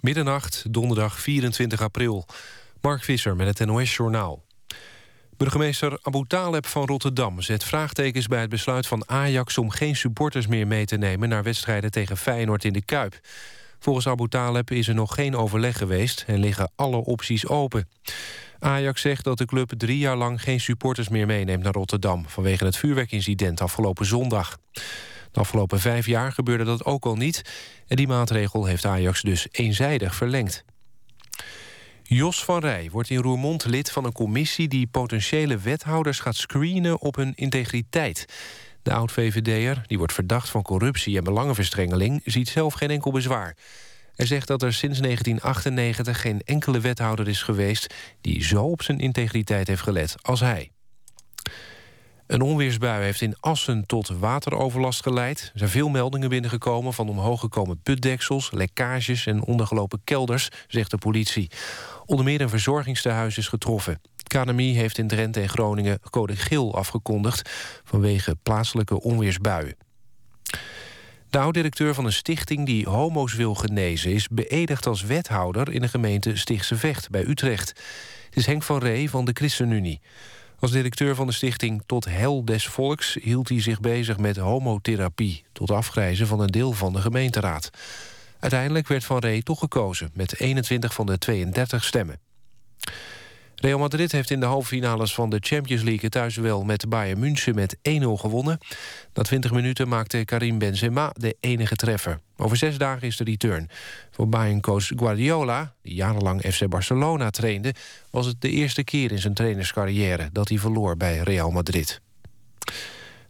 Middernacht, donderdag 24 april. Mark Visser met het NOS-journaal. Burgemeester Abu Taleb van Rotterdam zet vraagtekens bij het besluit van Ajax... om geen supporters meer mee te nemen naar wedstrijden tegen Feyenoord in de Kuip. Volgens Abu Taleb is er nog geen overleg geweest en liggen alle opties open. Ajax zegt dat de club drie jaar lang geen supporters meer meeneemt naar Rotterdam... vanwege het vuurwerkincident afgelopen zondag. De afgelopen vijf jaar gebeurde dat ook al niet... en die maatregel heeft Ajax dus eenzijdig verlengd. Jos van Rij wordt in Roermond lid van een commissie... die potentiële wethouders gaat screenen op hun integriteit. De oud-VVD'er, die wordt verdacht van corruptie en belangenverstrengeling... ziet zelf geen enkel bezwaar. Hij zegt dat er sinds 1998 geen enkele wethouder is geweest... die zo op zijn integriteit heeft gelet als hij. Een onweersbui heeft in Assen tot wateroverlast geleid. Er zijn veel meldingen binnengekomen van omhooggekomen putdeksels... lekkages en ondergelopen kelders, zegt de politie. Onder meer een verzorgingstehuis is getroffen. KNMI heeft in Drenthe en Groningen code geel afgekondigd... vanwege plaatselijke onweersbuien. De oud-directeur van een stichting die homo's wil genezen... is beëdigd als wethouder in de gemeente Stichtse Vecht bij Utrecht. Het is Henk van Ree van de ChristenUnie. Als directeur van de stichting Tot Hel des Volks... hield hij zich bezig met homotherapie... tot afgrijzen van een deel van de gemeenteraad. Uiteindelijk werd Van Ree toch gekozen... met 21 van de 32 stemmen. Real Madrid heeft in de halve finales van de Champions League... thuis wel met Bayern München met 1-0 gewonnen. Na 20 minuten maakte Karim Benzema de enige treffer. Over zes dagen is de return. Voor Bayern-coach Guardiola, die jarenlang FC Barcelona trainde... was het de eerste keer in zijn trainerscarrière... dat hij verloor bij Real Madrid.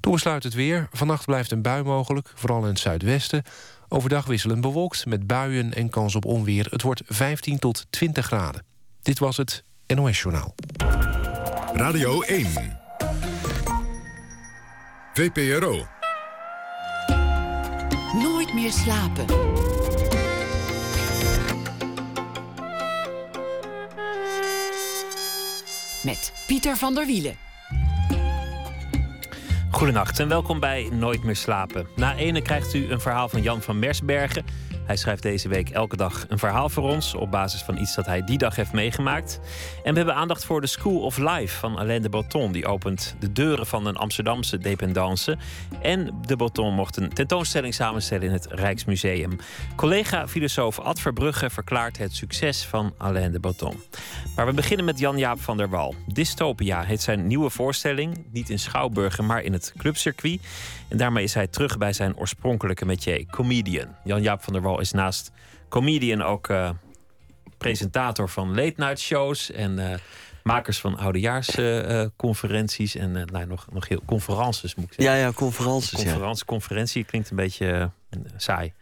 Toen besluit het weer. Vannacht blijft een bui mogelijk, vooral in het zuidwesten. Overdag wisselend bewolkt met buien en kans op onweer. Het wordt 15 tot 20 graden. Dit was het NOS-journaal. Radio 1. VPRO. Nooit meer slapen. Met Pieter van der Wielen. Goedenacht en welkom bij Nooit meer slapen. Na ene krijgt u een verhaal van Jan van Mersbergen hij schrijft deze week elke dag een verhaal voor ons op basis van iets dat hij die dag heeft meegemaakt. En we hebben aandacht voor de School of Life van Alain de Botton. Die opent de deuren van een Amsterdamse dependance. En de Botton mocht een tentoonstelling samenstellen in het Rijksmuseum. Collega-filosoof Ad Verbrugge verklaart het succes van Alain de Botton. Maar we beginnen met Jan-Jaap van der Wal. Dystopia heet zijn nieuwe voorstelling. Niet in Schouwburgen, maar in het clubcircuit. En daarmee is hij terug bij zijn oorspronkelijke métier, comedian. Jan-Jaap van der Wal is naast comedian ook uh, presentator van late night shows en uh, makers van oudejaarsconferenties en nou, nog, nog heel conferences moet ik zeggen. Ja, ja, conferences. Conferentie, ja. conferentie klinkt een beetje saai.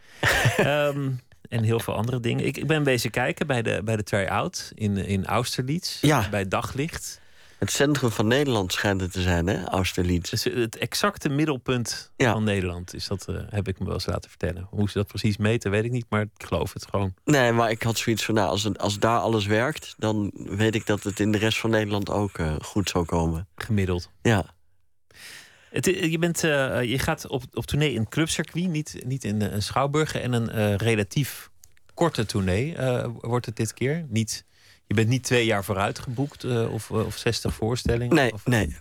um, en heel veel andere dingen. Ik, ik ben bezig kijken bij de, bij de try-out in, in Austerlitz. Ja. Bij Daglicht. Het centrum van Nederland schijnt het te zijn, hè? Austerlitz. Dus het exacte middelpunt van Nederland is dat, uh, heb ik me wel eens laten vertellen. Hoe ze dat precies meten, weet ik niet, maar ik geloof het gewoon. Nee, maar ik had zoiets van, nou, als, het, als daar alles werkt... dan weet ik dat het in de rest van Nederland ook uh, goed zou komen. Gemiddeld. Ja. Het, je, bent, uh, je gaat op, op tournee in clubcircuit, niet, niet in een schouwburg... en een relatief korte tournee wordt het dit keer. Niet je bent niet twee jaar vooruit geboekt uh, of, of 60 voorstellingen? Nee, of, nee.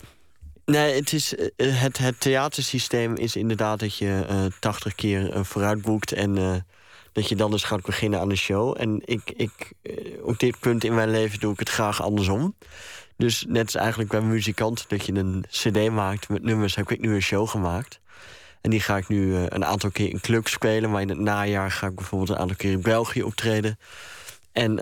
Nee, het, is, het, het theatersysteem is inderdaad dat je uh, 80 keer uh, vooruit boekt... en dat je dan dus gaat beginnen aan de show. En ik, ik, op dit punt in mijn leven doe ik het graag andersom. Dus net als eigenlijk bij muzikant dat je een cd maakt met nummers... heb ik nu een show gemaakt. En die ga ik nu een aantal keer in clubs spelen. Maar in het najaar ga ik bijvoorbeeld een aantal keer in België optreden. En...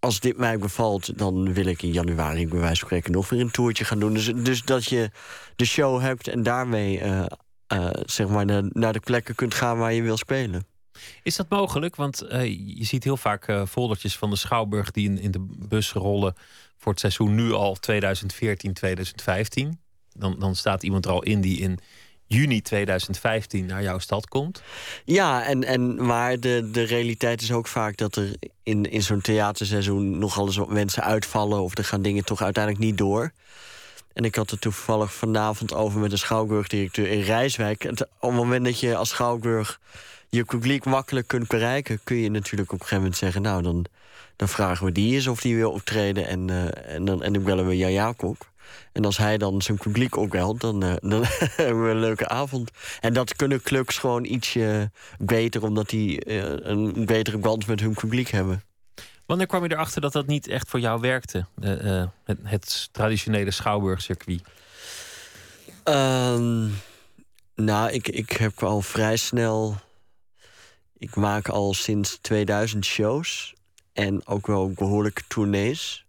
Als dit mij bevalt, dan wil ik in januari bij wijze van spreken nog weer een toertje gaan doen. Dus, dus dat je de show hebt en daarmee uh, uh, zeg maar naar, de plekken kunt gaan waar je wil spelen. Is dat mogelijk? Want uh, je ziet heel vaak foldertjes van de Schouwburg die in, in de bus rollen voor het seizoen nu al 2014, 2015. Dan, dan staat iemand er al in die in juni 2015 naar jouw stad komt. Ja, en, en, maar de, de realiteit is ook vaak dat er in, in zo'n theaterseizoen nogal eens mensen uitvallen of er gaan dingen toch uiteindelijk niet door. En ik had het toevallig vanavond over met de schouwburgdirecteur in Rijswijk. op het moment dat je als schouwburg je publiek makkelijk kunt bereiken, kun je natuurlijk op een gegeven moment zeggen: Nou, dan, dan vragen we die eens of die wil optreden. En, uh, en, dan, en dan bellen we Jan Jacob. En als hij dan zijn publiek opbelt, dan, uh, dan hebben we een leuke avond. En dat kunnen clubs gewoon ietsje beter, omdat die uh, een betere band met hun publiek hebben. Wanneer kwam je erachter dat dat niet echt voor jou werkte? het, het, traditionele schouwburgcircuit? Um, nou, ik, ik heb al vrij snel. Ik maak al sinds 2000 shows. En ook wel behoorlijke tournees.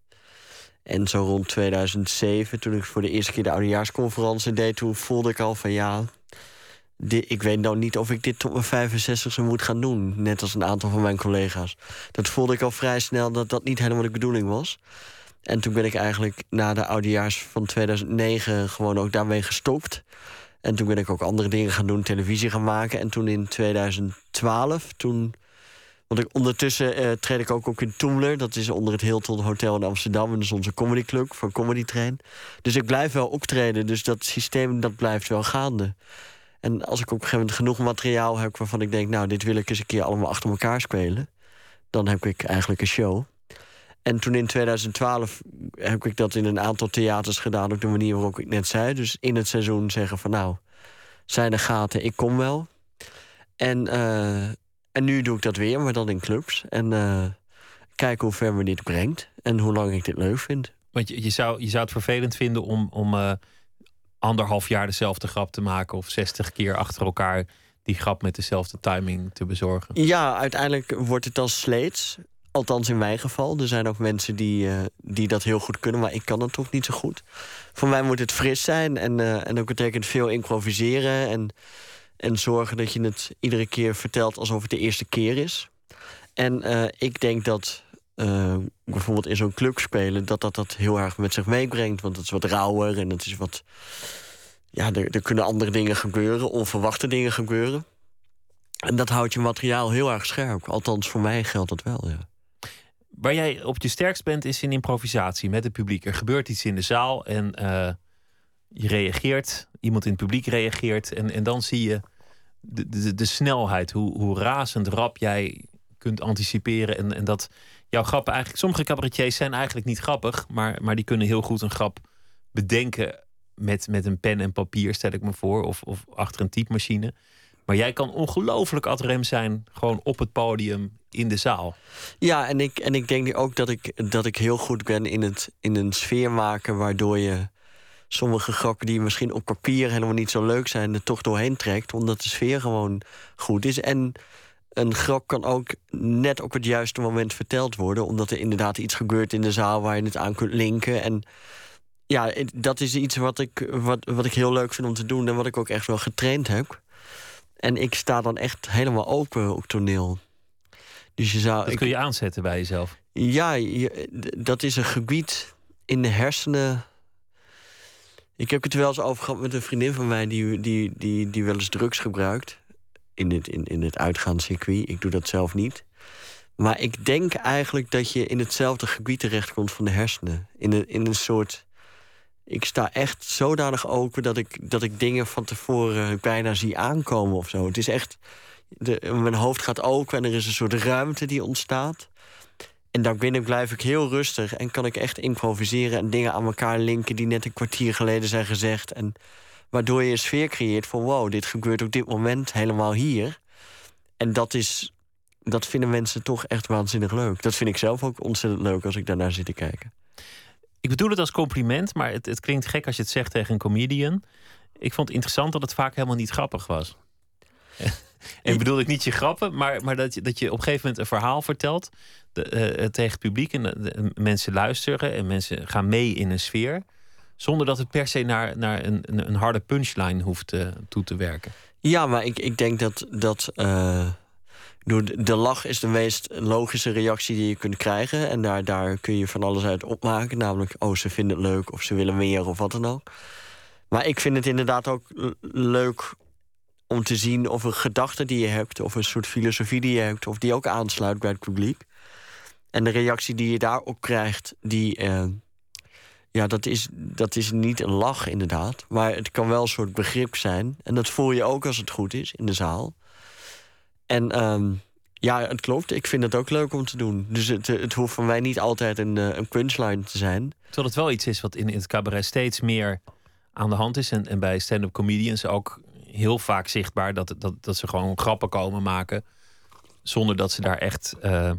En zo rond 2007, toen ik voor de eerste keer de oudejaarsconferentie deed... toen voelde ik al van ja, ik weet nou niet of ik dit tot mijn 65e moet gaan doen. Net als een aantal van mijn collega's. Dat voelde ik al vrij snel dat dat niet helemaal de bedoeling was. En toen ben ik eigenlijk na de oudejaars van 2009 gewoon ook daarmee gestopt. En toen ben ik ook andere dingen gaan doen, televisie gaan maken. En toen in 2012, toen... Want ik, ondertussen uh, treed ik ook, ook in Toemler. Dat is onder het Hilton Hotel in Amsterdam. En dat is onze comedyclub voor Comedy Train. Dus ik blijf wel optreden. Dus dat systeem dat blijft wel gaande. En als ik op een gegeven moment genoeg materiaal heb... waarvan ik denk, nou, dit wil ik eens een keer allemaal achter elkaar spelen... dan heb ik eigenlijk een show. En toen in 2012 heb ik dat in een aantal theaters gedaan... op de manier waarop ik net zei. Dus in het seizoen zeggen van nou, zijn er gaten, ik kom wel. En, uh, en nu doe ik dat weer, maar dan in clubs. En uh, kijken hoe ver me dit brengt en hoe lang ik dit leuk vind. Want je, je, zou, je zou het vervelend vinden om, om uh, anderhalf jaar dezelfde grap te maken... of zestig keer achter elkaar die grap met dezelfde timing te bezorgen. Ja, uiteindelijk wordt het als sleets. Althans in mijn geval. Er zijn ook mensen die, uh, die dat heel goed kunnen, maar ik kan het toch niet zo goed. Voor mij moet het fris zijn en, uh, en dat betekent veel improviseren. En, en zorgen dat je het iedere keer vertelt alsof het de eerste keer is. En uh, ik denk dat bijvoorbeeld in zo'n club spelen, dat, dat dat heel erg met zich meebrengt. Want het is wat rauwer en het is wat. Ja, er, er kunnen andere dingen gebeuren, onverwachte dingen gebeuren. En dat houdt je materiaal heel erg scherp. Althans, voor mij geldt dat wel, ja. Waar jij op je sterkst bent, is in improvisatie met het publiek. Er gebeurt iets in de zaal en uh, je reageert. Iemand in het publiek reageert. En, en dan zie je de, de, de snelheid, hoe, hoe razend rap jij kunt anticiperen. En, en dat jouw grappen eigenlijk... Sommige cabaretiers zijn eigenlijk niet grappig, maar, maar die kunnen heel goed een grap bedenken met, met een pen en papier, stel ik me voor. Of, of achter een typemachine. Maar jij kan ongelooflijk ad rem zijn, gewoon op het podium in de zaal. Ja, en ik, en ik denk ook dat ik, dat ik heel goed ben in, het, in een sfeer maken waardoor je sommige grappen die misschien op papier helemaal niet zo leuk zijn, er toch doorheen trekt, omdat de sfeer gewoon goed is. En een grap kan ook net op het juiste moment verteld worden, omdat er inderdaad iets gebeurt in de zaal waar je het aan kunt linken. En ja, dat is iets wat ik, wat, wat ik heel leuk vind om te doen en wat ik ook echt wel getraind heb. En ik sta dan echt helemaal open op toneel. Dus je zou, dat kun je aanzetten bij jezelf? Ja, dat is een gebied in de hersenen. Ik heb het er wel eens over gehad met een vriendin van mij... die, die, die, die wel eens drugs gebruikt in het, in, in het uitgaanscircuit. Ik doe dat zelf niet. Maar ik denk eigenlijk dat je in hetzelfde gebied terechtkomt van de hersenen. In een, in een soort ik sta echt zodanig open dat ik, dat ik dingen van tevoren bijna zie aankomen of zo. Het is echt. De, mijn hoofd gaat open en er is een soort ruimte die ontstaat. En daarbinnen blijf ik heel rustig en kan ik echt improviseren en dingen aan elkaar linken die net een kwartier geleden zijn gezegd. En waardoor je een sfeer creëert van wow, dit gebeurt op dit moment helemaal hier. En dat is. Dat vinden mensen toch echt waanzinnig leuk. Dat vind ik zelf ook ontzettend leuk als ik daarnaar zit te kijken. Ik bedoel het als compliment, maar het, het klinkt gek als je het zegt tegen een comedian. Ik vond het interessant dat het vaak helemaal niet grappig was. En bedoel ik niet je grappen, maar, maar dat, je, dat je op een gegeven moment een verhaal vertelt de, uh, tegen het publiek. En mensen luisteren en mensen gaan mee in een sfeer. Zonder dat het per se naar, naar een, een, harde punchline hoeft toe te werken. Ja, maar ik, ik denk dat, dat uh, de lach is de meest logische reactie die je kunt krijgen. En daar, daar kun je van alles uit opmaken. Namelijk, oh, ze vinden het leuk of ze willen meer of wat dan ook. Maar ik vind het inderdaad ook leuk om te zien of een gedachte die je hebt... of een soort filosofie die je hebt... of die ook aansluit bij het publiek. En de reactie die je daarop krijgt, die... Eh, ja, dat is, dat is niet een lach inderdaad. Maar het kan wel een soort begrip zijn. En dat voel je ook als het goed is in de zaal. En ehm, ja, het klopt. Ik vind het ook leuk om te doen. Dus het, het hoeft voor mij niet altijd een, eh, een punchline te zijn. Terwijl het wel iets is wat in, in het cabaret steeds meer aan de hand is. En, en bij stand-up comedians ook heel vaak zichtbaar dat, dat, dat ze gewoon grappen komen maken. Zonder dat ze daar echt uh,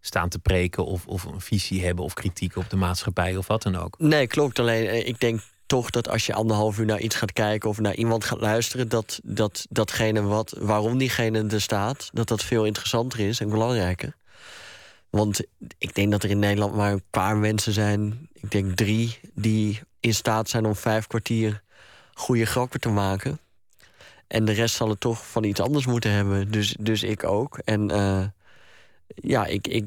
staan te preken of, of een visie hebben of kritiek op de maatschappij of wat dan ook. Nee, klopt. Alleen eh, ik denk toch dat als je anderhalf uur naar iets gaat kijken of naar iemand gaat luisteren, dat, dat datgene wat, waarom diegene er staat, dat dat veel interessanter is en belangrijker. Want ik denk dat er in Nederland maar een paar mensen zijn, ik denk drie, die in staat zijn om vijf kwartier goede grappen te maken. En de rest zal het toch van iets anders moeten hebben. Dus, dus ik ook. En uh, ja, ik, ik,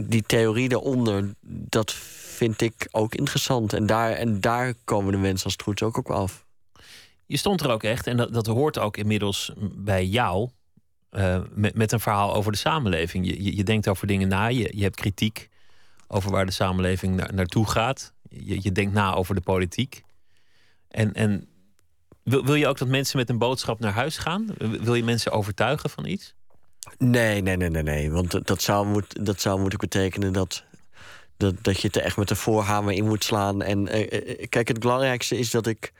die theorie daaronder, dat vind ik ook interessant. En daar, en daar komen de mensen als het goed ook op af. Je stond er ook echt, en dat, dat hoort ook inmiddels bij jou, uh, met, met een verhaal over de samenleving. Je, je, denkt over dingen na, je, je hebt kritiek over waar de samenleving naar, naartoe gaat. Je, je denkt na over de politiek. En, en wil, wil je ook dat mensen met een boodschap naar huis gaan? Wil je mensen overtuigen van iets? Nee, nee, nee, nee, nee. Want dat zou, moet, dat zou moeten betekenen dat, dat, dat je het er echt met de voorhamer in moet slaan. En uh, kijk, het belangrijkste is dat ik,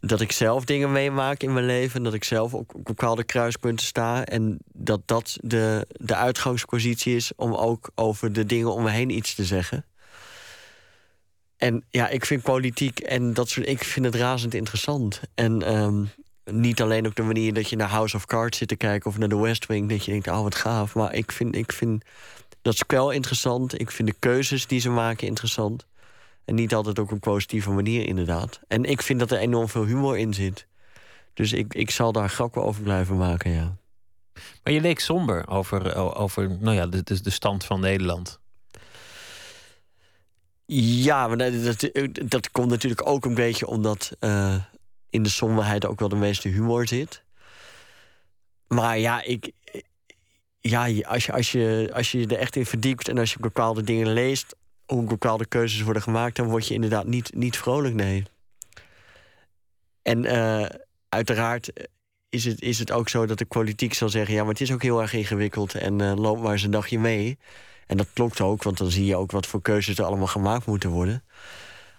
dat ik zelf dingen meemaak in mijn leven. Dat ik zelf op, op bepaalde kruispunten sta. En dat dat de, de uitgangspositie is om ook over de dingen om me heen iets te zeggen. En ja, ik vind politiek en dat soort. Ik vind het razend interessant. En um, niet alleen op de manier dat je naar House of Cards zit te kijken of naar The West Wing, dat je denkt, oh wat gaaf. Maar ik vind, ik vind dat spel interessant. Ik vind de keuzes die ze maken interessant. En niet altijd op een positieve manier, inderdaad. En ik vind dat er enorm veel humor in zit. Dus ik, ik zal daar grappen over blijven maken, ja. Maar je leek somber over, over nou ja, de, de stand van Nederland. Ja, maar dat, dat, komt natuurlijk ook een beetje omdat uh, in de somberheid ook wel de meeste humor zit. Maar ja, ik, ja als, je, als, je, als je er echt in verdiept en als je bepaalde dingen leest, hoe bepaalde keuzes worden gemaakt, dan word je inderdaad niet, niet vrolijk, nee. En uh, uiteraard is het, is het ook zo dat de politiek zal zeggen: ja, maar het is ook heel erg ingewikkeld en uh, loop maar eens een dagje mee. En dat klopt ook, want dan zie je ook wat voor keuzes er allemaal gemaakt moeten worden.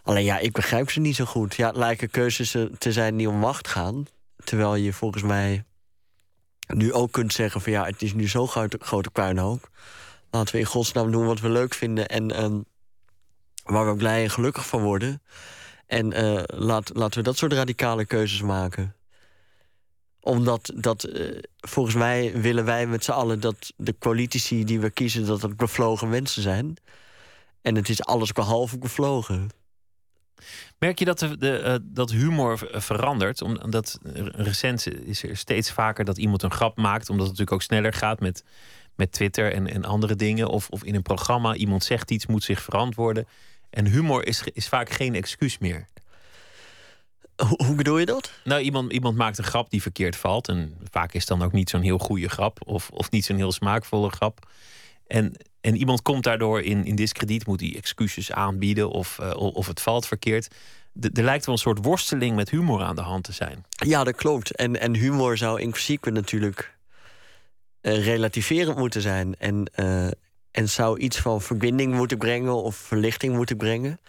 Alleen ja, ik begrijp ze niet zo goed. Ja, lijken keuzes te zijn die om macht gaan. Terwijl je volgens mij nu ook kunt zeggen van ja, het is nu zo'n grote, grote puinhoop. Laten we in godsnaam doen wat we leuk vinden en um, waar we blij en gelukkig van worden. En uh, laat, laten we dat soort radicale keuzes maken omdat dat, uh, volgens mij willen wij met z'n allen dat de politici die we kiezen, dat het bevlogen mensen zijn. En het is alles behalve bevlogen. Merk je dat, de, uh, dat humor verandert? Omdat recent is er steeds vaker dat iemand een grap maakt, omdat het natuurlijk ook sneller gaat met, met Twitter en, en andere dingen. Of, of in een programma, iemand zegt iets, moet zich verantwoorden. En humor is, is vaak geen excuus meer. Hoe bedoel je dat? Nou, iemand, iemand maakt een grap die verkeerd valt. En vaak is het dan ook niet zo'n heel goede grap. Of, of niet zo'n heel smaakvolle grap. En, en iemand komt daardoor in, in discrediet, moet hij excuses aanbieden of, uh, of het valt verkeerd. er lijkt wel een soort worsteling met humor aan de hand te zijn. Ja, dat klopt. En, en humor zou in principe natuurlijk uh, relativerend moeten zijn. En, uh, en zou iets van verbinding moeten brengen of verlichting moeten brengen.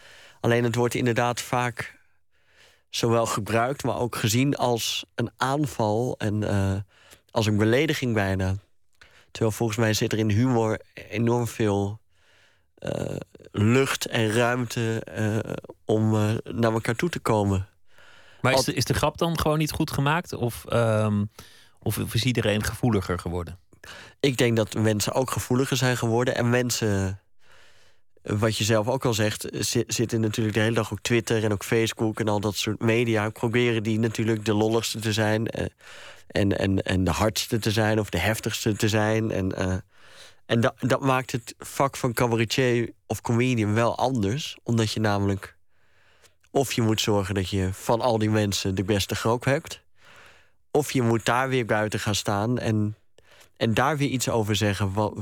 Alleen het wordt inderdaad vaak zowel gebruikt, maar ook gezien als een aanval en uh, als een belediging bijna. Terwijl volgens mij zit er in humor enorm veel uh, lucht en ruimte uh, om naar elkaar toe te komen. Maar is de, is de grap dan gewoon niet goed gemaakt? Of, um, of is iedereen gevoeliger geworden? Ik denk dat mensen ook gevoeliger zijn geworden. En mensen wat je zelf ook al zegt, zitten natuurlijk de hele dag op Twitter en ook Facebook en al dat soort media. Proberen die natuurlijk de lolligste te zijn. Uh, en, en, en de hardste te zijn of de heftigste te zijn. En, uh, en dat, dat maakt het vak van cabaretier of comedian wel anders. Omdat je namelijk. Of je moet zorgen dat je van al die mensen de beste grap hebt. Of je moet daar weer buiten gaan staan en, en daar weer iets over zeggen. Wat,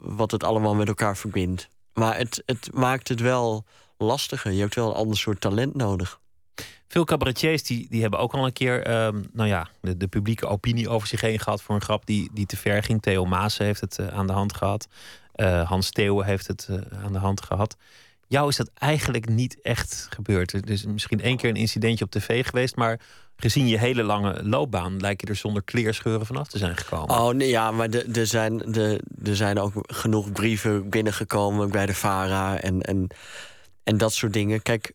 wat het allemaal met elkaar verbindt. Maar het, het maakt het wel lastiger. Je hebt wel een ander soort talent nodig. Veel cabaretiers die, die hebben ook al een keer ehm, nou ja, de, de, publieke opinie over zich heen gehad voor een grap die, die te ver ging. Theo Maas heeft het aan de hand gehad. Hans Theeuwen heeft het aan de hand gehad. Jou is dat eigenlijk niet echt gebeurd. Er is misschien één keer een incidentje op tv geweest, maar gezien je hele lange loopbaan lijkt je er zonder kleerscheuren vanaf te zijn gekomen. Oh nee, ja, maar er zijn, er zijn ook genoeg brieven binnengekomen bij de VARA en, en, en dat soort dingen. Kijk,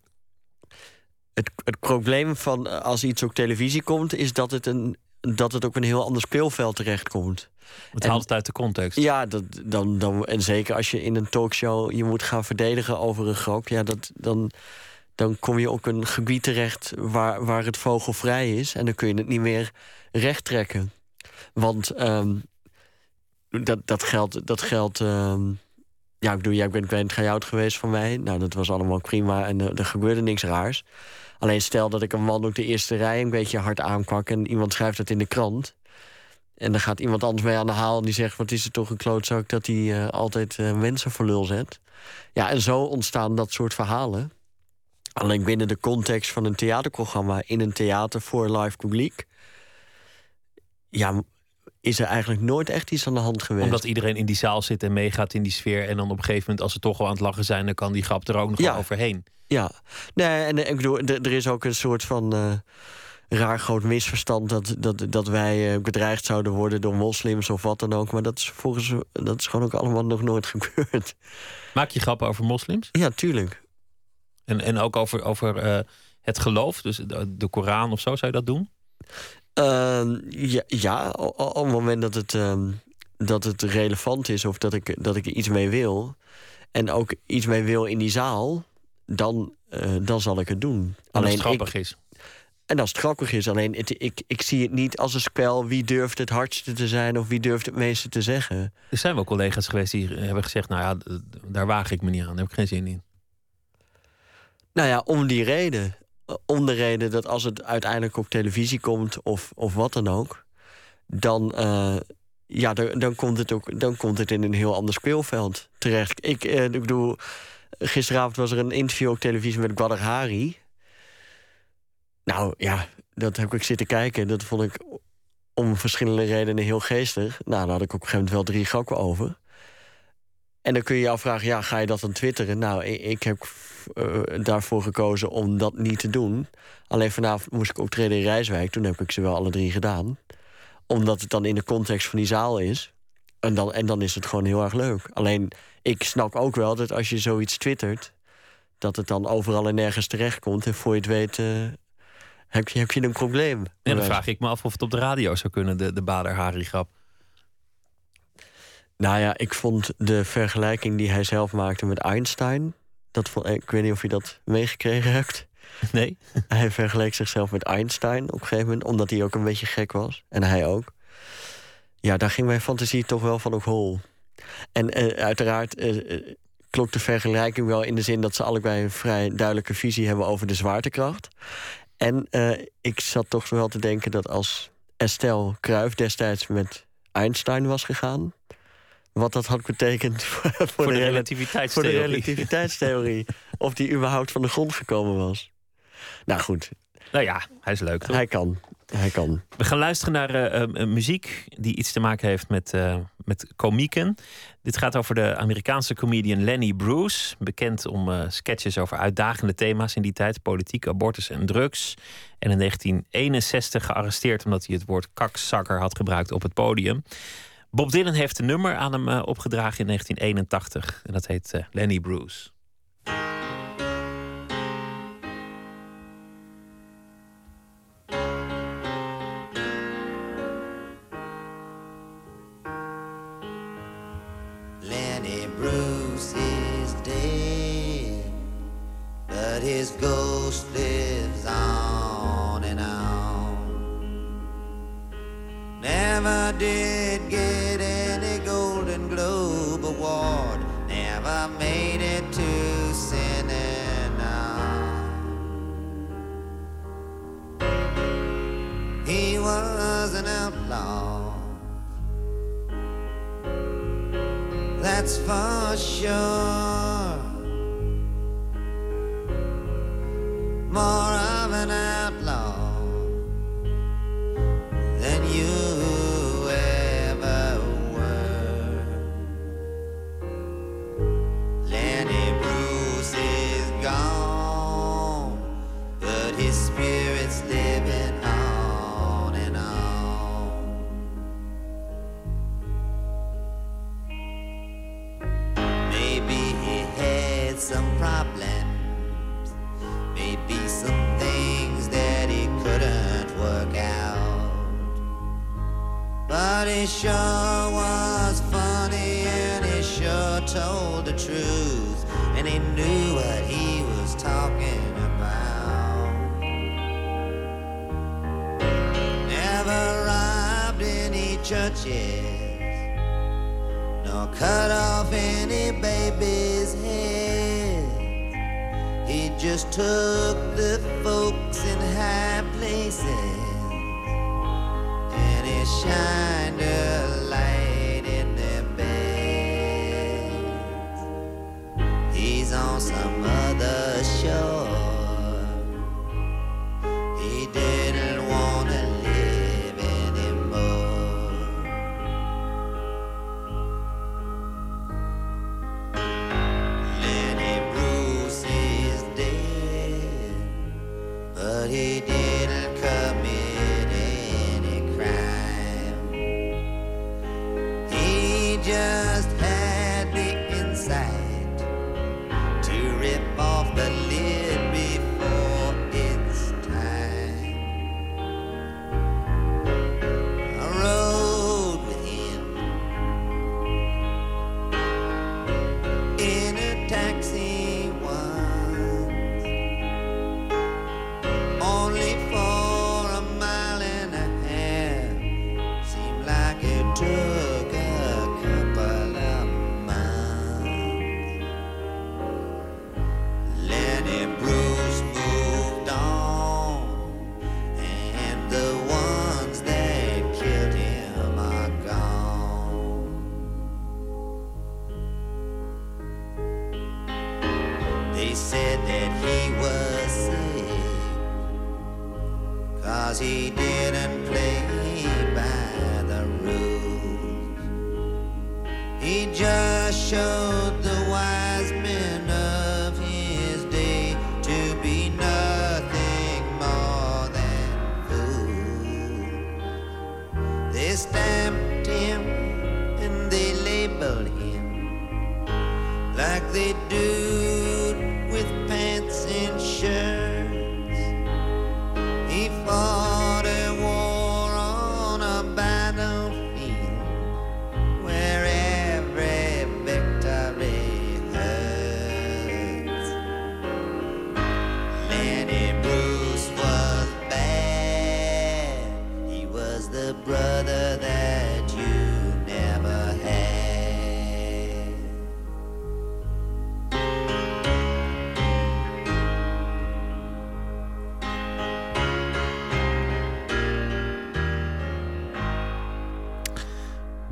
het, het probleem van als iets op televisie komt, is dat het, een, dat het ook een heel ander speelveld terechtkomt. Het haalt het uit de context. Ja, dat, dan, dan, en zeker als je in een talkshow je moet gaan verdedigen over een grap, ja, dat, dan, dan kom je op een gebied terecht waar, waar het vogelvrij is. En dan kun je het niet meer recht trekken. Want um, dat, dat geldt. Dat geldt um, ja, ik bedoel, jij bent bij een geweest van mij. Nou, dat was allemaal prima en er, er gebeurde niks raars. Alleen stel dat ik een man op de eerste rij een beetje hard aankwak... en iemand schrijft dat in de krant. En dan gaat iemand anders mee aan de haal en die zegt... wat is het toch een klootzak dat hij uh, altijd uh, mensen voor lul zet. Ja, en zo ontstaan dat soort verhalen. Alleen binnen de context van een theaterprogramma... in een theater voor live publiek... ja, is er eigenlijk nooit echt iets aan de hand geweest. Omdat iedereen in die zaal zit en meegaat in die sfeer... en dan op een gegeven moment, als ze toch wel aan het lachen zijn... dan kan die grap er ook nog wel overheen. Ja, nee, en ik bedoel, er is ook een soort van... Uh, raar groot misverstand dat, dat, dat wij uh, bedreigd zouden worden door moslims of wat dan ook. Maar dat is volgens dat is gewoon ook allemaal nog nooit gebeurd. Maak je grappen over moslims? Ja, tuurlijk. En, en ook over, over uh, het geloof, dus de, de, Koran of zo, zou je dat doen? Uh, ja, ja, op het moment dat het, uh, dat het relevant is of dat ik, dat ik er iets mee wil. En ook iets mee wil in die zaal, dan, uh, dan zal ik het doen. En Alleen als het grappig ik, is. En als het grappig is, alleen het, ik, ik zie het niet als een spel wie durft het hardste te zijn of wie durft het meeste te zeggen. Er zijn wel collega's geweest die hebben gezegd: Nou ja, daar waag ik me niet aan, daar heb ik geen zin in. Nou ja, om die reden. Om de reden dat als het uiteindelijk op televisie komt of, of wat dan ook, dan, uh, ja, dan, dan, komt het ook, dan komt het in een heel ander speelveld terecht. Ik, uh, ik bedoel, gisteravond was er een interview op televisie met Hari. Nou ja, dat heb ik zitten kijken. Dat vond ik om verschillende redenen heel geestig. Nou, daar had ik op een gegeven moment wel drie grappen over. En dan kun je je afvragen, ja, ga je dat dan twitteren? Nou, ik heb uh, daarvoor gekozen om dat niet te doen. Alleen vanavond moest ik optreden in Rijswijk. Toen heb ik ze wel alle drie gedaan. Omdat het dan in de context van die zaal is. En dan, en dan is het gewoon heel erg leuk. Alleen, ik snap ook wel dat als je zoiets twittert... dat het dan overal en nergens terechtkomt. En voor je het weet uh, heb, je, heb je een probleem. En dan vraag ik me af of het op de radio zou kunnen, de, de Bader-Hari-grap. Nou ja, ik vond de vergelijking die hij zelf maakte met Einstein. Dat vond, ik weet niet of je dat meegekregen hebt. Nee. Hij vergeleek zichzelf met Einstein op een gegeven moment, omdat hij ook een beetje gek was. En hij ook. Ja, daar ging mijn fantasie toch wel van op hol. En uh, uiteraard uh, klopt de vergelijking wel in de zin dat ze allebei een vrij duidelijke visie hebben over de zwaartekracht. En uh, ik zat toch wel te denken dat als Estelle Kruijf destijds met Einstein was gegaan, wat dat had betekend voor, voor, voor de, de, relativiteitstheorie. Voor de relativiteitstheorie. of die überhaupt van de grond gekomen was. Nou goed. Nou ja, hij is leuk toch? Hij kan. Hij kan. We gaan luisteren naar uh, muziek die iets te maken heeft met, uh, met komieken. Dit gaat over de Amerikaanse comedian Lenny Bruce. Bekend om sketches over uitdagende thema's in die tijd. Politiek, abortus en drugs. En in 1961 gearresteerd omdat hij het woord kakzakker had gebruikt op het podium. Bob Dylan heeft een nummer aan hem opgedragen in 1981. En dat heet Lenny Bruce. He just showed the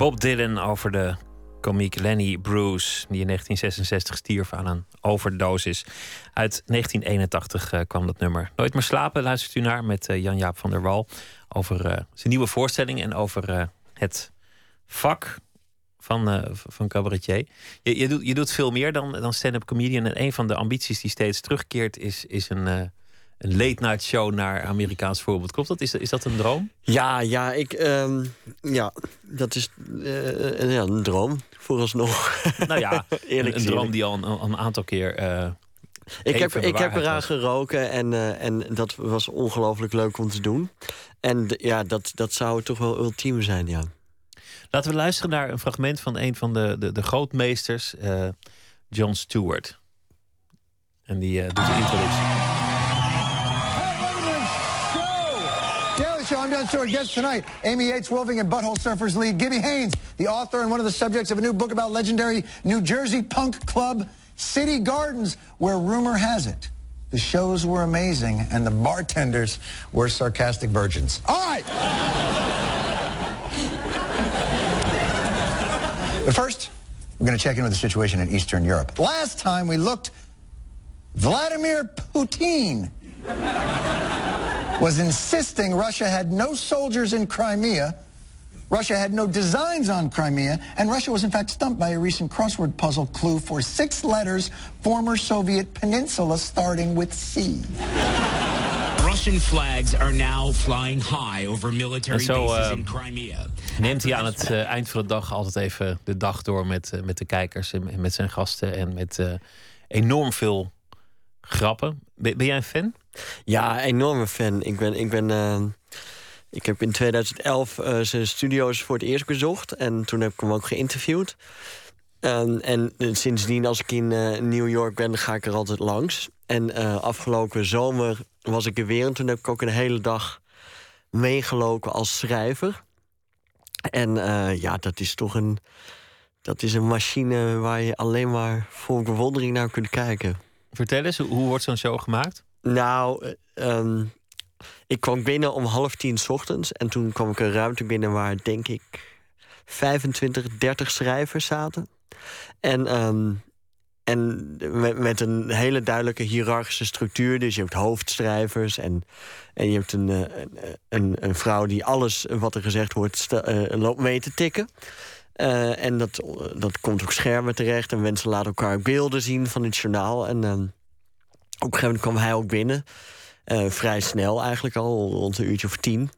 Bob Dylan over de komiek Lenny Bruce, die in 1966 stierf aan een overdosis. Uit 1981 eh, kwam dat nummer. Nooit meer slapen luistert u naar met eh, Jan-Jaap van der Wal over eh, zijn nieuwe voorstelling en over het vak van, van cabaretier. Je, je, doet, je doet veel meer dan, dan stand-up comedian. En een van de ambities die steeds terugkeert is, is een, eh, een late-night show naar Amerikaans voorbeeld. Klopt dat? Is, dat- is dat een droom? Ja, ja, ik, ehm, ja dat is eh, een- ja, een droom, vooralsnog. Nou ja, Eerlijk een, een droom die al een, al een aantal keer... eh, Ik heb, ik heb eraan was. geroken en, eh, en dat was ongelooflijk leuk om te doen. En ja, dat, dat zou toch wel ultiem zijn, ja. Laten we luisteren naar een fragment van een van de, de, de grootmeesters, eh, John Stewart. En die eh, doet de introductie. Daily Show, I'm John Stewart. Guest tonight, Amy Yates Wolfing and Butthole Surfers lead Gibby Haynes, the author and one of the subjects of a new book about legendary New Jersey punk club City Gardens, where rumor has it the shows were amazing and the bartenders were sarcastic virgins. All right. but first, we're going to check in with the situation in Eastern Europe. Last time we looked, Vladimir Putin was insisting Russia had no soldiers in Crimea, Russia had no designs on Crimea, and Russia was in fact stumped by a recent crossword puzzle clue for six letters, former Soviet peninsula starting with C. Russian flags are now flying high over military En zo, bases eh, in Crimea. Neemt hij aan het eh, eind van de dag altijd even de dag door met, eh, met de kijkers en, en met zijn gasten en met, enorm veel grappen. Ben, ben jij een fan? Ja, enorme fan. Ik ben. Ik ben eh, ik heb in 2011 uh, zijn studio's voor het eerst bezocht. En toen heb ik hem ook geïnterviewd. En sindsdien, als ik in eh, New York ben, ga ik er altijd langs. En eh, afgelopen zomer was ik er weer. En toen heb ik ook een hele dag meegelopen als schrijver. En eh, ja, dat is toch een, dat is een machine waar je alleen maar vol bewondering naar kunt kijken. Vertel eens, hoe wordt zo'n show gemaakt? Nou, ehm, ik kwam binnen om half tien ochtends. En toen kwam ik een ruimte binnen waar, denk ik, 25, 30 schrijvers zaten. En, ehm, en met, een hele duidelijke hiërarchische structuur. Dus je hebt hoofdschrijvers en, en je hebt een, eh, een, een, vrouw die alles wat er gezegd wordt uh, loopt mee te tikken. Uh, en dat, dat komt op schermen terecht. En mensen laten elkaar beelden zien van het journaal. En op een gegeven moment kwam hij ook binnen. vrij snel eigenlijk al, rond een uurtje of tien.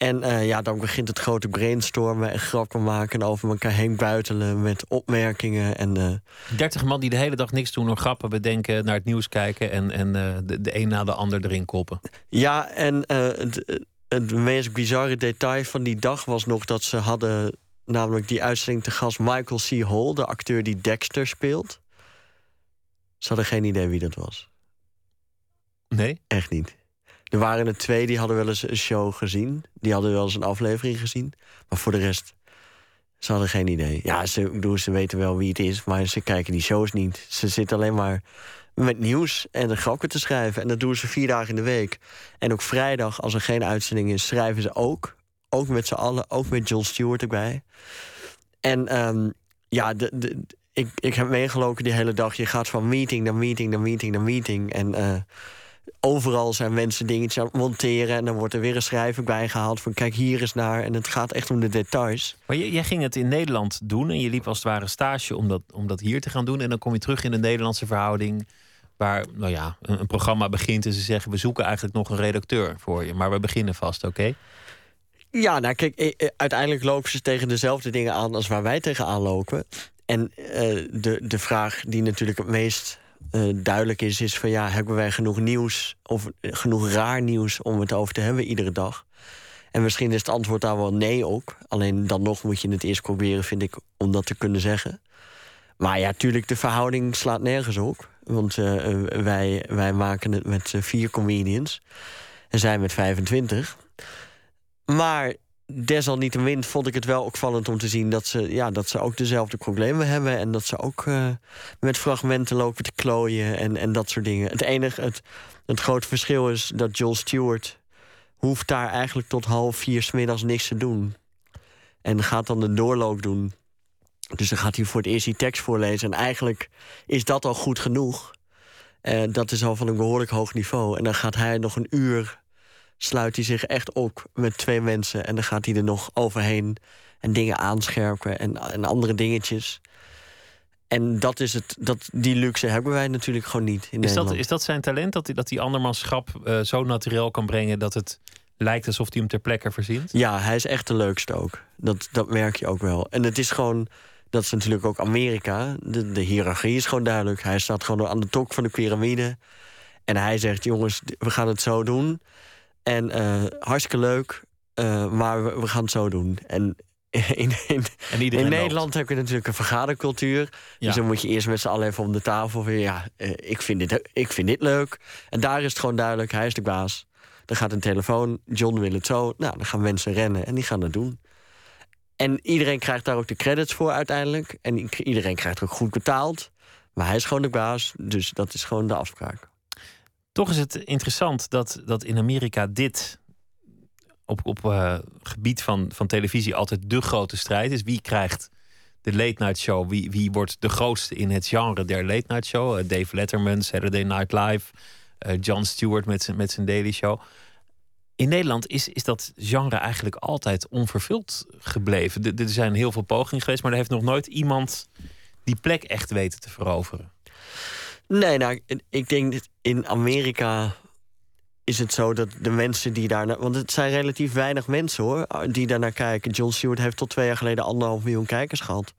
En uh, ja, dan begint het grote brainstormen en grappen maken... en over elkaar heen buitelen met opmerkingen. En, uh... 30 man die de hele dag niks doen, nog grappen bedenken... naar het nieuws kijken en, en uh, de, de een na de ander erin koppen. Ja, en het, het meest bizarre detail van die dag was nog... dat ze hadden namelijk die uitzending te gast Michael C. Hall... de acteur die Dexter speelt. Ze hadden geen idee wie dat was. Nee? Echt niet. Er waren er twee die hadden wel eens een show gezien. Die hadden wel eens een aflevering gezien. Maar voor de rest, ze hadden geen idee. Ja, ze, ze weten wel wie het is, maar ze kijken die shows niet. Ze zitten alleen maar met nieuws en een grappen te schrijven. En dat doen ze vier dagen in de week. En ook vrijdag, als er geen uitzending is, schrijven ze ook. Ook met z'n allen, ook met Jon Stewart erbij. En um, ja, de, de, ik, ik heb meegelopen die hele dag. Je gaat van meeting naar meeting naar meeting naar meeting. En... Uh, overal zijn mensen dingetjes aan het monteren. En dan wordt er weer een schrijver bijgehaald van kijk hier eens naar. En het gaat echt om de details. Maar jij ging het in Nederland doen en je liep als het ware stage om dat, om dat hier te gaan doen. En dan kom je terug in de Nederlandse verhouding. Waar nou ja, een, een programma begint en ze zeggen we zoeken eigenlijk nog een redacteur voor je. Maar we beginnen vast, oké? Ja, nou kijk, uiteindelijk lopen ze tegen dezelfde dingen aan als waar wij tegenaan lopen. En uh, de, de vraag die natuurlijk het meest uh, duidelijk is, is van ja, hebben wij genoeg nieuws of genoeg raar nieuws om het over te hebben iedere dag? En misschien is het antwoord daar wel nee ook. Alleen dan nog moet je het eerst proberen, vind ik, om dat te kunnen zeggen. Maar ja, tuurlijk, de verhouding slaat nergens op. Want uh, wij, wij maken het met vier comedians. En zij met 25. Maar desalniettemin vond ik het wel opvallend om te zien dat ze, ja, dat ze ook dezelfde problemen hebben. En dat ze ook uh, met fragmenten lopen te klooien en, en dat soort dingen. Het enige, het, het grote verschil is dat Joel Stewart hoeft daar eigenlijk tot half vier smiddags niks te doen. En gaat dan de doorloop doen. Dus dan gaat hij voor het eerst die tekst voorlezen. En eigenlijk is dat al goed genoeg. Uh, dat is al van een behoorlijk hoog niveau. En dan gaat hij nog een uur sluit hij zich echt op met twee mensen. En dan gaat hij er nog overheen en dingen aanscherpen en, en andere dingetjes. En dat is het, dat, die luxe hebben wij natuurlijk gewoon niet in is Nederland. Dat, is dat zijn talent, dat hij, dat die andermanschap uh, zo natuurlijk kan brengen... dat het lijkt alsof hij hem ter plekke verzint? Ja, hij is echt de leukste ook. Dat, dat merk je ook wel. En het is gewoon, dat is natuurlijk ook Amerika. De, de hiërarchie is gewoon duidelijk. Hij staat gewoon aan de top van de piramide. En hij zegt, jongens, we gaan het zo doen... En uh, hartstikke leuk, uh, maar we, we, gaan het zo doen. En in, in, in Nederland heb je natuurlijk een vergadercultuur. Ja. Dus dan moet je eerst met z'n allen even om de tafel weer... ja, uh, ik, vind dit, ik vind dit leuk. En daar is het gewoon duidelijk, hij is de baas. Dan gaat een telefoon, John wil het zo. Nou, dan gaan mensen rennen en die gaan het doen. En iedereen krijgt daar ook de credits voor uiteindelijk. En iedereen krijgt ook goed betaald. Maar hij is gewoon de baas, dus dat is gewoon de afspraak. Toch is het interessant dat, dat in Amerika dit op, op uh, gebied van, van televisie altijd de grote strijd is. Wie krijgt de late night show? Wie, wie wordt de grootste in het genre der late night show? Uh, Dave Letterman, Saturday Night Live, uh, Jon Stewart met zijn, met zijn Daily Show. In Nederland is, is dat genre eigenlijk altijd onvervuld gebleven. er zijn heel veel pogingen geweest, maar er heeft nog nooit iemand die plek echt weten te veroveren. Nee, nou, ik denk dat in Amerika is het zo dat de mensen die daar... Want het zijn relatief weinig mensen, hoor, die daar naar kijken. John Stewart heeft tot twee jaar geleden anderhalf miljoen kijkers gehad.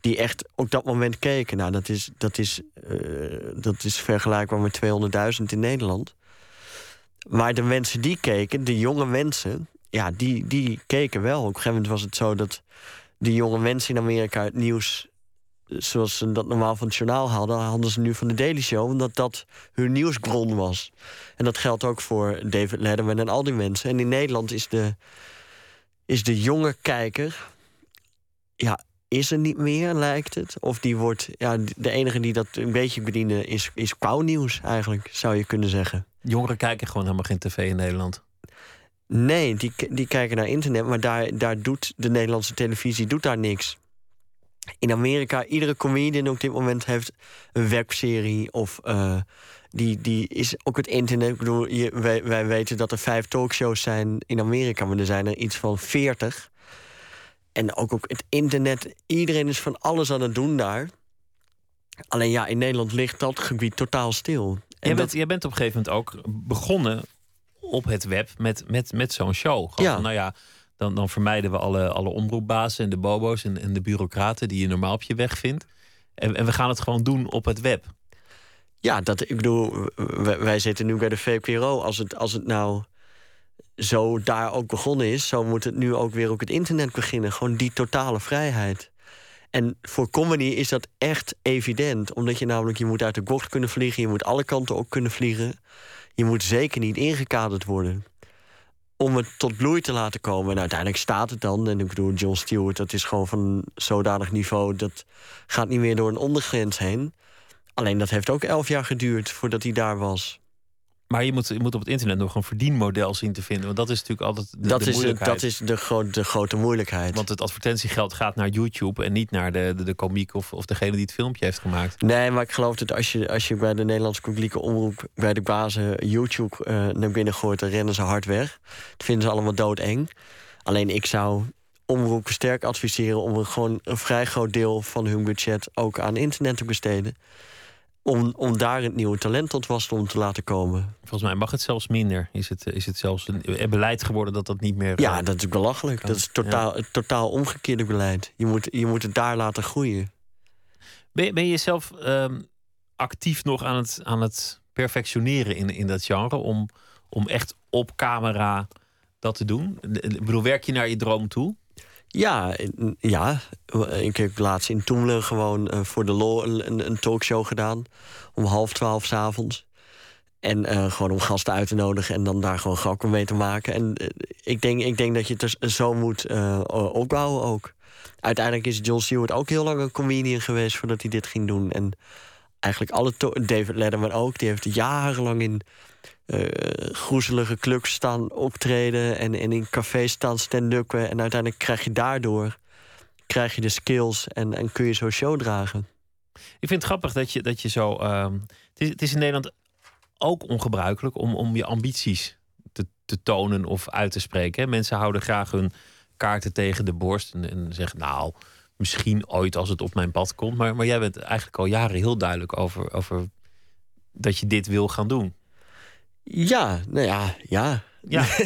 die echt op dat moment keken. Nou, dat is, dat is, eh, dat is vergelijkbaar met 200.000 in Nederland. Maar de mensen die keken, de jonge mensen, ja, die, die keken wel. Op een gegeven moment was het zo dat de jonge mensen in Amerika het nieuws zoals ze dat normaal van het journaal hadden, hadden ze nu van de Daily Show, omdat dat hun nieuwsbron was. En dat geldt ook voor David Letterman en al die mensen. En in Nederland is de, is de jonge kijker, ja, is er niet meer, lijkt het. Of die wordt, ja, de enige die dat een beetje bedienen is, is nieuws eigenlijk, zou je kunnen zeggen. Jongeren kijken gewoon helemaal geen tv in Nederland. Nee, die, die kijken naar internet, maar daar, daar doet de Nederlandse televisie doet daar niks in Amerika, iedere comedian op dit moment heeft een webserie of uh, die, die is ook het internet. Ik bedoel, je, wij, wij weten dat er vijf talkshows zijn in Amerika, maar er zijn er iets van veertig. En ook, ook het internet, iedereen is van alles aan het doen daar. Alleen ja, in Nederland ligt dat gebied totaal stil. En jij, bent, jij bent op een gegeven moment ook begonnen op het web met, met, met zo'n show. Gewoon ja. Van, nou ja, dan, dan vermijden we alle, alle omroepbazen en de bobo's en, en de bureaucraten die je normaal op je weg vindt. En, en we gaan het gewoon doen op het web. Ja, dat, ik bedoel, wij, zitten nu bij de VPRO. Als het, als het nou zo daar ook begonnen is, zo moet het nu ook weer op het internet beginnen. Gewoon die totale vrijheid. En voor comedy is dat echt evident. Omdat je namelijk, je moet uit de bocht kunnen vliegen. Je moet alle kanten ook kunnen vliegen. Je moet zeker niet ingekaderd worden om het tot bloei te laten komen. En uiteindelijk staat het dan. En ik bedoel, John Stewart, dat is gewoon van zodanig niveau... dat gaat niet meer door een ondergrens heen. Alleen dat heeft ook elf jaar geduurd voordat hij daar was. Maar je moet, je moet op het internet nog een verdienmodel zien te vinden. Want dat is natuurlijk altijd de, dat de is, moeilijkheid. Dat is de, de grote moeilijkheid. Want het advertentiegeld gaat naar YouTube... en niet naar de, de, de komiek of, of degene die het filmpje heeft gemaakt. Nee, maar ik geloof dat als je, als je bij de Nederlandse publieke omroep... bij de bazen YouTube uh, naar binnen gooit, dan rennen ze hard weg. Dat vinden ze allemaal doodeng. Alleen ik zou omroepen sterk adviseren... om gewoon een vrij groot deel van hun budget ook aan internet te besteden om, om daar het nieuwe talent tot wasdom te laten komen. Volgens mij mag het zelfs minder. Is het, is het zelfs een beleid geworden dat dat niet meer. Ja, eh, dat is belachelijk. Dat is totaal, ja. totaal omgekeerde beleid. Je moet, je moet het daar laten groeien. Ben, ben je zelf um, actief nog aan het, aan het perfectioneren in, in dat genre? Om, om echt op camera dat te doen? Ik bedoel, werk je naar je droom toe? Ja, ja. Ik heb laatst in Toemelen gewoon uh, voor de lol een, talkshow gedaan. Om half twaalf s'avonds. En uh, gewoon om gasten uit te nodigen en dan daar gewoon grappen mee te maken. En uh, ik, denk, ik denk dat je het dus zo moet opbouwen ook. Uiteindelijk is John Stewart ook heel lang een comedian geweest voordat hij dit ging doen. En eigenlijk alle... David Letterman ook, die heeft jarenlang in uh, groezelige clubs staan optreden en, in cafés staan stand-uppen. En uiteindelijk krijg je daardoor krijg je de skills en, en kun je zo show dragen. Ik vind het grappig dat je, dat je zo. Uh, het, is, het is in Nederland ook ongebruikelijk om, om je ambities te, te tonen of uit te spreken. Mensen houden graag hun kaarten tegen de borst en, en zeggen: Nou, misschien ooit als het op mijn pad komt. Maar, maar jij bent eigenlijk al jaren heel duidelijk over, over dat je dit wil gaan doen. Ja, nou ja, ja. ja.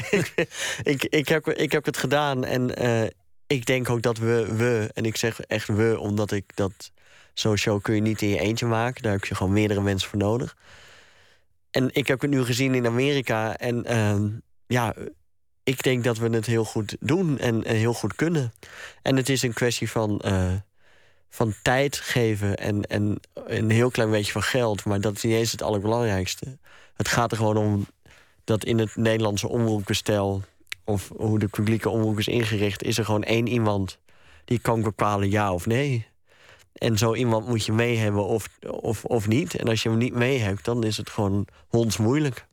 ik, ik, heb, ik heb het gedaan en uh, ik denk ook dat we, we, en ik zeg echt we, omdat ik dat. Zo'n show kun je niet in je eentje maken. Daar heb je gewoon meerdere mensen voor nodig. En ik heb het nu gezien in Amerika. En uh, ja, ik denk dat we het heel goed doen en, en, heel goed kunnen. En het is een kwestie van, uh, van tijd geven en, en een heel klein beetje van geld. Maar dat is niet eens het allerbelangrijkste. Het gaat er gewoon om dat in het Nederlandse omroepbestel... of hoe de publieke omroep is ingericht... is er gewoon één iemand die kan bepalen ja of nee. En zo iemand moet je mee hebben of, of, of niet. En als je hem niet mee hebt, dan is het gewoon hondsmoeilijk.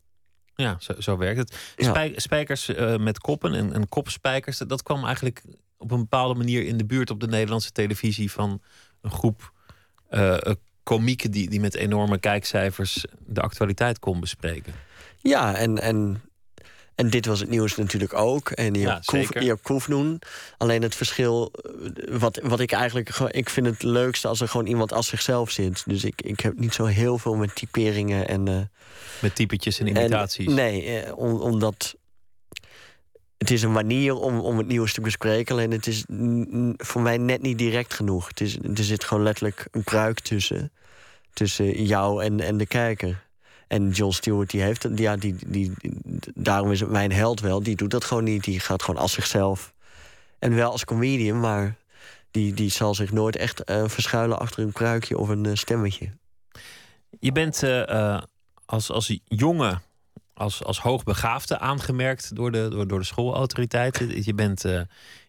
Ja, zo, zo werkt het. Spij, spijkers uh, met koppen en, en kopspijkers... dat kwam eigenlijk op een bepaalde manier in de buurt op de Nederlandse televisie... van een groep uh, komieken die, die met enorme kijkcijfers de actualiteit kon bespreken. Ja, en, en, en dit was het nieuws natuurlijk ook. En je Ja, Koef- Koefnoen. Alleen het verschil, eh, wat, wat ik eigenlijk... Ik vind het leukste als er gewoon iemand als zichzelf zit. Dus ik, ik heb niet zo heel veel met typeringen en... eh, Met typetjes en en- imitaties. nee, eh, om, omdat het is een manier om, om het nieuws te bespreken. Alleen het is voor mij net niet direct genoeg. Het is, er zit gewoon letterlijk een pruik tussen. Tussen jou en, en de kijker. En John Stewart, die heeft. Ja, die, die, daarom is het mijn held wel. Die doet dat gewoon niet. Die gaat gewoon als zichzelf. En wel als comedian, maar die, die zal zich nooit echt uh, verschuilen achter een pruikje of een uh, stemmetje. Je bent uh, als, als jonge als, als hoogbegaafde aangemerkt door de, door, door de schoolautoriteiten. Je bent uh,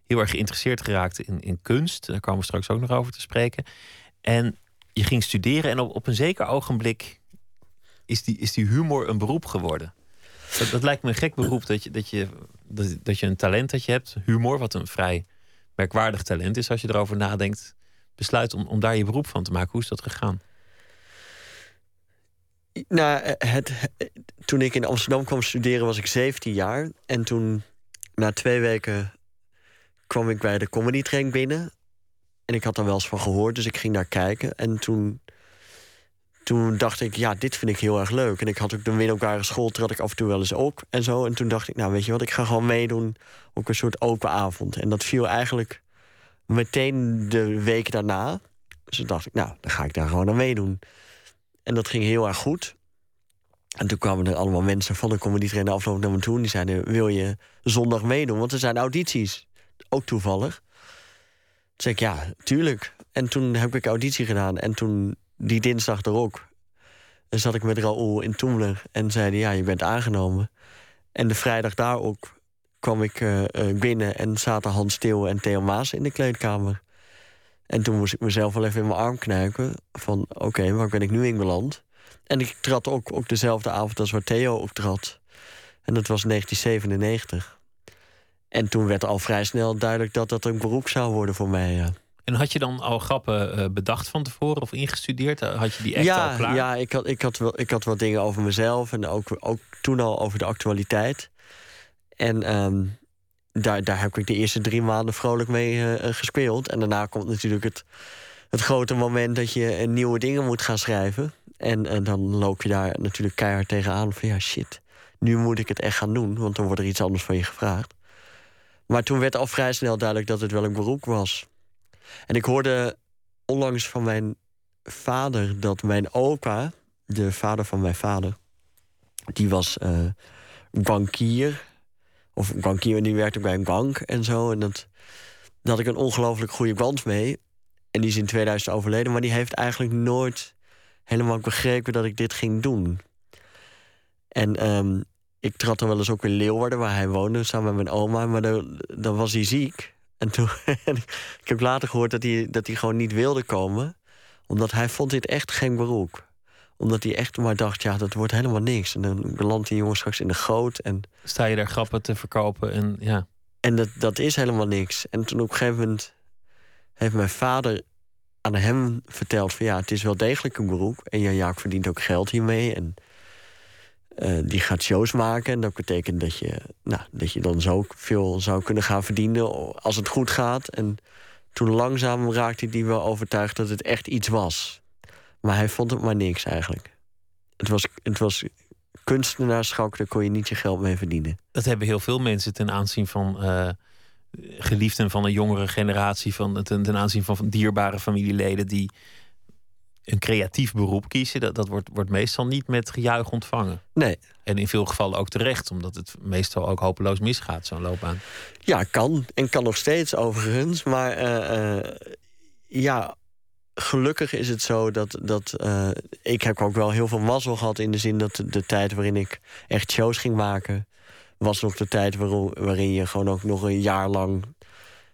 heel erg geïnteresseerd geraakt in, in kunst. Daar komen we straks ook nog over te spreken. En je ging studeren en op, op een zeker ogenblik is die, is die humor een beroep geworden. Dat, dat lijkt me een gek beroep dat je, dat, je, dat, dat je een talent dat je hebt, humor, wat een vrij merkwaardig talent is als je erover nadenkt, besluit om, om daar je beroep van te maken. Hoe is dat gegaan? Nou, het, toen ik in Amsterdam kwam studeren was ik 17 jaar. En toen, na twee weken, kwam ik bij de Comedy Train binnen. En ik had daar wel eens van gehoord, dus ik ging daar kijken. En toen, toen dacht ik, ja, dit vind ik heel erg leuk. En ik had ook de middelbare school, trad ik af en toe wel eens ook en zo. En toen dacht ik, nou, weet je wat, ik ga gewoon meedoen op een soort open avond. En dat viel eigenlijk meteen de week daarna. Dus toen dacht ik, nou, dan ga ik daar gewoon aan meedoen. En dat ging heel erg goed. En toen kwamen er allemaal mensen van de comedy trainer afloop naar me toe. En die zeiden, wil je zondag meedoen? Want er zijn audities. Ook toevallig. Toen zei ik, ja, tuurlijk. En toen heb ik auditie gedaan. En toen, die dinsdag erop, zat ik met Raoul in Toemler. En zeiden, ja, je bent aangenomen. En de vrijdag daarop kwam ik uh, binnen en zaten Hans Steeuw en Theo Maas in de kleedkamer. En toen moest ik mezelf wel even in mijn arm knijpen. Van oké, waar ben ik nu in beland? En ik trad ook, ook dezelfde avond als waar Theo ook trad. En dat was 1997. En toen werd al vrij snel duidelijk dat dat een beroep zou worden voor mij. Ja. En had je dan al grappen uh, bedacht van tevoren of ingestudeerd? Had je die echt ja, al klaar? Ja, ik had, ik, had wel, ik had wat dingen over mezelf en ook, ook toen al over de actualiteit. En um, daar, heb ik de eerste drie maanden vrolijk mee uh, gespeeld. En daarna komt natuurlijk het, het grote moment dat je uh, nieuwe dingen moet gaan schrijven. En, en dan loop je daar natuurlijk keihard tegenaan van ja, shit. Nu moet ik het echt gaan doen, want dan wordt er iets anders van je gevraagd. Maar toen werd al vrij snel duidelijk dat het wel een beroep was. En ik hoorde onlangs van mijn vader dat mijn opa, de vader van mijn vader, die was bankier of een bankier die werkte bij een bank en zo. En dat, daar had ik een ongelooflijk goede band mee. En die is in 2000 overleden, maar die heeft eigenlijk nooit helemaal begrepen dat ik dit ging doen. En um, ik trad dan wel eens ook in Leeuwarden, waar hij woonde, samen met mijn oma. Maar dan, dan was hij ziek. En toen, ik heb later gehoord dat hij, dat hij gewoon niet wilde komen. Omdat hij vond dit echt geen beroep omdat hij echt maar dacht, ja, dat wordt helemaal niks. En dan belandt die jongen straks in de goot. En... Sta je daar grappen te verkopen en ja. En dat, dat is helemaal niks. En toen op een gegeven moment heeft mijn vader aan hem verteld van ja, het is wel degelijk een beroep. En ja, Jaak verdient ook geld hiermee. En uh, die gaat shows maken. En dat betekent dat je, nou, dat je dan zo veel zou kunnen gaan verdienen als het goed gaat. En toen langzaam raakte hij wel overtuigd dat het echt iets was. Maar hij vond het maar niks eigenlijk. Het was, het was kunstenaarschap, daar kon je niet je geld mee verdienen. Dat hebben heel veel mensen ten aanzien van uh, geliefden van een jongere generatie, van, ten, ten aanzien van, dierbare familieleden die een creatief beroep kiezen. Dat, dat wordt, wordt meestal niet met gejuich ontvangen. Nee. En in veel gevallen ook terecht, omdat het meestal ook hopeloos misgaat, zo'n loopbaan. Ja, kan. En kan nog steeds overigens. Maar uh, uh, ja, gelukkig is het zo dat. dat uh, ik heb ook wel heel veel mazzel gehad in de zin dat de, tijd waarin ik echt shows ging maken. was nog de tijd waarin je gewoon ook nog een jaar lang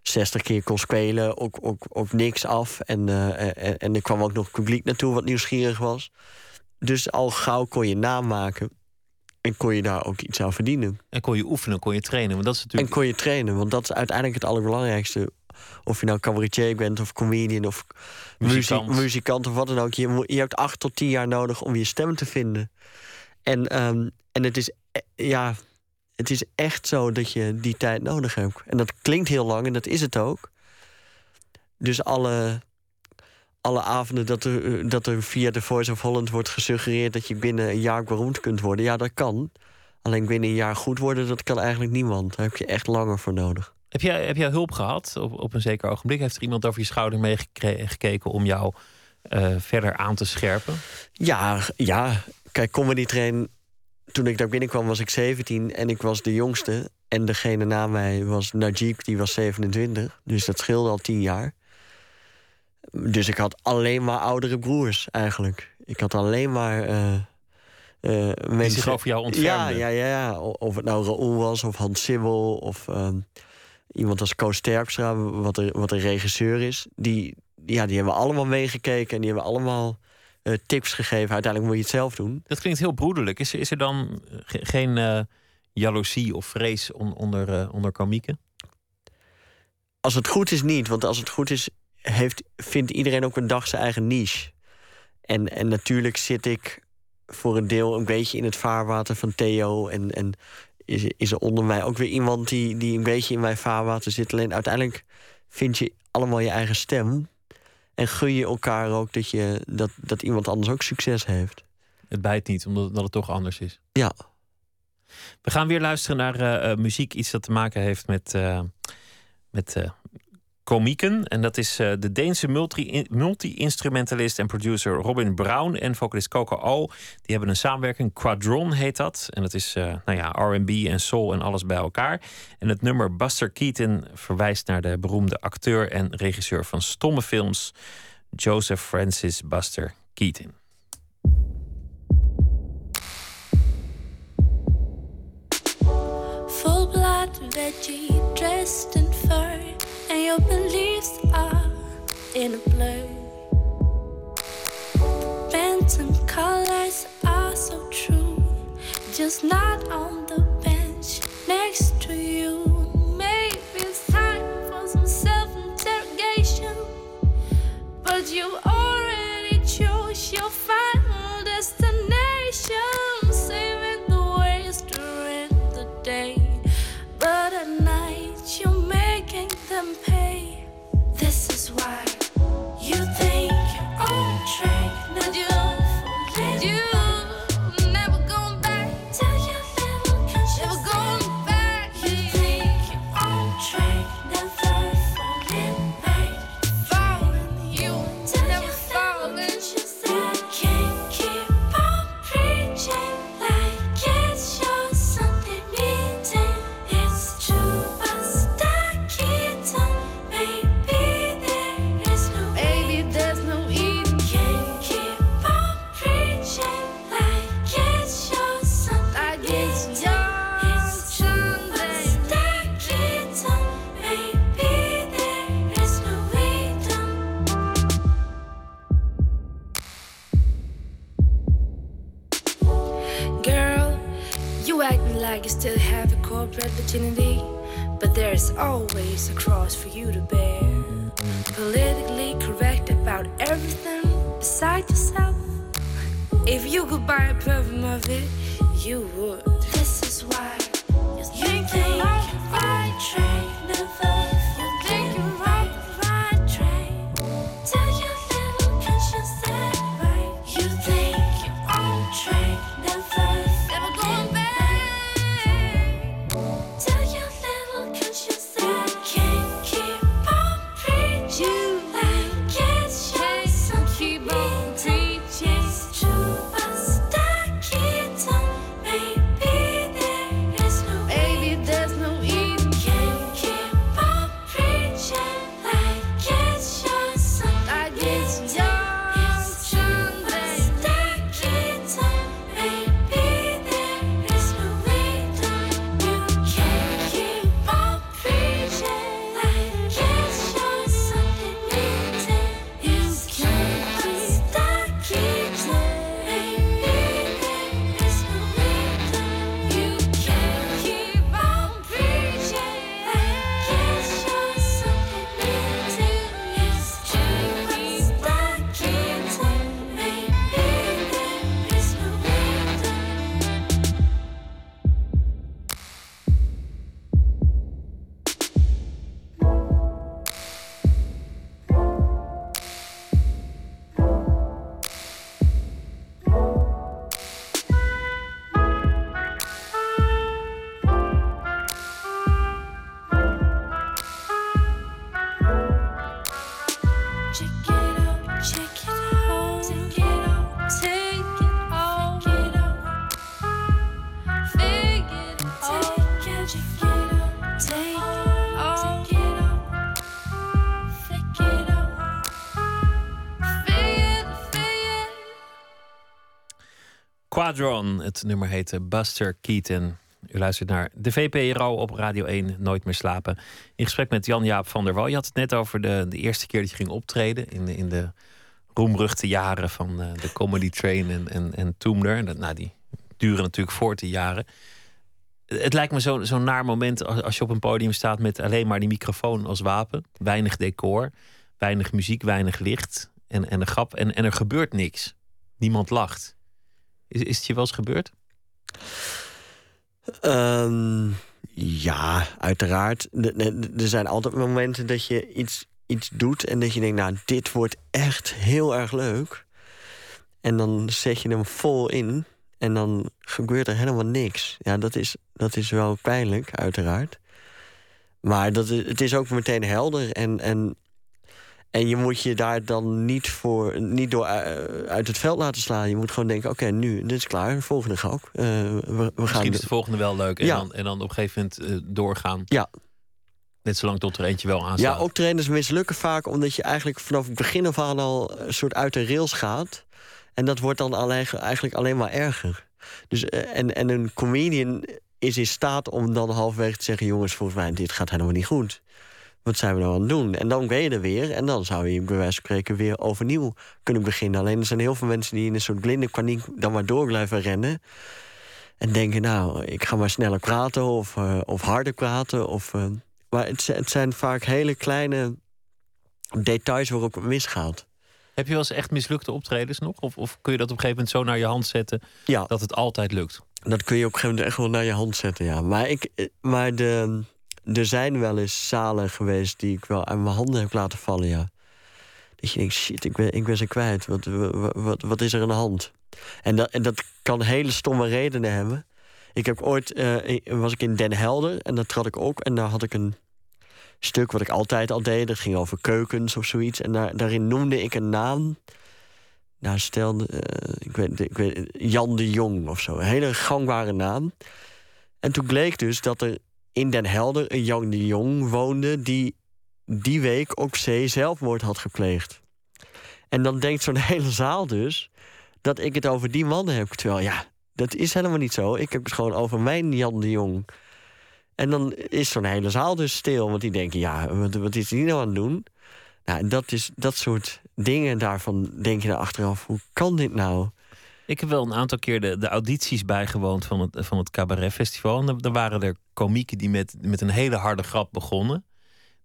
60 keer kon spelen. Ook, ook, ook niks af. En, uh, en, en, er kwam ook nog publiek naartoe wat nieuwsgierig was. Dus al gauw kon je namaken. En kon je daar ook iets aan verdienen. En kon je oefenen, kon je trainen. Want dat is natuurlijk... En kon je trainen, want dat is uiteindelijk het allerbelangrijkste. Of je nou cabaretier bent of comedian of muzikant, muzikant of wat dan ook. Je, je hebt acht tot tien jaar nodig om je stem te vinden. En, um, en het, is, e, ja, het is echt zo dat je die tijd nodig hebt. En dat klinkt heel lang en dat is het ook. Dus alle, alle avonden dat er, dat er via de Voice of Holland wordt gesuggereerd... dat je binnen een jaar beroemd kunt worden, ja, dat kan. Alleen binnen een jaar goed worden, dat kan eigenlijk niemand. Daar heb je echt langer voor nodig. Heb jij, heb jij hulp gehad op, op een zeker ogenblik? Heeft er iemand over je schouder meegekeken om jou eh, verder aan te scherpen? Ja, ja. Kijk, Comedy Train, toen ik daar binnenkwam was ik 17 en ik was de jongste. En degene na mij was Najib, die was 27. Dus dat scheelde al 10 jaar. Dus ik had alleen maar oudere broers eigenlijk. Ik had alleen maar. Uh, uh, mensen zich over jou ontfermden. Ja, ja, ja. Of het nou Raoul was, of Hans Sibbel, of uh, iemand als Koos Terpstra, wat, er, wat een regisseur is. Die, ja, die hebben allemaal meegekeken en die hebben allemaal uh, tips gegeven. Uiteindelijk moet je het zelf doen. Dat klinkt heel broederlijk. Is, is er dan geen uh, jaloezie of vrees on, onder, uh, onder komieken? Als het goed is, niet. Want als het goed is, heeft, vindt iedereen ook een dag zijn eigen niche. En, en natuurlijk zit ik voor een deel een beetje in het vaarwater van Theo. En, en is, is er onder mij ook weer iemand die, die een beetje in mijn vaarwater zit. Alleen uiteindelijk vind je allemaal je eigen stem. En gun je elkaar ook dat, je, dat, dat iemand anders ook succes heeft. Het bijt niet, omdat, het toch anders is. Ja. We gaan weer luisteren naar uh, muziek, iets dat te maken heeft met, uh, met uh, komieken. En dat is uh, de Deense multi-instrumentalist en producer Robin Brown en vocalist Coco O. Die hebben een samenwerking, Quadron heet dat. En dat is uh, nou ja, R&B en soul en alles bij elkaar. En het nummer Buster Keaton verwijst naar de beroemde acteur en regisseur van stomme films... Joseph Francis Buster Keaton. In a blur. Phantom colors are so true, just not on the bench next to you. Maybe it's time for some self interrogation, but you already virginity, but there's always a cross for you to bear. Politically correct about everything beside yourself. If you could buy a perfume of it, you would. This is why you think the right track. Never Het nummer heette Buster Keaton. U luistert naar de VPRO op Radio 1, Nooit meer slapen. In gesprek met Jan-Jaap van der Wal. Je had het net over de, de eerste keer dat je ging optreden... in de, in de roemruchte jaren van uh, de Comedy Train en, en, en nou, die duren natuurlijk voort die jaren. Het lijkt me zo'n zo naar moment als, als je op een podium staat... met alleen maar die microfoon als wapen. Weinig decor, weinig muziek, weinig licht en, en een grap. En, en er gebeurt niks. Niemand lacht. Is, is het je wel eens gebeurd? Um, ja, uiteraard. Er zijn altijd momenten dat je iets, iets doet en dat je denkt, nou, dit wordt echt heel erg leuk. En dan zet je hem vol in en dan gebeurt er helemaal niks. Ja, dat is, dat is wel pijnlijk, uiteraard. Maar dat, het is ook meteen helder. En, en en je moet je daar dan niet, voor, niet door uh, uit het veld laten slaan. Je moet gewoon denken, oké, nu, dit is klaar. De volgende ga ook. Uh, we, we Misschien gaan is de volgende wel leuk. En, ja. dan, en dan op een gegeven moment uh, doorgaan. Ja. Net zolang tot er eentje wel aanstaat. Ja, optredens mislukken vaak omdat je eigenlijk vanaf het begin af aan al een soort uit de rails gaat. En dat wordt dan alleen, eigenlijk alleen maar erger. Dus, en, en een comedian is in staat om dan halverwege te zeggen... jongens, volgens mij, dit gaat helemaal niet goed wat zijn we nou aan het doen? En dan ben je er weer. En dan zou je bij wijze van spreken weer overnieuw kunnen beginnen. Alleen er zijn heel veel mensen die in een soort blinde paniek dan maar door blijven rennen. En denken, nou, ik ga maar sneller praten of, uh, of harder praten. Of, uh, maar het, het, zijn vaak hele kleine details waarop het misgaat. Heb je wel eens echt mislukte optredens nog? Of, of kun je dat op een gegeven moment zo naar je hand zetten ja. dat het altijd lukt? Dat kun je op een gegeven moment echt wel naar je hand zetten, ja. Maar, ik, eh, maar de, er zijn wel eens zalen geweest die ik wel aan mijn handen heb laten vallen, ja. Dat je denkt, shit, ik ben, ik ben ze kwijt. Wat, wat, wat, is er aan de hand? En dat, en dat kan hele stomme redenen hebben. Ik heb ooit, uh, was ik in Den Helder en daar trad ik ook. En daar had ik een stuk wat ik altijd al deed. Dat ging over keukens of zoiets. En daar, daarin noemde ik een naam. Nou, stel, uh, ik, weet, ik weet, Jan de Jong of zo. Een hele gangbare naam. En toen bleek dus dat er in Den Helder een Jan de Jong woonde... die die week op zee zelfmoord had gepleegd. En dan denkt zo'n hele zaal dus dat ik het over die man heb. Terwijl, ja, dat is helemaal niet zo. Ik heb het gewoon over mijn Jan de Jong. En dan is zo'n hele zaal dus stil. Want die denken, ja, wat, wat is die nou aan het doen? Nou, dat, is, dat soort dingen daarvan denk je naar achteraf. Hoe kan dit nou? Ik heb wel een aantal keer de, de audities bijgewoond van het, van het Cabaret Festival. En er waren er komieken die met, met een hele harde grap begonnen.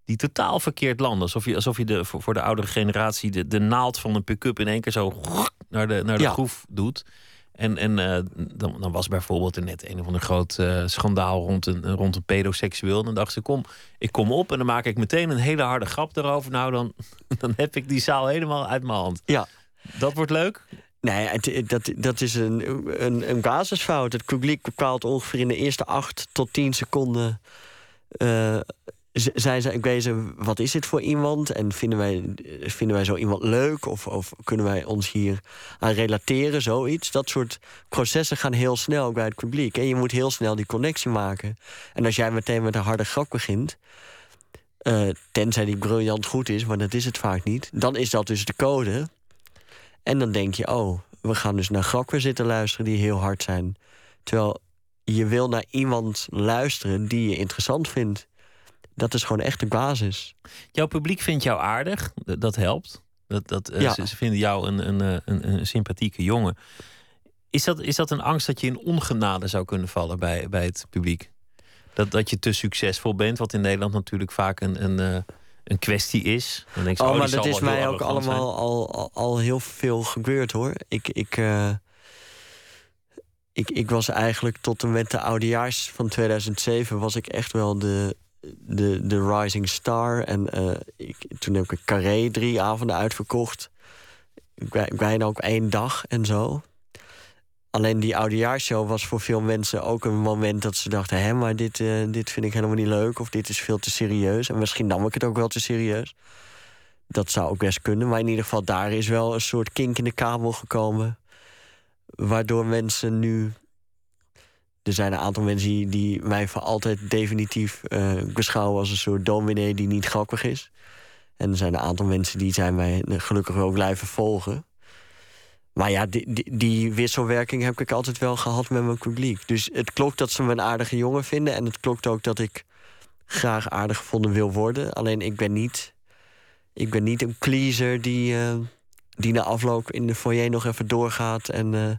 Die totaal verkeerd landen. Alsof je, alsof je de, voor, voor de oudere generatie de, de naald van een pick-up in één keer zo naar de, naar de Ja. groef doet. En, en eh, dan, dan was bijvoorbeeld er net een of ander groot eh, schandaal rond een, rond een pedoseksueel. En dan dacht ze, kom, ik kom op en dan maak ik meteen een hele harde grap erover. Nou, dan, dan heb ik die zaal helemaal uit mijn hand. Ja. Dat wordt leuk. Nee, dat, dat is een, een, een basisfout. Het publiek bepaalt ongeveer in de eerste acht tot tien seconden. z- zijn ze wezen, wat is dit voor iemand? En vinden wij, vinden wij zo iemand leuk? Of, of kunnen wij ons hier aan relateren? Zoiets. Dat soort processen gaan heel snel bij het publiek. En je moet heel snel die connectie maken. En als jij meteen met een harde grap begint. eh, tenzij die briljant goed is, maar dat is het vaak niet. Dan is dat dus de code. En dan denk je, oh, we gaan dus naar grappen zitten luisteren die heel hard zijn. Terwijl je wil naar iemand luisteren die je interessant vindt. Dat is gewoon echt de basis. Jouw publiek vindt jou aardig, dat helpt. Dat, dat, eh, Ja. ze, ze vinden jou een, een, eh, een, een sympathieke jongen. Is dat, is dat een angst dat je in ongenade zou kunnen vallen bij, bij het publiek? Dat, dat je te succesvol bent, wat in Nederland natuurlijk vaak een, een, eh, een kwestie is. Dan denk je, Oh, die maar dat is mij ook zijn. allemaal al, al, heel veel gebeurd hoor. Ik, ik, eh, ik, ik was eigenlijk tot en met de oudejaars van 2007 was ik echt wel de, de, de rising star. En eh, ik, toen heb ik Carré drie avonden uitverkocht. Bijna ook één dag en zo. Alleen die oudejaarsshow was voor veel mensen ook een moment dat ze dachten: hé, maar dit, eh, dit vind ik helemaal niet leuk. Of dit is veel te serieus. En misschien nam ik het ook wel te serieus. Dat zou ook best kunnen. Maar in ieder geval, daar is wel een soort kink in de kabel gekomen. Waardoor mensen nu. Er zijn een aantal mensen die, die mij voor altijd definitief eh, beschouwen als een soort dominee die niet grappig is. En er zijn een aantal mensen die zijn mij gelukkig ook blijven volgen. Maar ja, die, die, die, wisselwerking heb ik altijd wel gehad met mijn publiek. Dus het klopt dat ze me een aardige jongen vinden. En het klopt ook dat ik graag aardig gevonden wil worden. Alleen ik ben niet, ik ben niet een pleaser die, uh, die na afloop in de foyer nog even doorgaat. En uh,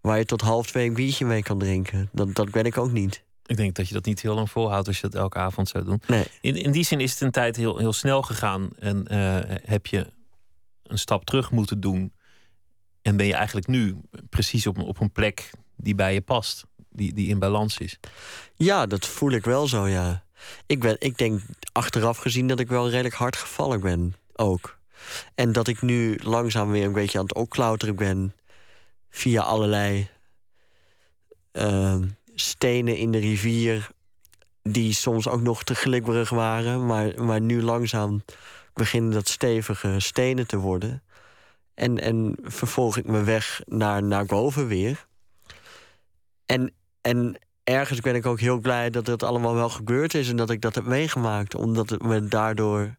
waar je tot half twee een biertje mee kan drinken. Dat, dat ben ik ook niet. Ik denk dat je dat niet heel lang volhoudt als je dat elke avond zou doen. Nee. In, in die zin is het een tijd heel, heel snel gegaan. En uh, heb je een stap terug moeten doen. En ben je eigenlijk nu precies op, op een plek die bij je past. Die, die in balans is. Ja, dat voel ik wel zo, ja. Ik, ben, ik denk achteraf gezien dat ik wel redelijk hard gevallen ben. Ook. En dat ik nu langzaam weer een beetje aan het opklauteren ben. Via allerlei uh, stenen in de rivier. Die soms ook nog te glibberig waren. Maar, maar nu langzaam beginnen dat stevige stenen te worden. En, en vervolg ik me weg naar, naar boven weer. En, en ergens ben ik ook heel blij dat het allemaal wel gebeurd is en dat ik dat heb meegemaakt. Omdat het me daardoor.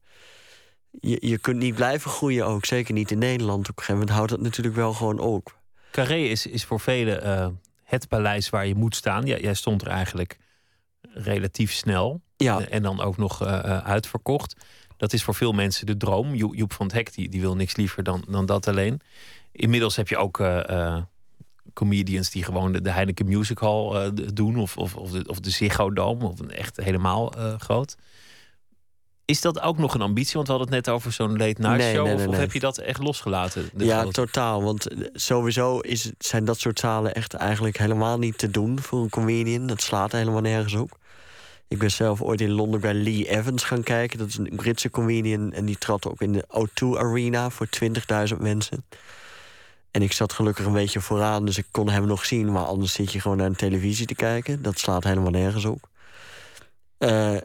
Je, je kunt niet blijven groeien ook, zeker niet in Nederland. Op een gegeven moment houdt het natuurlijk wel gewoon op. Carré is, is voor velen uh, het paleis waar je moet staan. Ja, jij stond er eigenlijk relatief snel. Ja. En dan ook nog uh, uitverkocht. Dat is voor veel mensen de droom. Jo Joep van het Hek die, die wil niks liever dan, dan dat alleen. Inmiddels heb je ook uh, comedians die gewoon de, de Heineken Music Hall uh, doen. Of, of, of, de, of de Ziggo Dome. Of een echt helemaal uh, groot. Is dat ook nog een ambitie? Want we hadden het net over zo'n late night nee, show. Nee, nee, of, of, heb je dat echt losgelaten? Ja, grote? totaal. Want sowieso is, zijn dat soort zalen echt eigenlijk helemaal niet te doen voor een comedian. Dat slaat helemaal nergens op. Ik ben zelf ooit in Londen bij Lee Evans gaan kijken. Dat is een Britse comedian. En die trad ook in de O2 Arena voor 20.000 mensen. En ik zat gelukkig een beetje vooraan, dus ik kon hem nog zien. Maar anders zit je gewoon naar de televisie te kijken. Dat slaat helemaal nergens op. Uh,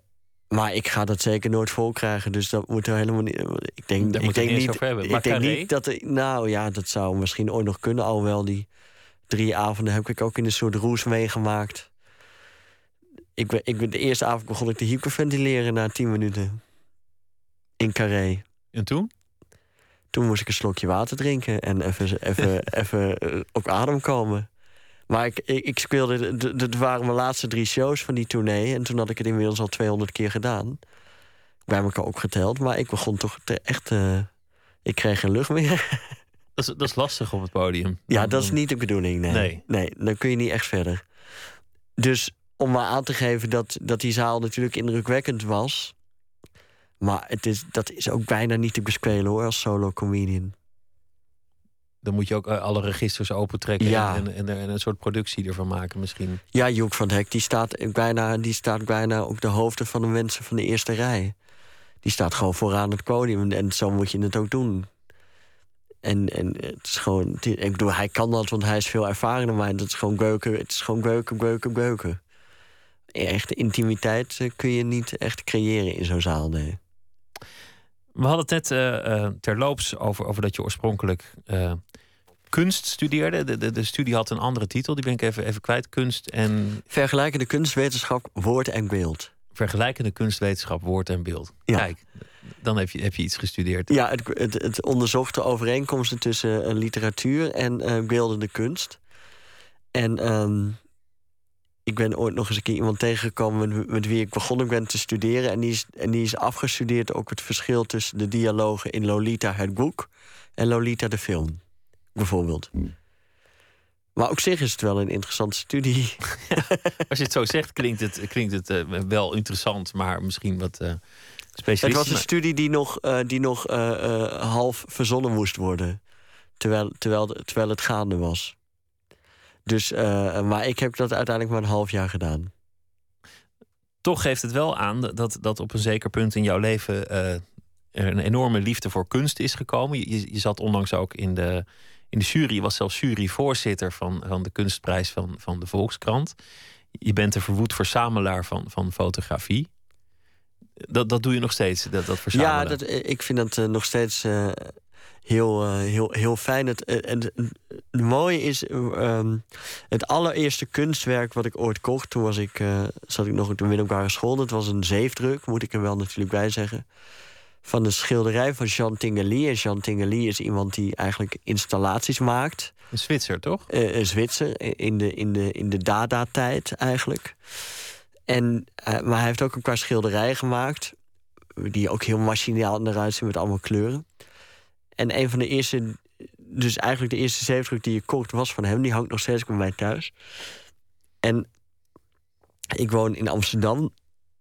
maar ik ga dat zeker nooit vol krijgen. Dus dat moet er helemaal niet. Ik denk, Daar ik denk niet. Ik denk niet dat. Er, nou ja, dat zou misschien ooit nog kunnen. Alhoewel die drie avonden heb ik ook in een soort roes meegemaakt. Ik ben, ik ben, de eerste avond begon ik te hyperventileren na tien minuten. In Carré. En toen? Toen moest ik een slokje water drinken en even, even, even op adem komen. Maar ik, ik, ik speelde, dat waren mijn laatste drie shows van die tournee. En toen had ik het inmiddels al 200 keer gedaan. Bij elkaar opgeteld. Maar ik begon toch te, echt. Uh, ik kreeg geen lucht meer. Dat is, dat is lastig op het podium. Ja, dat is niet de bedoeling. Nee. Nee. nee, dan kun je niet echt verder. Dus om maar aan te geven dat, dat die zaal natuurlijk indrukwekkend was. Maar het is, dat is ook bijna niet te bespelen hoor, als solo comedian. Dan moet je ook eh, alle registers opentrekken Ja. en, en, en een soort productie ervan maken misschien. Ja, Joek van het Hek, die staat, bijna, die staat bijna op de hoofden van de mensen van de eerste rij. Die staat gewoon vooraan het podium en zo moet je het ook doen. En, en het is gewoon, ik bedoel, hij kan dat, want hij is veel dan mij. Dat is gewoon geuken, het is gewoon geuken, geuken, geuken. Echte intimiteit eh, kun je niet echt creëren in zo'n zaal, nee. We hadden het net uh, terloops over, over dat je oorspronkelijk uh, kunst studeerde. De, de, de, studie had een andere titel, die ben ik even, even kwijt. Kunst en. Vergelijkende kunstwetenschap, woord en beeld. Vergelijkende kunstwetenschap, woord en beeld. Ja. Kijk, dan heb je, heb je iets gestudeerd. Ja, het, het, het onderzocht de overeenkomsten tussen literatuur en beeldende kunst. En um, ik ben ooit nog eens een keer iemand tegengekomen met, met, wie ik begonnen ben te studeren. En die, is, en die is afgestudeerd ook het verschil tussen de dialogen in Lolita het boek en Lolita de film, bijvoorbeeld. Maar op zich is het wel een interessante studie. als je het zo zegt, klinkt het, klinkt het uh, wel interessant, maar misschien wat uh, specialistisch. Het was een studie die nog, uh, die nog half verzonnen moest worden, terwijl, terwijl, terwijl het gaande was. Dus, uh, maar ik heb dat uiteindelijk maar een half jaar gedaan. Toch geeft het wel aan dat, dat op een zeker punt in jouw leven uh, er een enorme liefde voor kunst is gekomen. Je, je zat onlangs ook in de, in de jury, je was zelfs juryvoorzitter van, van de kunstprijs van, van de Volkskrant. Je bent een verwoed verzamelaar van, van fotografie. Dat, dat doe je nog steeds, dat, dat verzamelen? Ja, dat, ik vind dat uh, nog steeds heel, uh, heel, heel fijn. Het, het, het, het mooie is, um, het allereerste kunstwerk wat ik ooit kocht... toen was ik, zat ik nog op de middelbare school. Dat was een zeefdruk, moet ik er wel natuurlijk bij zeggen. van een schilderij van Jean Tinguely. En Jean Tinguely is iemand die eigenlijk installaties maakt. Een Zwitser, toch? Uh, een Zwitser, in de, in de, in de Dada-tijd eigenlijk. En, uh, maar hij heeft ook een paar schilderijen gemaakt... die ook heel machinaal eruit zien met allemaal kleuren. En een van de eerste... dus eigenlijk de eerste zeefdruk die je kocht was van hem. Die hangt nog steeds bij mij thuis. En ik woon in Amsterdam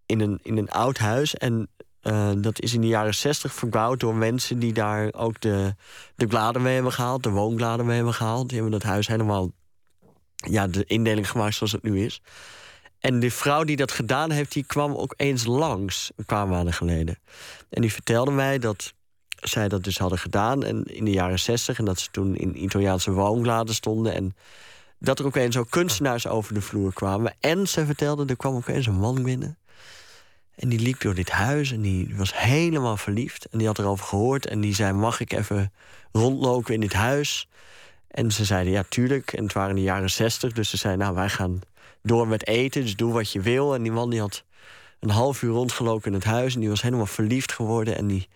in een, in een oud huis. En uh, dat is in de jaren zestig verbouwd door mensen die daar ook de, de bladen mee hebben gehaald, de woonbladen mee hebben gehaald. Die hebben dat huis helemaal ja, de indeling gemaakt zoals het nu is. En de vrouw die dat gedaan heeft, die kwam ook eens langs een paar maanden geleden. En die vertelde mij dat zij dat dus hadden gedaan en in de jaren zestig. En dat ze toen in Italiaanse woonbladen stonden. En dat er ook eens ook kunstenaars over de vloer kwamen. En ze vertelde, er kwam ook eens een man binnen. En die liep door dit huis en die was helemaal verliefd. En die had erover gehoord en die zei: Mag ik even rondlopen in dit huis? En ze zeiden: Ja, tuurlijk. En het waren de jaren zestig, dus ze zeiden: Nou, wij gaan door met eten, dus doe wat je wil. En die man die had een half uur rondgelopen in het huis en die was helemaal verliefd geworden. En die,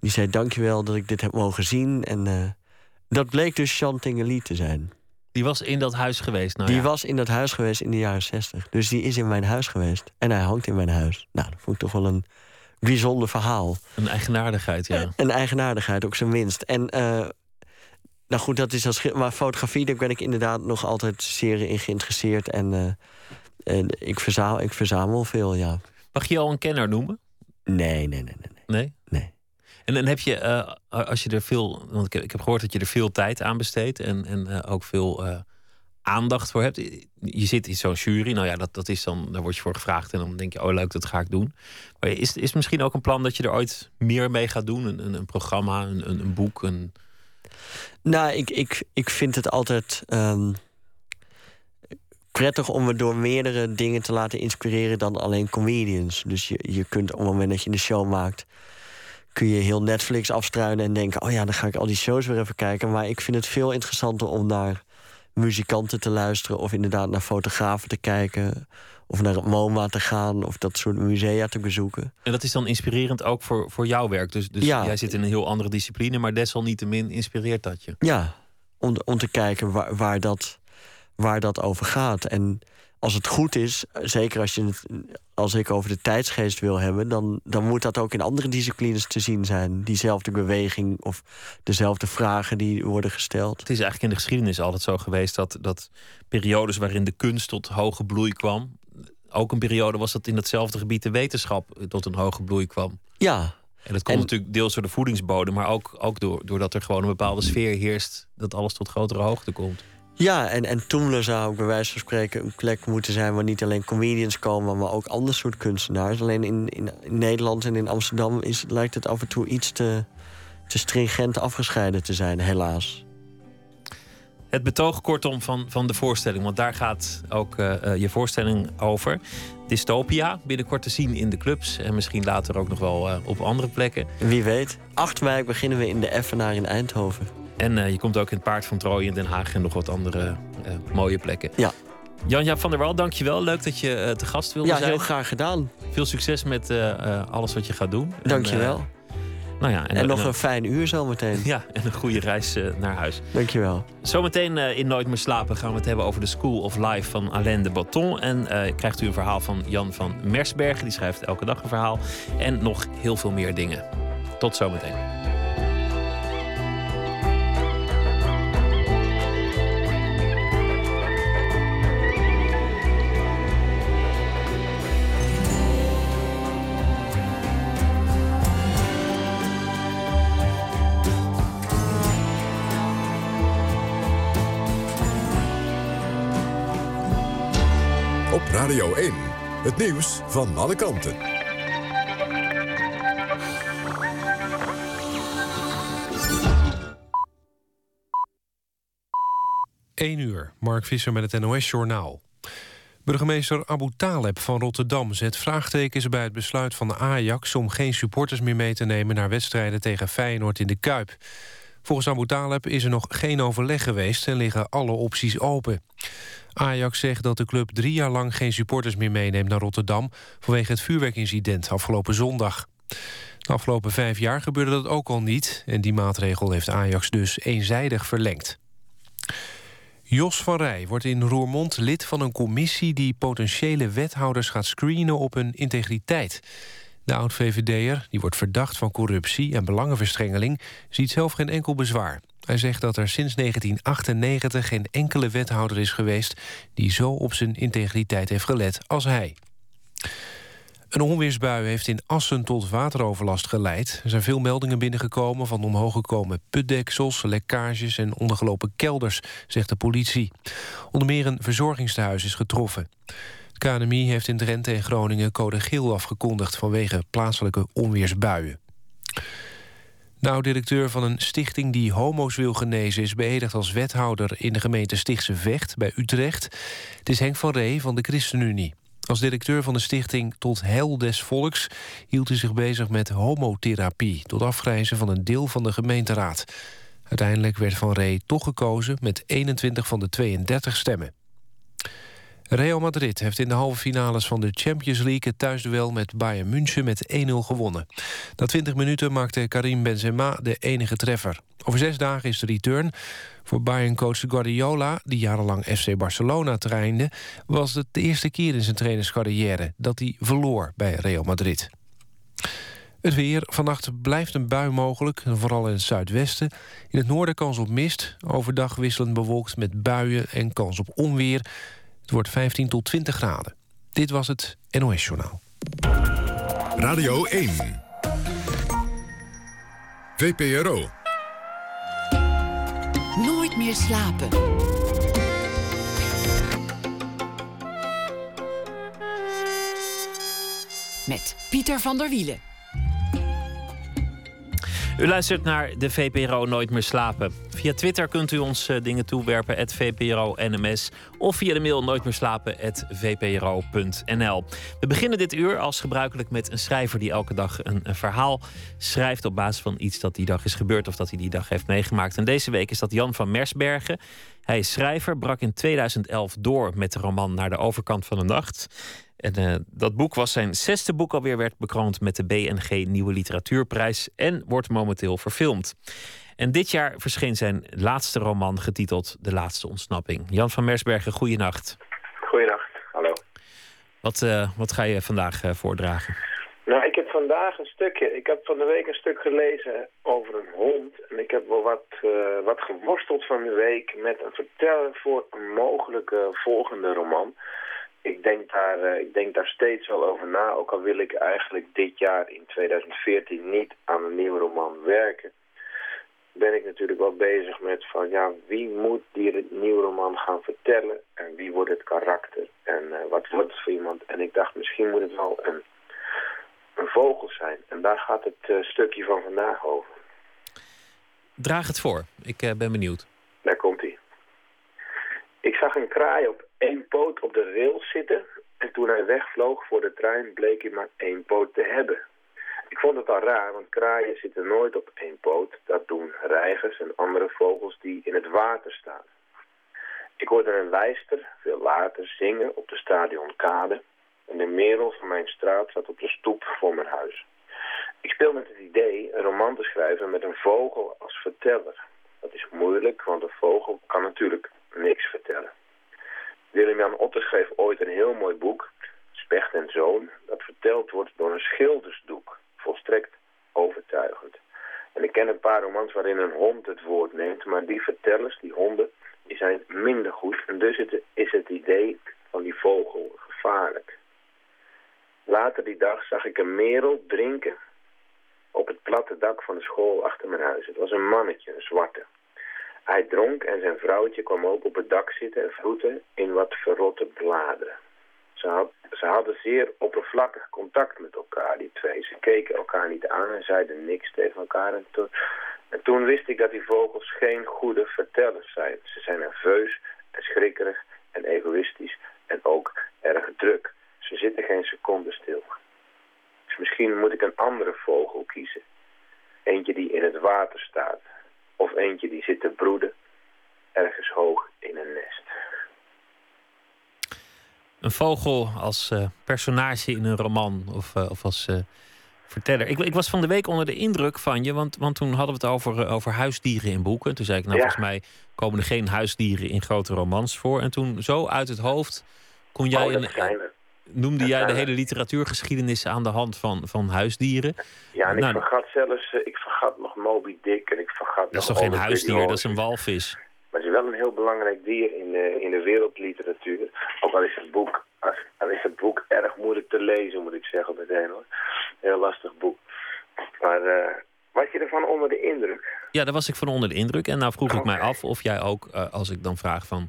die zei: Dankjewel dat ik dit heb mogen zien. En uh, dat bleek dus Chantingeli te zijn. Die was in dat huis geweest? Nou, die ja. was in dat huis geweest in de jaren zestig. Dus die is in mijn huis geweest. En hij hangt in mijn huis. Nou, dat vond ik toch wel een bijzonder verhaal. Een eigenaardigheid, ja. Een eigenaardigheid, ook zijn minst. En uh, nou goed, dat is als. Maar fotografie, daar ben ik inderdaad nog altijd zeer in geïnteresseerd. En, uh, en ik, verzamel, ik verzamel veel, ja. Mag je al een kenner noemen? Nee, nee, nee, nee. Nee? En dan heb je, uh, als je er veel, want ik heb, ik heb, gehoord dat je er veel tijd aan besteedt en, en uh, ook veel uh, aandacht voor hebt. Je zit in zo'n jury, nou ja, dat, dat is dan, daar word je voor gevraagd en dan denk je, oh leuk, dat ga ik doen. Maar is, is misschien ook een plan dat je er ooit meer mee gaat doen? Een, een, programma, een, een, boek? Een... Nou, ik, ik, ik vind het altijd um, prettig om me door meerdere dingen te laten inspireren dan alleen comedians. Dus je, je kunt op het moment dat je een show maakt kun je heel Netflix afstruinen en denken: oh ja, dan ga ik al die shows weer even kijken. Maar ik vind het veel interessanter om naar muzikanten te luisteren, of inderdaad naar fotografen te kijken, of naar het MoMA te gaan, of dat soort musea te bezoeken. En dat is dan inspirerend ook voor, voor jouw werk. Dus, dus ja. jij zit in een heel andere discipline, maar desalniettemin inspireert dat je. Ja, om, om te kijken waar, waar, dat, waar dat over gaat. En als het goed is, zeker als, je het, als ik over de tijdsgeest wil hebben, dan, dan moet dat ook in andere disciplines te zien zijn. Diezelfde beweging of dezelfde vragen die worden gesteld. Het is eigenlijk in de geschiedenis altijd zo geweest dat, dat periodes waarin de kunst tot hoge bloei kwam, ook een periode was dat in datzelfde gebied de wetenschap tot een hoge bloei kwam. Ja. En dat komt en, natuurlijk deels door de voedingsbodem, maar ook, ook door, doordat er gewoon een bepaalde sfeer heerst dat alles tot grotere hoogte komt. Ja, en, en Toemler zou ook bij wijze van spreken een plek moeten zijn... waar niet alleen comedians komen, maar ook ander soort kunstenaars. Alleen in, in, in Nederland en in Amsterdam is, lijkt het af en toe iets te, te stringent afgescheiden te zijn, helaas. Het betoog kortom van, van de voorstelling, want daar gaat ook uh, uh, je voorstelling over. Dystopia, binnenkort te zien in de clubs en misschien later ook nog wel uh, op andere plekken. Wie weet. 8 mei beginnen we in de Effenaar in Eindhoven. En uh, je komt ook in het Paard van Troje in Den Haag en nog wat andere uh, mooie plekken. Ja. Janja van der Wal, dankjewel. Leuk dat je uh, te gast wilde ja, zijn. Ja, heel graag gedaan. Veel succes met alles wat je gaat doen. Dankjewel. En, nou ja, en, en nog een fijn uur zometeen. Ja, en een goede reis naar huis. Dankjewel. Zometeen in Nooit meer slapen gaan we het hebben over de School of Life van Alain de Botton. En krijgt u een verhaal van Jan van Mersbergen. Die schrijft elke dag een verhaal. En nog heel veel meer dingen. Tot zometeen. Radio 1. Het nieuws van alle kanten. Eén uur, Mark Visser met het NOS-journaal. Burgemeester Abu Taleb van Rotterdam zet vraagtekens bij het besluit van de Ajax... om geen supporters meer mee te nemen naar wedstrijden tegen Feyenoord in de Kuip. Volgens Abu Taleb is er nog geen overleg geweest en liggen alle opties open. Ajax zegt dat de club drie jaar lang geen supporters meer meeneemt naar Rotterdam... vanwege het vuurwerkincident afgelopen zondag. De afgelopen vijf jaar gebeurde dat ook al niet... en die maatregel heeft Ajax dus eenzijdig verlengd. Jos van Rij wordt in Roermond lid van een commissie... die potentiële wethouders gaat screenen op hun integriteit. De oud-VVD'er, die wordt verdacht van corruptie en belangenverstrengeling... ziet zelf geen enkel bezwaar. Hij zegt dat er sinds 1998 geen enkele wethouder is geweest... die zo op zijn integriteit heeft gelet als hij. Een onweersbui heeft in Assen tot wateroverlast geleid. Er zijn veel meldingen binnengekomen van omhooggekomen putdeksels, lekkages en ondergelopen kelders, zegt de politie. Onder meer een verzorgingstehuis is getroffen. KNMI heeft in Drenthe en Groningen code geel afgekondigd vanwege plaatselijke onweersbuien. Nou, directeur van een stichting die homo's wil genezen... is beëdigd als wethouder in de gemeente Stichtse Vecht bij Utrecht. Het is Henk van Ree van de ChristenUnie. Als directeur van de stichting Tot Heil des Volks... hield hij zich bezig met homotherapie... tot afgrijzen van een deel van de gemeenteraad. Uiteindelijk werd Van Ree toch gekozen met 21 van de 32 stemmen. Real Madrid heeft in de halve finales van de Champions League... het thuisduel met Bayern München met 1-0 gewonnen. Na 20 minuten maakte Karim Benzema de enige treffer. Over zes dagen is de return. Voor Bayern-coach Guardiola, die jarenlang FC Barcelona trainde... was het de eerste keer in zijn trainerscarrière dat hij verloor bij Real Madrid. Het weer. Vannacht blijft een bui mogelijk, vooral in het zuidwesten. In het noorden kans op mist. Overdag wisselend bewolkt met buien en kans op onweer. Het wordt 15 tot 20 graden. Dit was het NOS Journaal. Radio 1. VPRO. Nooit meer slapen. Met Pieter van der Wielen. U luistert naar de VPRO Nooit meer slapen. Via Twitter kunt u ons uh, dingen toewerpen, het VPRO-NMS... of via de mail nooitmeerslapen.vpro.nl. We beginnen dit uur als gebruikelijk met een schrijver... die elke dag een, een, verhaal schrijft op basis van iets dat die dag is gebeurd... of dat hij die dag heeft meegemaakt. En deze week is dat Jan van Mersbergen. Hij is schrijver, brak in 2011 door met de roman Naar de overkant van de nacht... En uh, dat boek was zijn zesde boek alweer, werd bekroond met de BNG Nieuwe Literatuurprijs en wordt momenteel verfilmd. En dit jaar verscheen zijn laatste roman getiteld De Laatste Ontsnapping. Jan van Mersbergen, goeienacht. Goeienacht, hallo. Wat, uh, wat ga je vandaag uh, voordragen? Nou, ik heb vandaag een stukje, ik heb van de week een stuk gelezen over een hond. En ik heb wel wat, wat geworsteld van de week met een verteller voor een mogelijke volgende roman ik denk, daar, uh, ik denk daar steeds wel over na. Ook al wil ik eigenlijk dit jaar in 2014 niet aan een nieuwe roman werken. Ben ik natuurlijk wel bezig met van ja, wie moet die nieuwe roman gaan vertellen? En wie wordt het karakter? En uh, wat wordt het voor iemand? En ik dacht misschien moet het wel een, een vogel zijn. En daar gaat het uh, stukje van vandaag over. Draag het voor. Ik ben benieuwd. Daar komt. Ik zag een kraai op één poot op de rails zitten en toen hij wegvloog voor de trein bleek hij maar één poot te hebben. Ik vond het al raar, want kraaien zitten nooit op één poot. Dat doen reigers en andere vogels die in het water staan. Ik hoorde een lijster, veel later, zingen op de stadionkade. En de merel van mijn straat zat op de stoep voor mijn huis. Ik speel met het idee een roman te schrijven met een vogel als verteller. Dat is moeilijk, want een vogel kan natuurlijk niks vertellen. Willem-Jan Otter schreef ooit een heel mooi boek, Specht en Zoon, dat verteld wordt door een schildersdoek. Volstrekt overtuigend. En ik ken een paar romans waarin een hond het woord neemt, maar die vertellers, die honden, die zijn minder goed. En dus is het idee van die vogel gevaarlijk. Later die dag zag ik een merel drinken op het platte dak van de school achter mijn huis. Het was een mannetje, een zwarte. Hij dronk en zijn vrouwtje kwam ook op het dak zitten en vroeten in wat verrotte bladeren. Ze, had, ze hadden zeer oppervlakkig contact met elkaar, die twee. Ze keken elkaar niet aan en zeiden niks tegen elkaar. En toen, en toen wist ik dat die vogels geen goede vertellers zijn. Ze zijn nerveus en schrikkerig en egoïstisch en ook erg druk. Ze zitten geen seconde stil. Dus misschien moet ik een andere vogel kiezen. Eentje die in het water staat of eentje die zit te broeden ergens hoog in een nest. Een vogel als uh, personage in een roman of, uh, of als uh, Verteller. Ik, ik was van de week onder de indruk van je, want, want toen hadden we het over, eh, over huisdieren in boeken. Toen zei ik, nou Ja. volgens mij komen er geen huisdieren in grote romans voor. En toen zo uit het hoofd kon jij oh, een, noemde dat jij de hele literatuurgeschiedenis aan de hand van, van huisdieren. Ja, en Nou, ik vergat zelfs, eh, ik vergat nog Moby Dick en ik vergat Dat is nog toch geen huisdier, dat is een walvis. Maar het is wel een heel belangrijk dier in de, in de wereldliteratuur. Ook al is het boek, als, al is het boek erg moeilijk te lezen, moet ik zeggen meteen hoor. Heel lastig boek. Maar eh, was je ervan onder de indruk? Ja, daar was ik van onder de indruk. En nou vroeg ik mij af of jij ook, eh, als ik dan vraag van...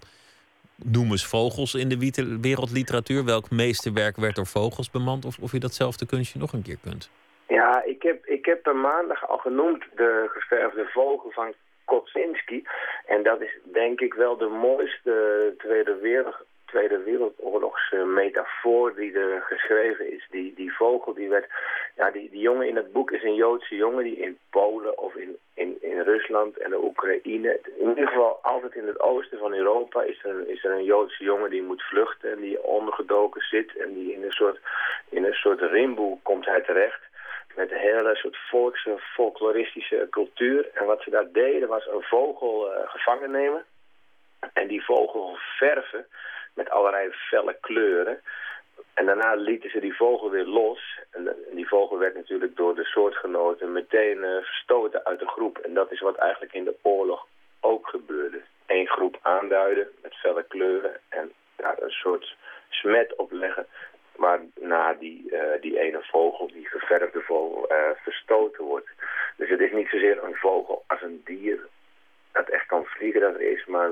Noem eens vogels in de wereldliteratuur. Welk meesterwerk werd door vogels bemand? Of, of je datzelfde kunstje nog een keer kunt. Ja, ik heb, ik heb per maandag al genoemd de gesterfde vogel van Kotsinski. En dat is denk ik wel de mooiste Tweede, Wereld, Tweede Wereldoorlogs eh, metafoor die er geschreven is. Die, die vogel die werd... Ja, die, die jongen in het boek is een Joodse jongen die in Polen of in, in, in Rusland en de Oekraïne... In ieder geval altijd in het oosten van Europa is er, een- is er een Joodse jongen die moet vluchten... en die ondergedoken zit en die in een soort, in een soort rimboe komt hij terecht met een hele soort volkse, folkloristische cultuur. En wat ze daar deden was een vogel eh, gevangen nemen. En die vogel verven met allerlei felle kleuren. En daarna lieten ze die vogel weer los. En, en die vogel werd natuurlijk door de soortgenoten meteen eh, verstoten uit de groep. En dat is wat eigenlijk in de oorlog ook gebeurde. Eén groep aanduiden met felle kleuren en daar een soort smet opleggen. Waarna die, eh, die ene vogel, die geverfde vogel, eh, verstoten wordt. Dus het is niet zozeer een vogel als een dier dat echt kan vliegen dat er is, maar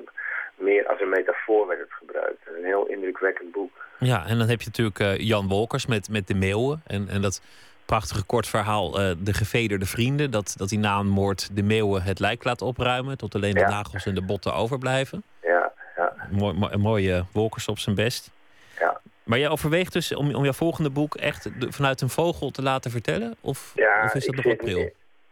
meer als een metafoor werd het gebruikt. Een heel indrukwekkend boek. Ja, en dan heb je natuurlijk eh, Jan Wolkers met, met de meeuwen. En, en dat prachtige kort verhaal De Gevederde Vrienden. Dat, dat hij na een moord de meeuwen het lijk laat opruimen. Tot alleen de Ja. nagels en de botten overblijven. Ja, ja. Mooi, mooi, mooie Wolkers op zijn best. Maar jij overweegt dus om, om jouw volgende boek echt de- vanuit een vogel te laten vertellen? Of, Ja, of is dat nog zit- april?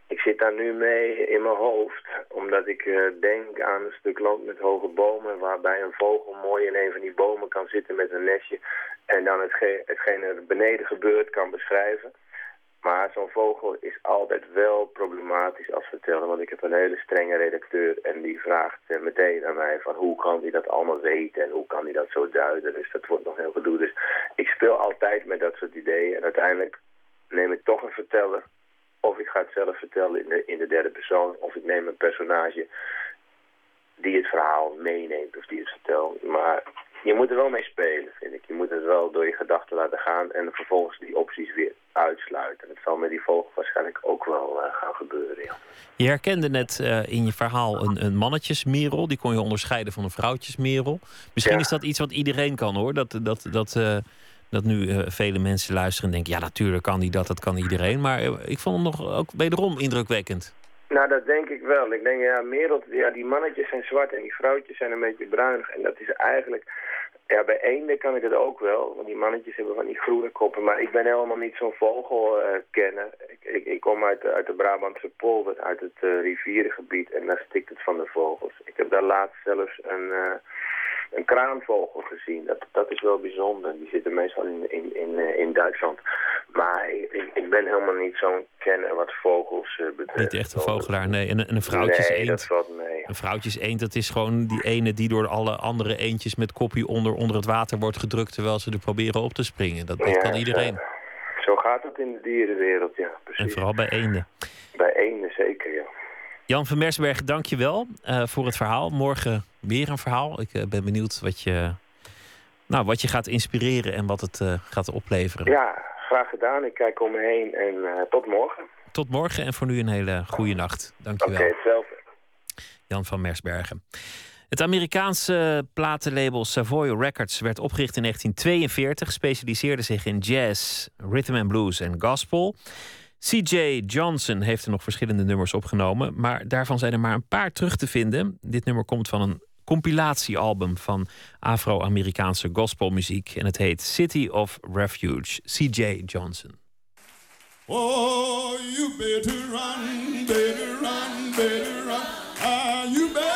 Ik zit daar nu mee in mijn hoofd, omdat ik eh, denk aan een stuk land met hoge bomen, waarbij een vogel mooi in een van die bomen kan zitten met een nestje en dan hetgeen, hetgeen er beneden gebeurt kan beschrijven. Maar zo'n vogel is altijd wel problematisch als vertellen, want ik heb een hele strenge redacteur en die vraagt eh, meteen aan mij van hoe kan hij dat allemaal weten en hoe kan hij dat zo duiden. Dus dat wordt nog heel gedoe. Dus ik speel altijd met dat soort ideeën en uiteindelijk neem ik toch een verteller of ik ga het zelf vertellen in de, in de derde persoon. Of ik neem een personage die het verhaal meeneemt of die het vertelt. Maar je moet er wel mee spelen, vind ik. Je moet het wel door je gedachten laten gaan en vervolgens die opties weer uitsluiten. Dat zal met die vogel waarschijnlijk ook wel eh, gaan gebeuren. Ja. Je herkende net eh, in je verhaal een, een mannetjesmerel. Die kon je onderscheiden van een vrouwtjesmerel. Misschien Ja. is dat iets wat iedereen kan hoor. Dat, dat, dat, eh, dat nu vele mensen luisteren en denken... ja, natuurlijk kan die dat, dat kan iedereen. Maar ik vond hem nog ook wederom indrukwekkend. Nou, dat denk ik wel. Ik denk, ja, Merel, ja, die mannetjes zijn zwart en die vrouwtjes zijn een beetje bruinig. En dat is eigenlijk... Ja, bij eenden kan ik het ook wel, want die mannetjes hebben van die groene koppen. Maar ik ben helemaal niet zo'n vogelkenner. ik, ik, ik kom uit, uit de Brabantse polder, uit het eh, rivierengebied en daar stikt het van de vogels. Ik heb daar laatst zelfs een, eh, een kraanvogel gezien. Dat, dat is wel bijzonder. Die zitten meestal in, in, in, eh, in Duitsland. Maar ik, ben helemaal niet zo'n kenner wat vogels eh, betreft. Niet echt een vogelaar, nee. En, een- en een vrouwtjes Nee, dat eend. valt mee. Een vrouwtjes eend, dat is gewoon die ene die door alle andere eendjes met koppie onder, onder het water wordt gedrukt... terwijl ze er proberen op te springen. Dat, dat Ja, kan iedereen. Zo, zo gaat het in de dierenwereld, ja. Precies. En vooral bij eenden. Bij eenden zeker, ja. Jan van Mersberg, dank je wel eh, voor het verhaal. Morgen weer een verhaal. Ik eh, ben benieuwd wat je, nou, wat je gaat inspireren en wat het eh, gaat opleveren. Ja, graag gedaan. Ik kijk om me heen en eh, tot morgen. Tot morgen en voor nu een hele goede nacht. Dank je Oké, wel. hetzelfde. Jan van Mersbergen. Het Amerikaanse platenlabel Savoy Records werd opgericht in 1942, specialiseerde zich in jazz, rhythm and blues en gospel. C.J. Johnson heeft er nog verschillende nummers opgenomen, maar daarvan zijn er maar een paar terug te vinden. Dit nummer komt van een compilatiealbum van Afro-Amerikaanse gospelmuziek en het heet City of Refuge. C.J. Johnson. Oh, you better run, better run, better run. Ah, you better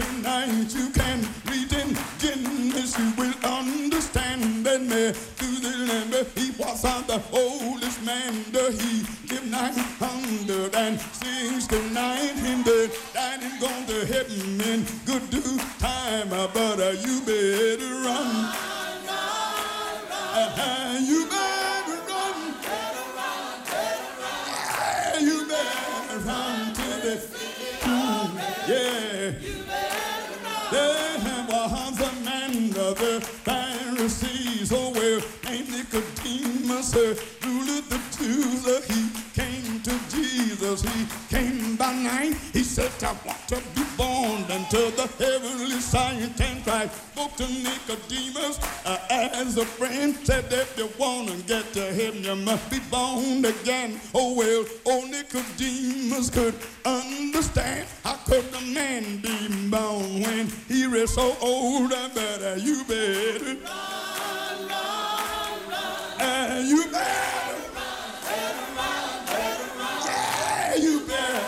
tonight. You can read in Guinness, you will understand that Methuselah, he was the oldest man, he lived 969 and then died and gone to heaven in good due time. But uh, you better run. Uh, you better Nicodemus, uh, the. Uh, he came to Jesus, he came by night. He said, I want to be born into the heavenly science and Christ. Spoke to Nicodemus uh, as a friend, said, if you want to get to heaven, you must be born again. Oh well, oh Nicodemus could understand. How could a man be born when he is so old? I better, you better. Uh, you better. Yeah, you better.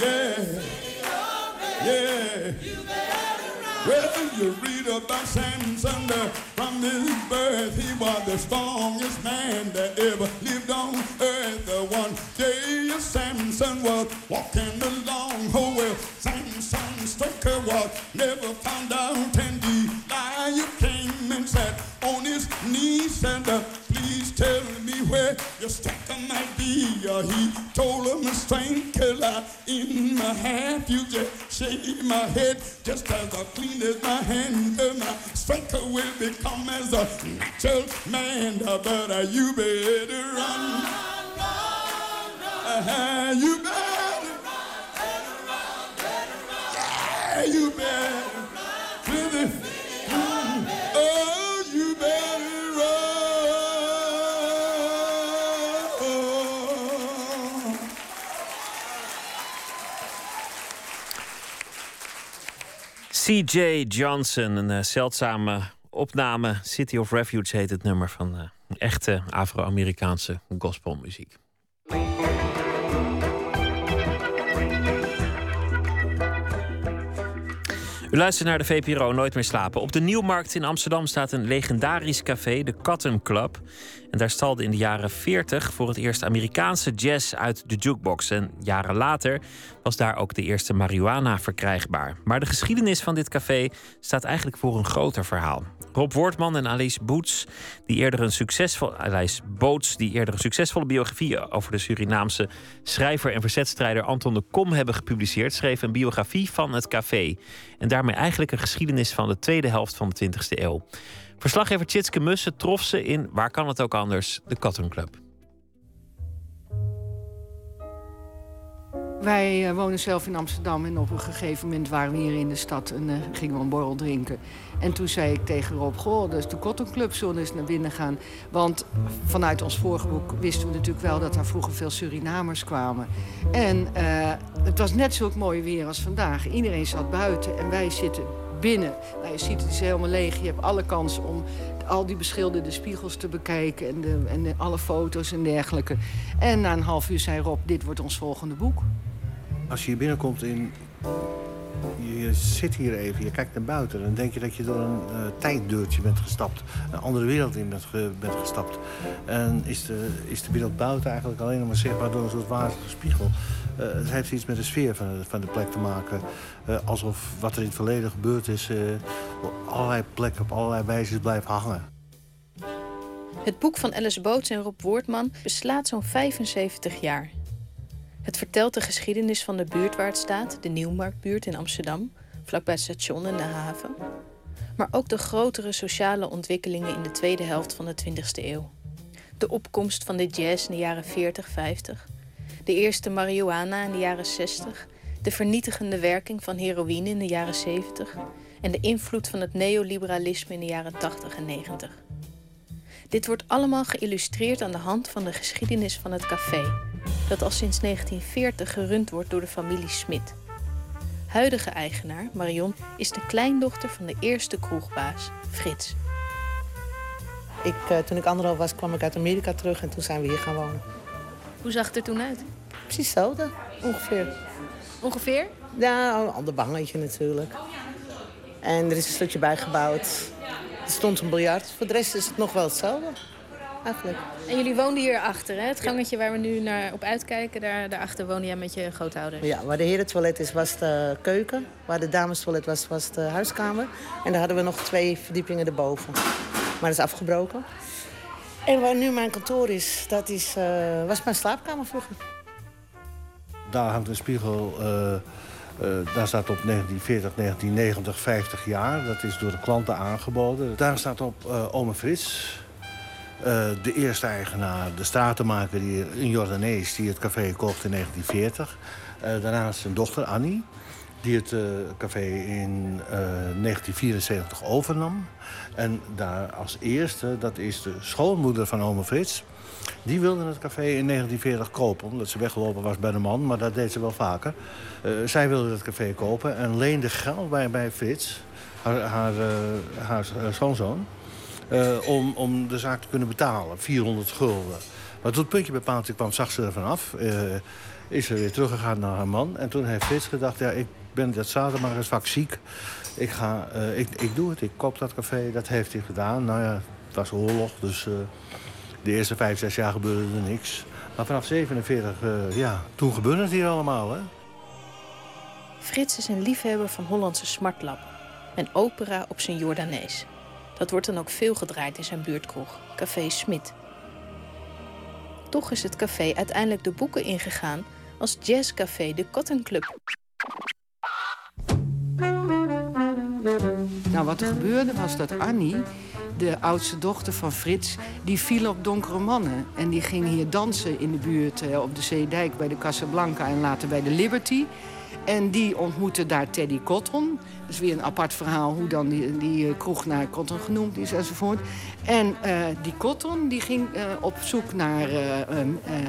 Yeah. Yeah. Well, you read about Samson from his birth. He was the strongest man that ever lived on earth. The one day Samson was walking along. Oh, well, Samson struck her was never found out. And Delilah came and sat on his knees and uh, please tell me where your striker might be. Uh, he told him a strength killer in my hand. You just shake my head just as I clean as my hand. Uh, my striker will become as a natural man. Uh, but uh, you better run. run, Uh, you better. run, run, run! Yeah, you better. C.J. Johnson, een eh, zeldzame opname. City of Refuge heet het nummer van eh, echte Afro-Amerikaanse gospelmuziek. U luistert naar de VPRO Nooit meer slapen. Op de Nieuwmarkt in Amsterdam staat een legendarisch café, de Cotton Club. En daar stalde in de jaren 40 voor het eerst Amerikaanse jazz uit de jukebox. En jaren later was daar ook de eerste marihuana verkrijgbaar. Maar de geschiedenis van dit café staat eigenlijk voor een groter verhaal. Rob Wortman en Alice Boots, die eerder een Alice Boots, die eerder een succesvolle biografie over de Surinaamse schrijver en verzetstrijder Anton de Kom hebben gepubliceerd, schreven een biografie van het café. En daarmee eigenlijk een geschiedenis van de tweede helft van de 20e eeuw. Verslaggever Tjitske Mussen trof ze in, waar kan het ook anders, de Cotton Club. Wij eh, wonen zelf in Amsterdam en op een gegeven moment waren we hier in de stad en eh, gingen we een borrel drinken. En toen zei ik tegen Rob, goh, is de Cotton Club, zullen eens naar binnen gaan? Want vanuit ons vorige boek wisten we natuurlijk wel dat daar vroeger veel Surinamers kwamen. En eh, het was net zulk mooi weer als vandaag. Iedereen zat buiten en wij zitten binnen. Nou, je ziet het is helemaal leeg. Je hebt alle kans om al die beschilderde spiegels te bekijken en, de, en alle foto's en dergelijke. En na een half uur zei Rob, dit wordt ons volgende boek. Als je hier binnenkomt in... Je zit hier even, je kijkt naar buiten... dan denk je dat je door een uh, tijddeurtje bent gestapt. Een andere wereld in bent, ge, bent gestapt. En is de, is de wereld buiten eigenlijk alleen maar zichtbaar... door een soort wazige spiegel. Uh, het heeft iets met de sfeer van, van de plek te maken. Uh, alsof wat er in het verleden gebeurd is... op allerlei plekken, op allerlei wijzes blijft hangen. Het boek van Alice Boots en Rob Woordman beslaat zo'n 75 jaar. Het vertelt de geschiedenis van de buurt waar het staat, de Nieuwmarktbuurt in Amsterdam, vlakbij het station en de haven. Maar ook de grotere sociale ontwikkelingen in de tweede helft van de 20e eeuw. De opkomst van de jazz in de jaren 40, 50. De eerste marihuana in de jaren 60. De vernietigende werking van heroïne in de jaren 70. En de invloed van het neoliberalisme in de jaren 80 en 90. Dit wordt allemaal geïllustreerd aan de hand van de geschiedenis van het café, dat al sinds 1940 gerund wordt door de familie Smit. Huidige eigenaar, Marion, is de kleindochter van de eerste kroegbaas, Frits. Ik, uh, toen ik anderhalf was, kwam ik uit Amerika terug en toen zijn we hier gaan wonen. Hoe zag het er toen uit? Precies hetzelfde, ongeveer. Ongeveer? Ja, een ander bangetje natuurlijk. En er is een stukje bijgebouwd. Er stond een biljart. Voor de rest is het nog wel hetzelfde, eigenlijk. En jullie woonden hier achter, hè? Het gangetje waar we nu naar op uitkijken, daar, daarachter woonde jij met je grootouders. Ja, waar de herentoilet is, was de keuken. Waar de damestoilet was, was de huiskamer. En daar hadden we nog twee verdiepingen erboven. Maar dat is afgebroken. En waar nu mijn kantoor is, dat is, eh, was mijn slaapkamer vroeger. Daar hangt een spiegel. eh, eh, daar staat op 1940, 1990, 50 jaar. Dat is door de klanten aangeboden. Daar staat op uh, Ome Frits. De eerste eigenaar, de stratenmaker, die, een Jordanees, die het café kocht in 1940. Uh, daarnaast zijn dochter Annie, die het café in 1974 overnam. En daar als eerste, dat is de schoonmoeder van Ome Frits... Die wilde het café in 1940 kopen, omdat ze weggelopen was bij de man. Maar dat deed ze wel vaker. Uh, zij wilde het café kopen en leende geld bij, bij Frits, haar, haar, uh, haar, schoonzoon... Uh, om, om de zaak te kunnen betalen, 400 gulden. Maar toen het puntje bij paaltje kwam, zag ze ervan af. is ze weer teruggegaan naar haar man. En toen heeft Frits gedacht, ja, ik ben dat zaterdag eens vaak ziek. Ik, ga, ik, ik doe het, ik koop dat café. Dat heeft hij gedaan. Nou ja, het was oorlog, dus... De eerste vijf, zes jaar gebeurde er niks. Maar vanaf 47, uh, ja, toen gebeurde het hier allemaal, hè? Frits is een liefhebber van Hollandse smartlappen. En opera op zijn Jordanees. Dat wordt dan ook veel gedraaid in zijn buurtkroeg, Café Smit. Toch is het café uiteindelijk de boeken ingegaan als jazzcafé de Cotton Club. Nou, wat er gebeurde was dat Annie de oudste dochter van Frits, die viel op donkere mannen. En die ging hier dansen in de buurt eh, op de Zeedijk bij de Casablanca en later bij de Liberty. En die ontmoette daar Teddy Cotton. Dat is weer een apart verhaal hoe dan die, die uh, kroeg naar Cotton genoemd is enzovoort. En uh, die Cotton die ging op zoek naar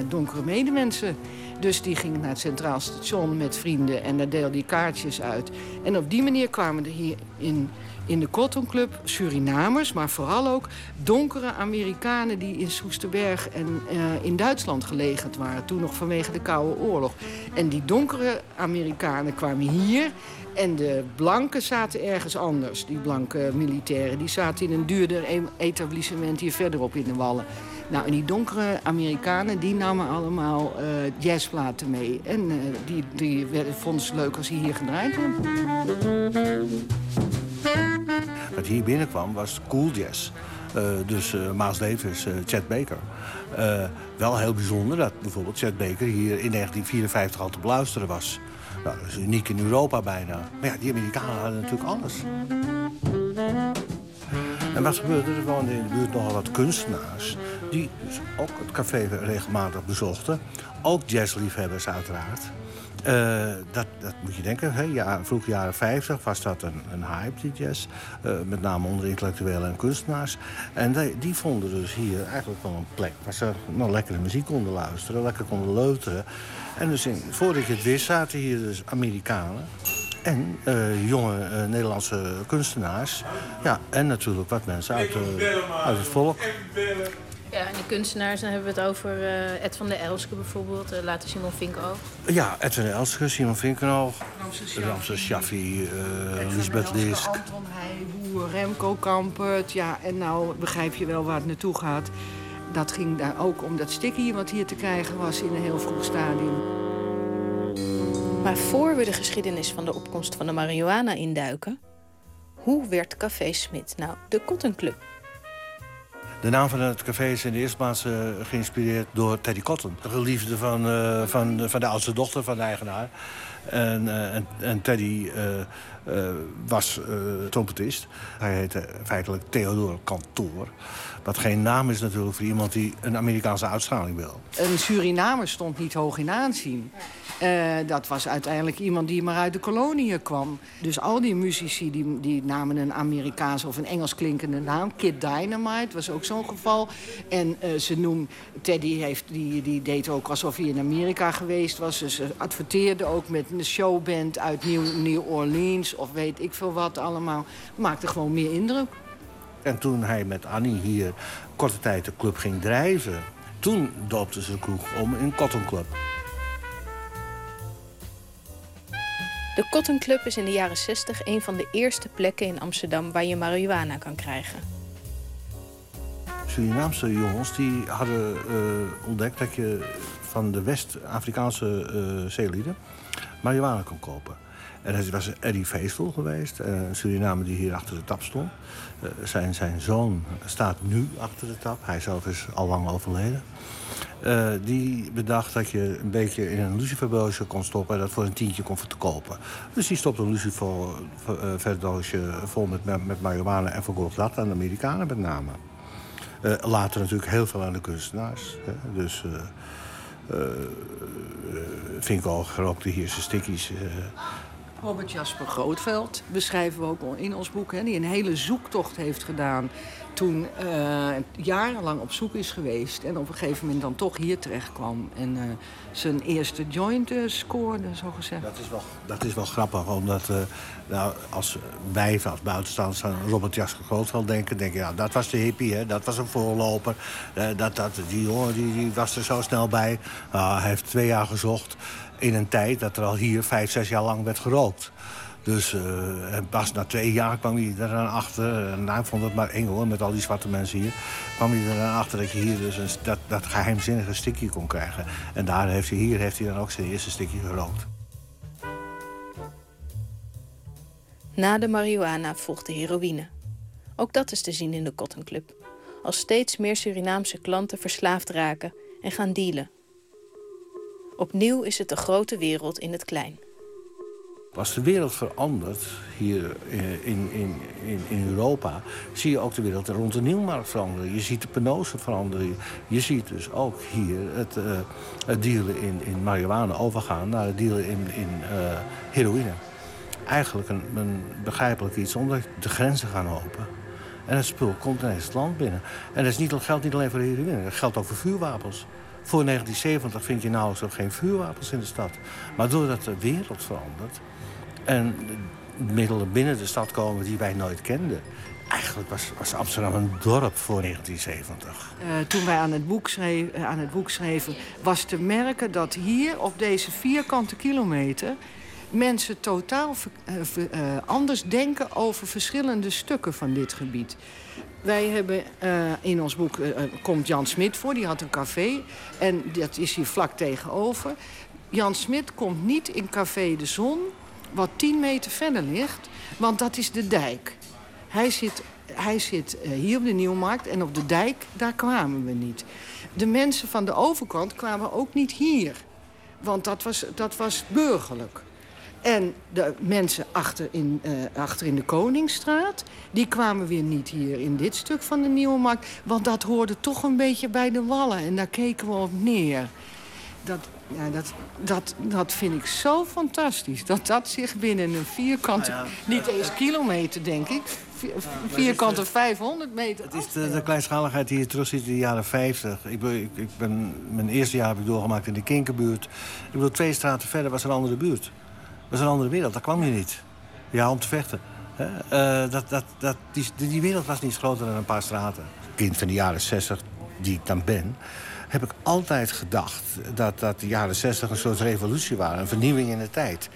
donkere medemensen. Dus die ging naar het Centraal Station met vrienden en daar deelde hij kaartjes uit. En op die manier kwamen er hier in in de Cotton Club Surinamers, maar vooral ook donkere Amerikanen die in Soesterberg en uh, in Duitsland gelegerd waren. Toen nog vanwege de Koude Oorlog. En die donkere Amerikanen kwamen hier en de blanken zaten ergens anders. Die blanke militairen die zaten in een duurder etablissement hier verderop in de Wallen. Nou, en die donkere Amerikanen die namen allemaal uh, jazzplaten mee. En uh, die, die vonden ze leuk als ze hier gedraaid werden. Wat hier binnenkwam was cool jazz. Uh, dus uh, Miles Davis, uh, Chet Baker. wel heel bijzonder dat bijvoorbeeld Chet Baker hier in 1954 al te beluisteren was. Nou, dat is uniek in Europa bijna. Maar ja, die Amerikanen hadden natuurlijk alles. En wat gebeurde er? Er woonden in de buurt nogal wat kunstenaars... die dus ook het café regelmatig bezochten. Ook jazzliefhebbers uiteraard. Uh, dat, dat moet je denken. Hè? Ja, vroeg jaren 50 was dat een, een hype, die jazz. Uh, met name onder intellectuelen en kunstenaars. En die, die, vonden dus hier eigenlijk wel een plek... waar ze nog lekkere muziek konden luisteren, lekker konden leuteren. En dus voordat je het wist zaten hier dus Amerikanen... En uh, jonge Nederlandse kunstenaars. Ja, en natuurlijk wat mensen uit het volk. Ja, en de kunstenaars, dan hebben we het over uh, Ed van der Elske bijvoorbeeld, uh, later Simon Vinkoog. Ja, Ed van der Elske, Simon Vinkoog, Ramses Shaffi, uh, Lisbeth Lisk. Anton Heijboer, Remco Kampert. Ja, en nou begrijp je wel waar het naartoe gaat. Dat ging daar ook om dat stikkie wat hier te krijgen was in een heel vroeg stadium. Maar voor we de geschiedenis van de opkomst van de marihuana induiken... hoe werd Café Smit nou de Cotton Club? De naam van het café is in de eerste plaats uh, geïnspireerd door Teddy Cotton. De geliefde van, uh, van, van de oudste dochter van de eigenaar. En, uh, en, en, Teddy was trompetist. Hij heette feitelijk Theodore Kantoor. Wat geen naam is natuurlijk voor iemand die een Amerikaanse uitstraling wil. Een Surinamer stond niet hoog in aanzien. Uh, dat was uiteindelijk iemand die maar uit de koloniën kwam. Dus al die muzici die, die namen een Amerikaanse of een Engels klinkende naam. Kid Dynamite was ook zo'n geval. En uh, ze noemden... Teddy heeft, die, die deed ook alsof hij in Amerika geweest was. Dus ze adverteerde ook met een showband uit New, New Orleans... of weet ik veel wat allemaal. Maakte gewoon meer indruk. En toen hij met Annie hier korte tijd de club ging drijven toen doopten ze de kroeg om in Cotton Club. De Cotton Club is in de jaren 60 een van de eerste plekken in Amsterdam waar je marihuana kan krijgen. Surinaamse jongens die hadden eh, ontdekt dat je van de West-Afrikaanse uh, zeelieden marihuana kon kopen. En dat was Eddie Feestel geweest, eh, een Suriname die hier achter de tap stond. Zijn, zijn zoon staat nu achter de tap, hij zelf is al lang overleden. die bedacht dat je een beetje in een luciferdoosje kon stoppen... en dat voor een tientje kon verkopen. Dus die stopte een luciferdoosje vol met, met marihuana en verkocht dat aan de Amerikanen met name. Uh, later natuurlijk heel veel aan de kunstenaars. Hè. Dus uh, uh, Vinko rookte hier zijn stickies. Robert Jasper Grootveld beschrijven we ook in ons boek... Hè, die een hele zoektocht heeft gedaan toen uh, jarenlang op zoek is geweest... en op een gegeven moment dan toch hier terecht kwam... en uh, zijn eerste joint uh, scoorde, zo gezegd. Dat is wel, dat is wel grappig, omdat nou, als wij als buitenstaanders aan Robert Jasker Grootveld denken... denken, ja, dat was de hippie, hè, dat was een voorloper. dat, dat, die jongen die, die was er zo snel bij. Nou, hij heeft twee jaar gezocht in een tijd dat er al hier vijf, zes jaar lang werd gerookt. Dus uh, pas na twee jaar kwam hij eraan achter. En hij vond het maar eng hoor, met al die zwarte mensen hier. kwam hij eraan achter dat je hier dus een, dat, dat geheimzinnige stikje kon krijgen. En daar heeft hij, hier heeft hij dan ook zijn eerste stikje gerookt. Na de marihuana volgt de heroïne. Ook dat is te zien in de Cotton Club. Als steeds meer Surinaamse klanten verslaafd raken en gaan dealen. Opnieuw is het de grote wereld in het klein. Als de wereld verandert hier in, in, in, in Europa... zie je ook de wereld rond de Nieuwmarkt veranderen. Je ziet de penose veranderen. Je ziet dus ook hier het, uh, het dealen in, in marihuana overgaan... naar het dealen in, in uh, heroïne. Eigenlijk een, een begrijpelijk iets, omdat de grenzen gaan open. En het spul komt ineens het land binnen. En dat is niet, geldt niet alleen voor heroïne, dat geldt ook voor vuurwapens. Voor 1970 vind je nauwelijks nog geen vuurwapens in de stad. Maar doordat de wereld verandert en middelen binnen de stad komen die wij nooit kenden... Eigenlijk was, was Amsterdam een dorp voor 1970. Uh, eh, toen wij aan het, boek uh, aan het boek schreven, was te merken dat hier op deze vierkante kilometer mensen totaal uh, anders denken over verschillende stukken van dit gebied. Wij hebben uh, in ons boek uh, komt Jan Smit voor, die had een café. En dat is hier vlak tegenover. Jan Smit komt niet in Café de Zon, wat 10 meter verder ligt, want dat is de dijk. Hij zit, hij zit hier op de Nieuwmarkt en op de dijk, daar kwamen we niet. De mensen van de overkant kwamen ook niet hier. Want dat was, dat was burgerlijk. En de mensen achter in, uh, achter in de Koningsstraat... die kwamen weer niet hier in dit stuk van de Nieuwe Markt. Want dat hoorde toch een beetje bij de wallen. En daar keken we op neer. Dat, ja, dat, dat, dat vind ik zo fantastisch. Dat dat zich binnen een vierkante... Nou ja, niet eens kilometer, denk ik. vierkante 500 meter. Het is de, de kleinschaligheid die je terug ziet in de jaren 50. Ik ben, ik, ik ben, mijn eerste jaar heb ik doorgemaakt in de Kinkerbuurt. Ik bedoel, twee straten verder was een andere buurt. Dat is een andere wereld, daar kwam je niet. Ja, om te vechten. Uh, dat, dat, dat, die, die wereld was niet groter dan een paar straten. Kind van de jaren 60, die ik dan ben heb ik altijd gedacht dat, dat de jaren 60 een soort revolutie waren. Een vernieuwing in de tijd.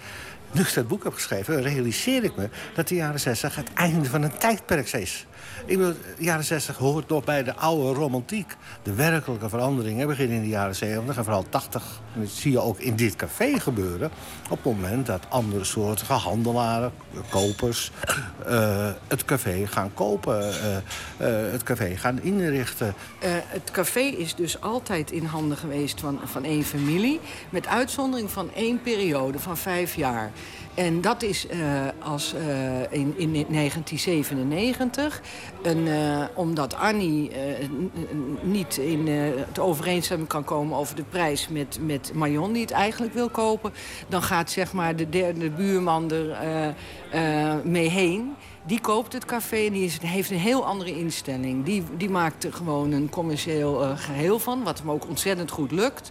Nu ik dat boek heb geschreven, realiseer ik me dat de jaren 60 het einde van een tijdperk is. De jaren 60 hoort nog bij de oude romantiek. De werkelijke veranderingen beginnen in de jaren 70 en vooral 80. En dat zie je ook in dit café gebeuren. Op het moment dat andere soorten handelaren, kopers... Uh, het café gaan kopen, uh, uh, het café gaan inrichten. het café is dus altijd in handen geweest van, van één familie... met uitzondering van één periode van vijf jaar. En dat is uh, als, uh, in, in 1997. En, uh, omdat Annie niet in het overeenstemming kan komen over de prijs met, met Marion... die het eigenlijk wil kopen... dan gaat zeg maar de derde buurman er mee heen... Die koopt het café en die is, heeft een heel andere instelling. Die, die maakt er gewoon een commercieel geheel van, wat hem ook ontzettend goed lukt.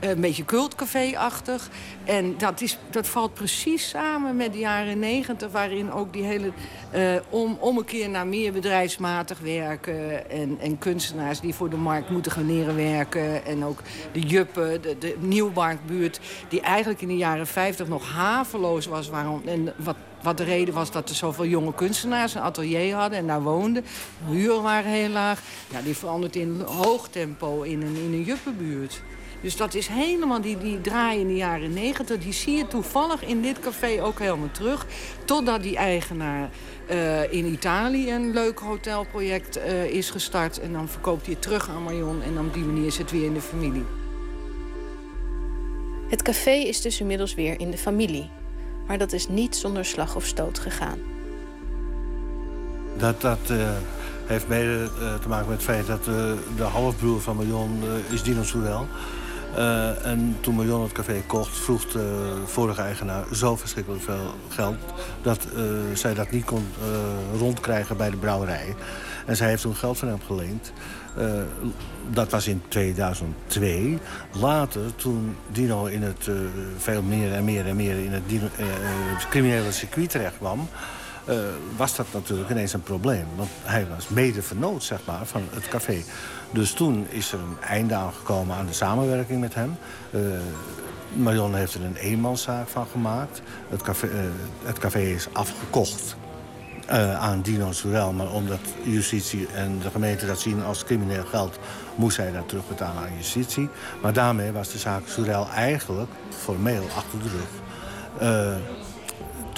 Een beetje cultcafé-achtig. En dat, is, dat valt precies samen met de jaren negentig... waarin ook die hele... Uh, om, om een keer naar meer bedrijfsmatig werken... En, en kunstenaars die voor de markt moeten gaan leren werken... en ook de juppen, de, de Nieuwmarktbuurt... die eigenlijk in de jaren 50 nog haveloos was. Waarom, en wat wat de reden was dat er zoveel jonge kunstenaars een atelier hadden en daar woonden. De huren waren heel laag. Ja, die verandert in hoog tempo in een, in een juppenbuurt. Dus dat is helemaal die, die draai in de jaren negentig. Die zie je toevallig in dit café ook helemaal terug. Totdat die eigenaar uh, in Italië een leuk hotelproject uh, is gestart. En dan verkoopt hij het terug aan Marion. En op die manier is het weer in de familie. Het café is dus inmiddels weer in de familie. Maar dat is niet zonder slag of stoot gegaan. Dat, dat uh, heeft mede te maken met het feit dat de halfbroer van Marion is Dino Soerel uh, en toen Marion het café kocht, vroeg de vorige eigenaar zo verschrikkelijk veel geld... dat uh, zij dat niet kon uh, rondkrijgen bij de brouwerij. En zij heeft toen geld van hem geleend. dat was in 2002. Later, toen Dino in het veel meer en meer en meer in het criminele circuit terecht kwam... Was dat natuurlijk ineens een probleem. Want hij was mede vernoot zeg maar, van het café. Dus toen is er een einde aangekomen aan de samenwerking met hem. Uh, Marion heeft er een eenmanszaak van gemaakt. Het café, uh, het café is afgekocht uh, aan Dino Surel. Maar omdat justitie en de gemeente dat zien als crimineel geld... moest hij dat terugbetalen aan justitie. Maar daarmee was de zaak Surel eigenlijk formeel achter de rug.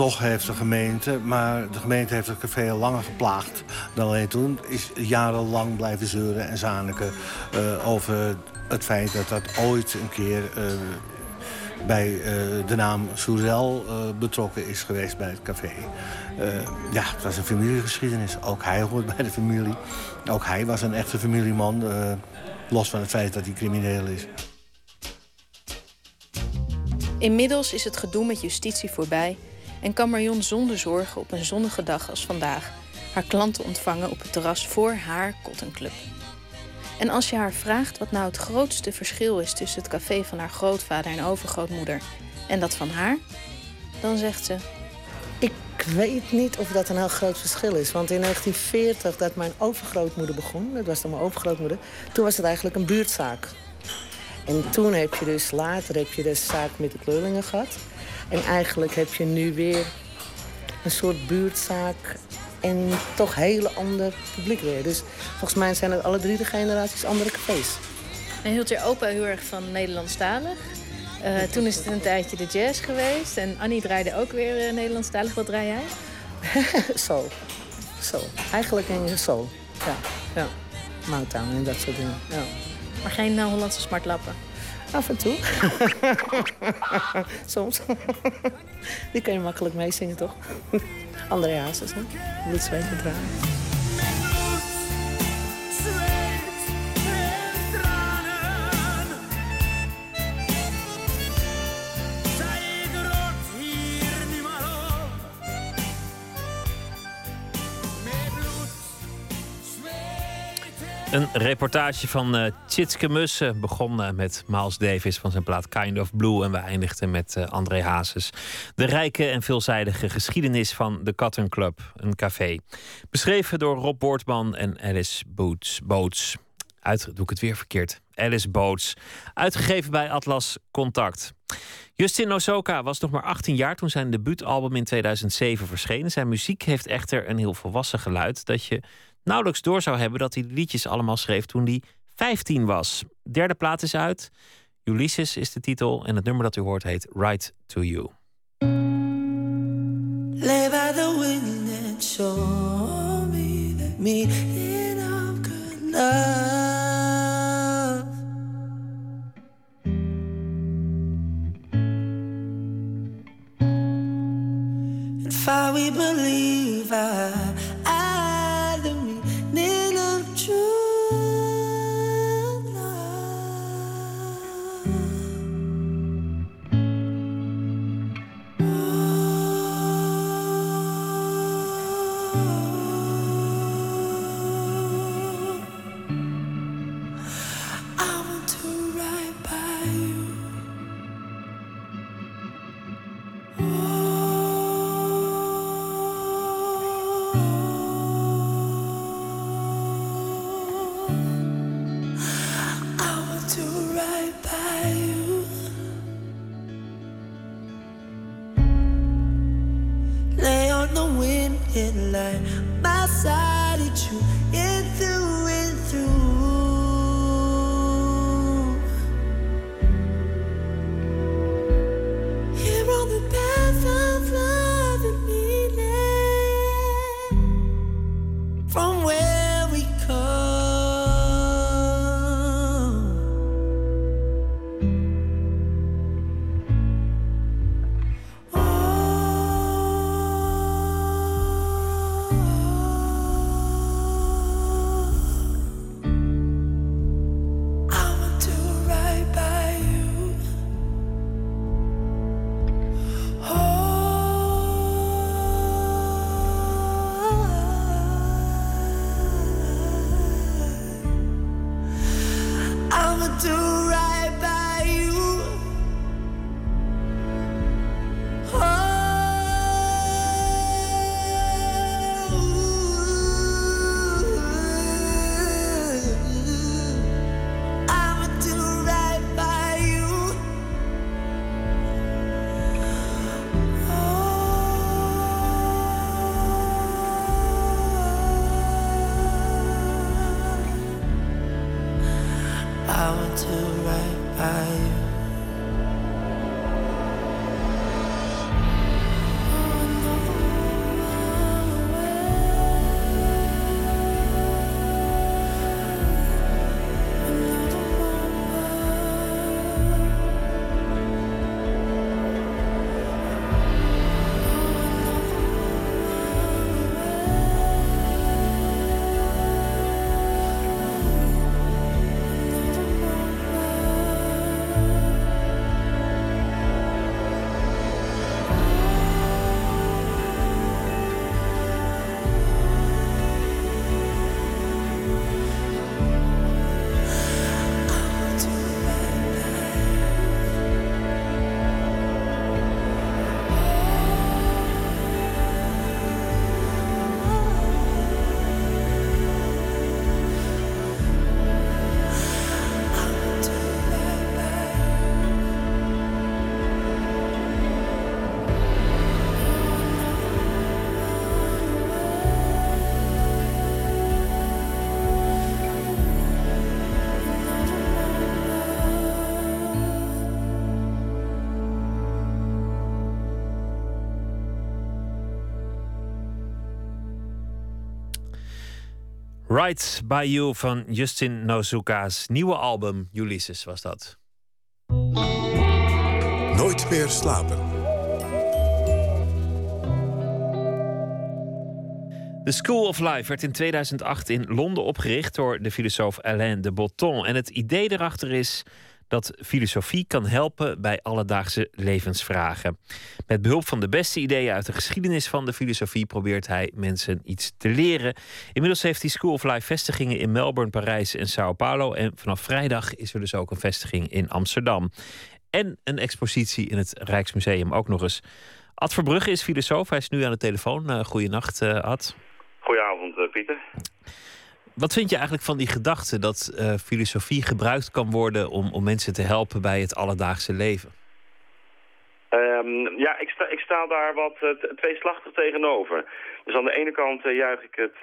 Toch heeft de gemeente, maar de gemeente heeft het café langer geplaagd dan alleen toen. Is jarenlang blijven zeuren en zaniken uh, over het feit dat dat ooit een keer uh, bij uh, de naam Soezel betrokken is geweest bij het café. ja, het was een familiegeschiedenis. Ook hij hoort bij de familie. Ook hij was een echte familieman, los van het feit dat hij crimineel is. Inmiddels is het gedoe met justitie voorbij en kan Marion zonder zorgen op een zonnige dag als vandaag haar klanten ontvangen op het terras voor haar Cotton Club. En als je haar vraagt wat nou het grootste verschil is tussen het café van haar grootvader en overgrootmoeder en dat van haar, dan zegt ze: Ik weet niet of dat een heel groot verschil is. Want in 1940, dat mijn overgrootmoeder begon, dat was dan mijn overgrootmoeder, toen was het eigenlijk een buurtzaak. En toen heb je dus later heb je de zaak met de kleurlingen gehad. En eigenlijk heb je nu weer een soort buurtzaak en toch hele ander publiek weer. Dus volgens mij zijn het alle drie de generaties andere cafés. En hield je opa heel erg van Nederlandstalig? Uh, toen is het een tijdje de jazz geweest. En Annie draaide ook weer uh, Nederlandstalig. Wat draai jij? zo. Zo. Eigenlijk in zo. Ja. ja. Motown en dat soort dingen. Ja. Maar geen uh, Hollandse smartlappen? Af en toe. Soms. Die kan je makkelijk meezingen, toch? André Hazes, hè? Bloed, zweet en. Een reportage van uh, Tjitske Mussen begon uh, met Miles Davis van zijn plaat Kind of Blue. En we eindigden met uh, André Hazes. De rijke en veelzijdige geschiedenis van de Cotton Club, een café. Beschreven door Rob Boortman en Alice Boots. Boots. Uit, doe ik het weer verkeerd. Alice Boots. Uitgegeven bij Atlas Contact. Justin Osoka was nog maar 18 jaar toen zijn debuutalbum in 2007 verscheen. Zijn muziek heeft echter een heel volwassen geluid dat je nauwelijks door zou hebben dat hij de liedjes allemaal schreef toen hij 15 was. Derde plaat is uit. Ulysses is de titel en het nummer dat u hoort heet Right to You. Lay by the wind and me of. If I we believe Right by You van Justin Nozuka's nieuwe album Ulysses was dat. Nooit meer slapen. The School of Life werd in 2008 in Londen opgericht door de filosoof Alain de Botton. En het idee erachter is dat filosofie kan helpen bij alledaagse levensvragen. Met behulp van de beste ideeën uit de geschiedenis van de filosofie probeert hij mensen iets te leren. Inmiddels heeft hij School of Life vestigingen in Melbourne, Parijs en Sao Paulo. En vanaf vrijdag is er dus ook een vestiging in Amsterdam. En een expositie in het Rijksmuseum ook nog eens. Ad Verbrugge is filosoof. Hij is nu aan de telefoon. Uh, Ad. Goedenavond, uh, Pieter. Wat vind je eigenlijk van die gedachte dat uh, filosofie gebruikt kan worden om, om mensen te helpen bij het alledaagse leven? Um, ja, ik sta, ik sta daar wat uh, tweeslachtig tegenover. Dus aan de ene kant uh, juich ik het,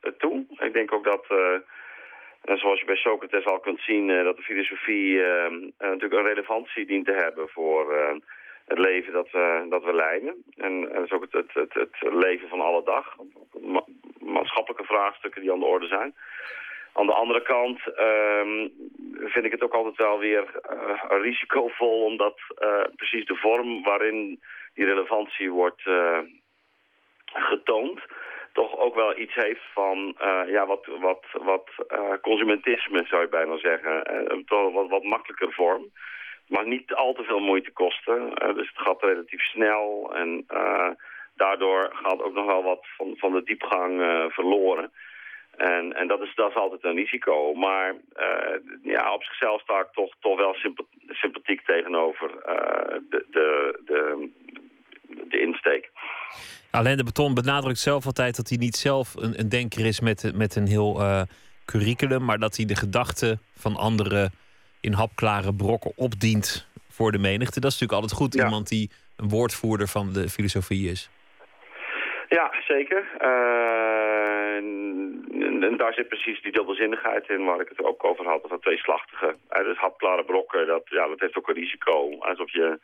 het toe. Ik denk ook dat, zoals je bij Socrates al kunt zien, dat de filosofie ehm, natuurlijk een relevantie dient te hebben voor het leven dat we, dat we leiden. En, dat is ook het, het, het, het leven van alle dag. Ma maatschappelijke vraagstukken die aan de orde zijn. Aan de andere kant um, vind ik het ook altijd wel weer uh, risicovol... omdat uh, precies de vorm waarin die relevantie wordt uh, getoond... toch ook wel iets heeft van ja, wat, wat, wat consumentisme, zou je bijna zeggen. een wat, wat makkelijker vorm. Mag niet al te veel moeite kosten. Uh, dus het gaat relatief snel. En uh, daardoor gaat ook nog wel wat van, van de diepgang uh, verloren. En, en dat, is, dat is altijd een risico. Maar ja, op zichzelf sta ik toch, toch wel sympathiek tegenover de, de, de, de insteek. Alain de Beton benadrukt zelf altijd dat hij niet zelf een, een denker is met, met een heel curriculum, maar dat hij de gedachten van anderen in hapklare brokken opdient voor de menigte. Dat is natuurlijk altijd goed. Ja. Iemand die een woordvoerder van de filosofie is. Ja, zeker. Uh, en, en, daar zit precies die dubbelzinnigheid in waar ik het ook over had. Dat tweeslachtige. Uh, dus hapklare brokken, dat, ja, dat heeft ook een risico. Alsof je...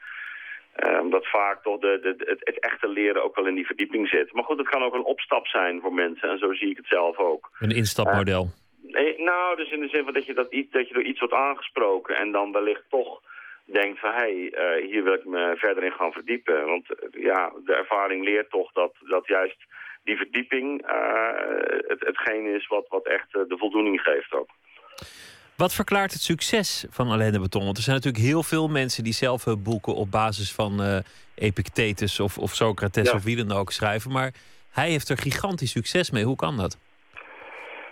Uh, omdat vaak toch de, de, het, het, echte leren ook wel in die verdieping zit. Maar goed, het kan ook een opstap zijn voor mensen. En zo zie ik het zelf ook. Een instapmodel. Nee, nou, dus in de zin van dat je, dat, iets, dat je door iets wordt aangesproken... en dan wellicht toch denkt van, hé, hey, hier wil ik me verder in gaan verdiepen. Want ja, de ervaring leert toch dat, dat juist die verdieping het, hetgeen is wat, wat echt de voldoening geeft ook. Wat verklaart het succes van Alain de Beton? Want er zijn natuurlijk heel veel mensen die zelf hun boeken op basis van Epictetus of, of Socrates of wie dan ook schrijven. Maar hij heeft er gigantisch succes mee. Hoe kan dat?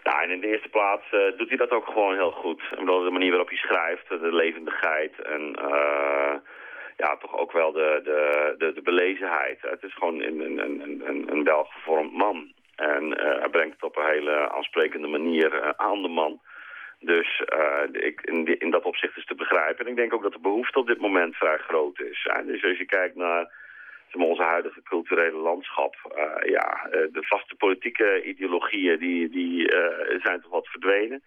Nou, en in de eerste plaats uh, doet hij dat ook gewoon heel goed. Ik bedoel, de manier waarop hij schrijft, de levendigheid en uh, ja, toch ook wel de, de, de, de belezenheid. Het is gewoon een, een, een, een, welgevormd man. En uh, hij brengt het op een hele aansprekende manier aan de man. Dus ik, in, in, dat opzicht is te begrijpen. En ik denk ook dat de behoefte op dit moment vrij groot is. Dus als je kijkt naar onze huidige culturele landschap. Uh, ja, uh, de vaste politieke ideologieën die, die zijn toch wat verdwenen.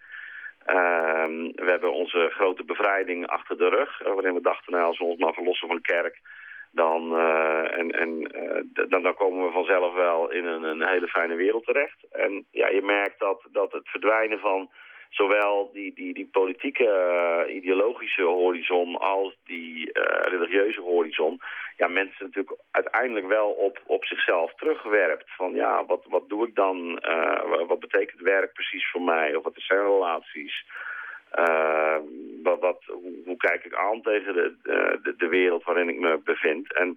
Ehm, we hebben onze grote bevrijding achter de rug. waarin we dachten, nou, als we ons maar verlossen van kerk... Dan, en, en, dan, dan komen we vanzelf wel in een, een hele fijne wereld terecht. En ja, je merkt dat, dat het verdwijnen van zowel die, die, die politieke uh, ideologische horizon als die uh, religieuze horizon, ja, mensen natuurlijk uiteindelijk wel op, op zichzelf terugwerpt. Van ja, wat, wat doe ik dan? Uh, wat betekent werk precies voor mij? Of wat zijn relaties? wat, wat, hoe, hoe, kijk ik aan tegen de, de, de wereld waarin ik me bevind? En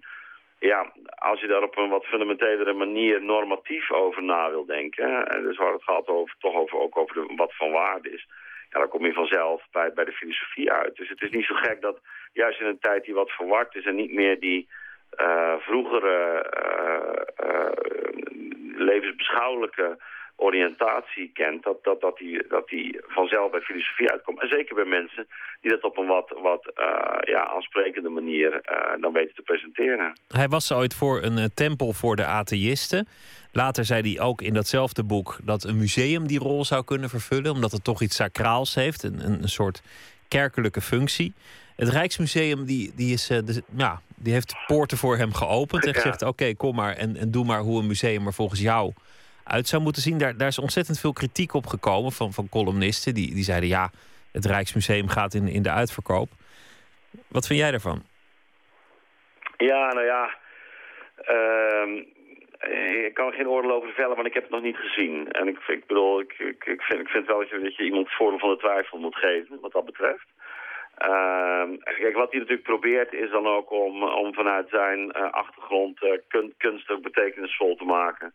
ja, als je daar op een wat fundamentelere manier normatief over na wil denken, en dus waar het gaat over, toch over, ook over wat van waarde is, ja, dan kom je vanzelf bij, bij de filosofie uit. Dus het is niet zo gek dat juist in een tijd die wat verward is en niet meer die uh, vroegere uh, uh, levensbeschouwelijke oriëntatie kent, dat, dat, dat, die, dat die vanzelf bij filosofie uitkomt. En zeker bij mensen die dat op een wat, wat uh, ja, aansprekende manier uh, dan weten te presenteren. Hij was ooit voor een uh, tempel voor de atheïsten. Later zei hij ook in datzelfde boek dat een museum die rol zou kunnen vervullen, omdat het toch iets sacraals heeft, een, een soort kerkelijke functie. Het Rijksmuseum die, die, is, de, ja, die heeft poorten voor hem geopend en gezegd: Oké, kom maar en, en doe maar hoe een museum er volgens jou uit zou moeten zien. Daar, daar is ontzettend veel kritiek op gekomen van, van columnisten. Die, die zeiden ja, het Rijksmuseum gaat in, in de uitverkoop. Wat vind jij daarvan? Ja, nou ja. Uh, ik kan geen oordeel over vellen, want ik heb het nog niet gezien. En ik, ik bedoel, ik, ik, vind, ik vind wel dat je, dat je iemand voordeel van de twijfel moet geven, wat dat betreft. Uh, kijk, wat hij natuurlijk probeert is dan ook om, om vanuit zijn uh, achtergrond uh, kun, kunst ook betekenisvol te maken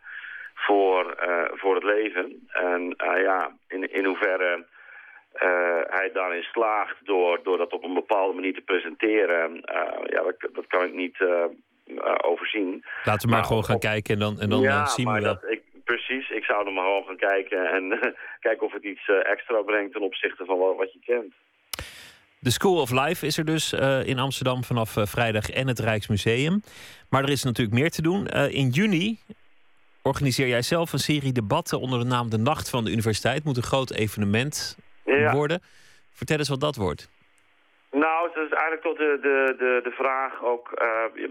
voor, uh, voor het leven. En uh, ja, in, in hoeverre uh, hij daarin slaagt door, door dat op een bepaalde manier te presenteren, ja, dat, dat kan ik niet overzien. Laten we maar, gewoon gaan kijken en dan, en dan ja, zien we dat. Ik, precies, ik zou er maar gewoon gaan kijken en kijken of het iets extra brengt ten opzichte van wat, wat je kent. De School of Life is er dus in Amsterdam vanaf vrijdag en het Rijksmuseum. Maar er is natuurlijk meer te doen. In juni organiseer jij zelf een serie debatten onder de naam De Nacht van de Universiteit. Moet een groot evenement ja. worden. Vertel eens wat dat wordt. Nou, het is eigenlijk tot de, de, de, de vraag ook... Uh,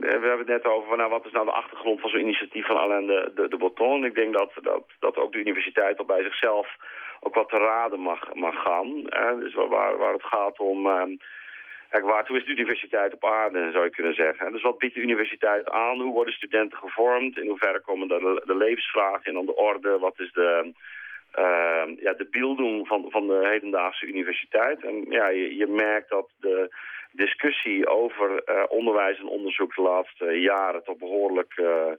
we hebben het net over nou, wat is nou de achtergrond van zo'n initiatief van Alain de, de, de Botton. Ik denk dat, dat, dat ook de universiteit al bij zichzelf ook wat te raden mag, mag gaan. Uh, dus waar, waar het gaat om... Uh, Kijk, waartoe is de universiteit op aarde, zou je kunnen zeggen. Dus wat biedt de universiteit aan? Hoe worden studenten gevormd? In hoeverre komen de, de levensvragen in aan de orde? Wat is de, uh, ja, de beelding van, van de hedendaagse universiteit? En ja, je, je merkt dat de discussie over uh, onderwijs en onderzoek de laatste jaren toch behoorlijk... Uh,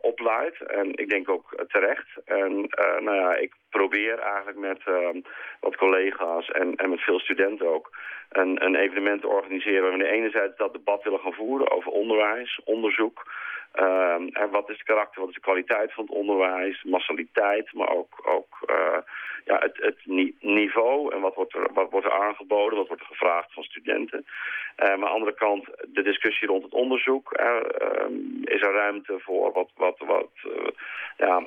opleidt. En ik denk ook terecht. En uh, nou ja, ik probeer eigenlijk met wat collega's en, en met veel studenten ook een, een evenement te organiseren... waar we enerzijds dat debat willen gaan voeren over onderwijs, onderzoek... Ehm, en wat is het karakter, wat is de kwaliteit van het onderwijs, massaliteit, maar ook, ook uh, ja, het, het niveau en wat wordt, er, wat wordt aangeboden, wat wordt er gevraagd van studenten. Uh, maar aan de andere kant de discussie rond het onderzoek. Uh, is er ruimte voor wat, wat, wat, ja,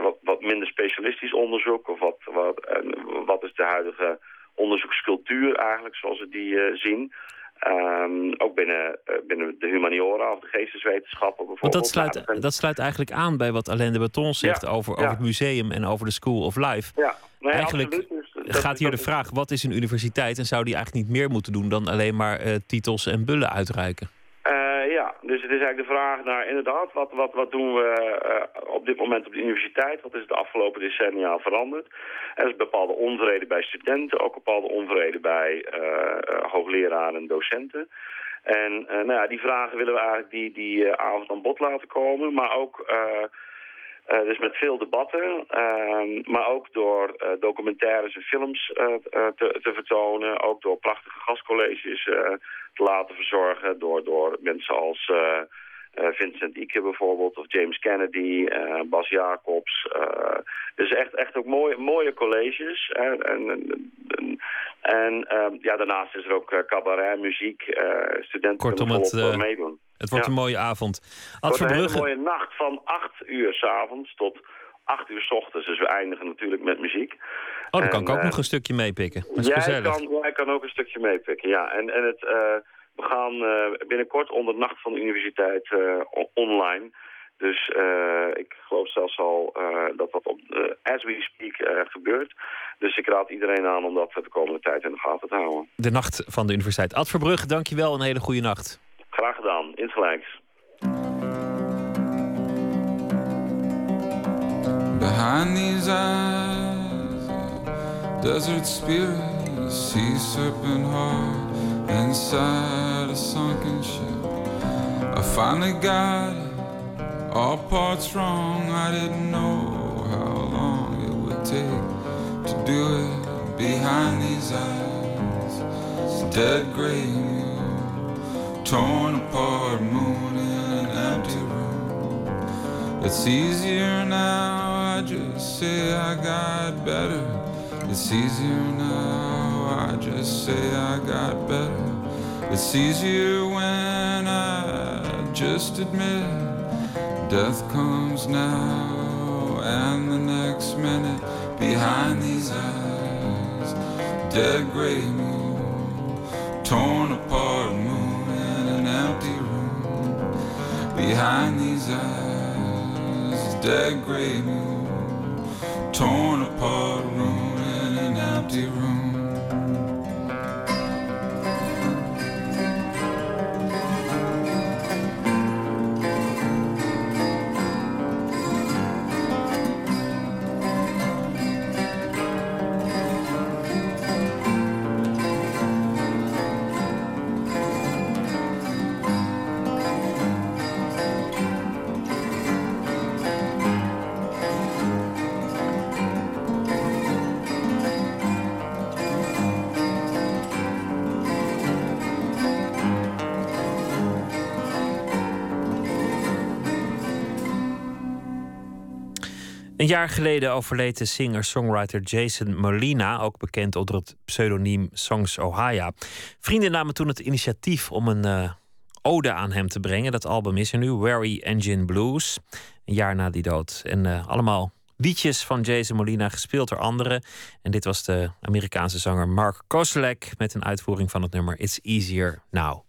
wat, wat minder specialistisch onderzoek? Of wat, wat, wat is de huidige onderzoekscultuur eigenlijk, zoals we die zien? Um, ook binnen, uh, binnen de humaniora of de geesteswetenschappen bijvoorbeeld. Want dat sluit, dat sluit eigenlijk aan bij wat Alain de Beton zegt ja, over, over het museum en over de School of Life. Ja, nee, eigenlijk dus, gaat hier de vraag, wat is een universiteit? En zou die eigenlijk niet meer moeten doen dan alleen maar uh, titels en bullen uitreiken? Dus het is eigenlijk de vraag naar inderdaad, wat, wat, wat doen we uh, op dit moment op de universiteit? Wat is de afgelopen decennia veranderd? Er is bepaalde onvrede bij studenten, ook bepaalde onvrede bij uh, hoogleraren en docenten. En nou ja, die vragen willen we eigenlijk die, die avond aan bod laten komen, maar ook... Uh, dus met veel debatten, uh, maar ook door uh, documentaires en films te, te, vertonen. Ook door prachtige gastcolleges te laten verzorgen door, door mensen als Vincent Ike bijvoorbeeld of James Kennedy, Bas Jacobs. dus echt, echt ook mooie, mooie colleges. En, en, en ja, daarnaast is er ook cabaret, muziek. studenten Kortom, kunnen volop het, meedoen. Het wordt Ja. een mooie avond. Het Ad een mooie nacht van 8 uur s'avonds tot 8 uur s ochtends. Dus we eindigen natuurlijk met muziek. oh, dan kan ik ook eh, nog een stukje meepikken. Dat is Jij gezellig. kan, jij kan ook een stukje meepikken, ja. En, en het, eh, we gaan eh, binnenkort onder Nacht van de Universiteit online. Dus ik geloof zelfs al dat dat op, as we speak gebeurt. Dus ik raad iedereen aan om dat de komende tijd in de gaten te houden. De nacht van de universiteit. Ad Verbrugge, dankjewel. Een hele goede nacht. Graag gedaan, insgelijks. Behind these eyes, desert spirit, sea serpent heart inside a sunken ship. I finally got it, all parts wrong. I didn't know how long it would take to do it. Behind these eyes, dead gray torn apart moon in an empty room. It's easier now, I just say I got better. It's easier now, I just say I got better. It's easier when I just admit death comes now and the next minute behind these eyes. Dead gray mule, torn apart Behind these eyes, dead gray mule, torn apart room in an empty room. Een jaar geleden overleed de singer-songwriter Jason Molina, ook bekend onder het pseudoniem Songs Ohia. Vrienden namen toen het initiatief om een eh, ode aan hem te brengen. Dat album is er nu, Wary Engine Blues. Een jaar na die dood. En eh, allemaal liedjes van Jason Molina, gespeeld door anderen. En dit was de Amerikaanse zanger Mark Koselek met een uitvoering van het nummer It's Easier Now.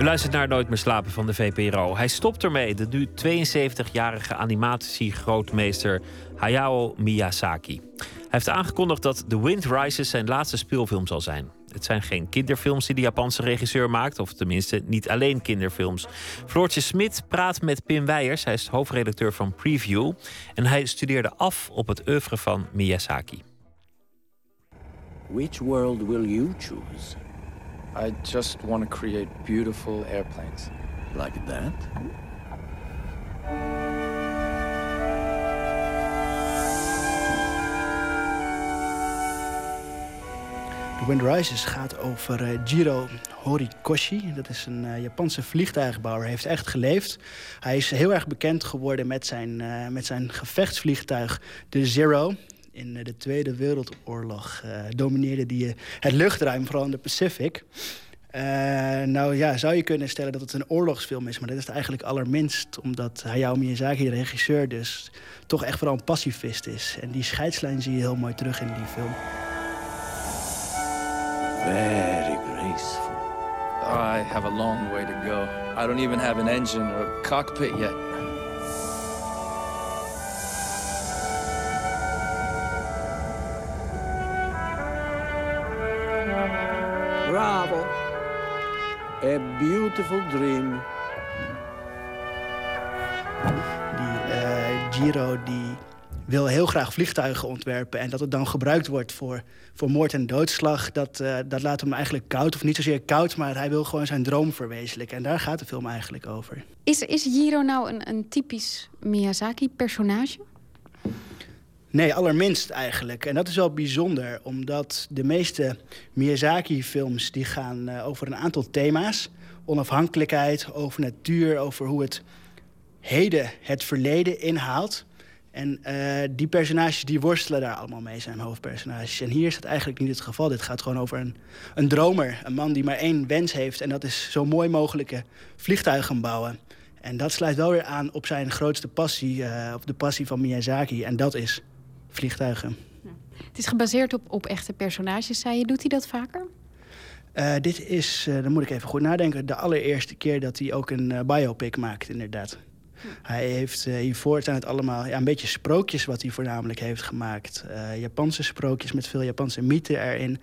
U luistert naar Nooit meer slapen van de VPRO. Hij stopt ermee, de nu 72-jarige animatiegrootmeester Hayao Miyazaki. Hij heeft aangekondigd dat The Wind Rises zijn laatste speelfilm zal zijn. Het zijn geen kinderfilms die de Japanse regisseur maakt, of tenminste niet alleen kinderfilms. Floortje Smit praat met Pim Weijers, hij is hoofdredacteur van Preview. En hij studeerde af op het oeuvre van Miyazaki. Which world will you choose? I just want to create beautiful airplanes. Like that? The Wind Rises gaat over uh, Jiro Horikoshi. Dat is een uh, Japanse vliegtuigbouwer. Hij heeft echt geleefd. Hij is heel erg bekend geworden met zijn, uh, met zijn gevechtsvliegtuig, de Zero. In de Tweede Wereldoorlog domineerde die het luchtruim, vooral in de Pacific. nou ja, zou je kunnen stellen dat het een oorlogsfilm is, maar dat is het eigenlijk allerminst, omdat Hayao Miyazaki, de regisseur, dus toch echt vooral een pacifist is. En die scheidslijn zie je heel mooi terug in die film. Very graceful. I have a long way to go. I don't even have an engine or a cockpit yet. A beautiful dream. Die uh, Giro die wil heel graag vliegtuigen ontwerpen. En dat het dan gebruikt wordt voor, voor moord en doodslag... Dat, uh, dat laat hem eigenlijk koud. Of niet zozeer koud, maar hij wil gewoon zijn droom verwezenlijken. En daar gaat de film eigenlijk over. Is, is Jiro nou een, een typisch Miyazaki-personage? Nee, allerminst eigenlijk. En dat is wel bijzonder, omdat de meeste Miyazaki-films... die gaan uh, over een aantal thema's. Onafhankelijkheid, over natuur, over hoe het heden het verleden inhaalt... En uh, die personages die worstelen daar allemaal mee, zijn hoofdpersonages. En hier is dat eigenlijk niet het geval. Dit gaat gewoon over een, een dromer. Een man die maar één wens heeft. En dat is zo mooi mogelijke vliegtuigen bouwen. En dat sluit wel weer aan op zijn grootste passie. Uh, op de passie van Miyazaki. En dat is vliegtuigen. Het is gebaseerd op, op echte personages, zei je. Doet hij dat vaker? Uh, dit is, dan moet ik even goed nadenken... de allereerste keer dat hij ook een biopic maakt, inderdaad. Hij heeft uh, hiervoor zijn het allemaal ja, een beetje sprookjes wat hij voornamelijk heeft gemaakt. Uh, Japanse sprookjes met veel Japanse mythen erin.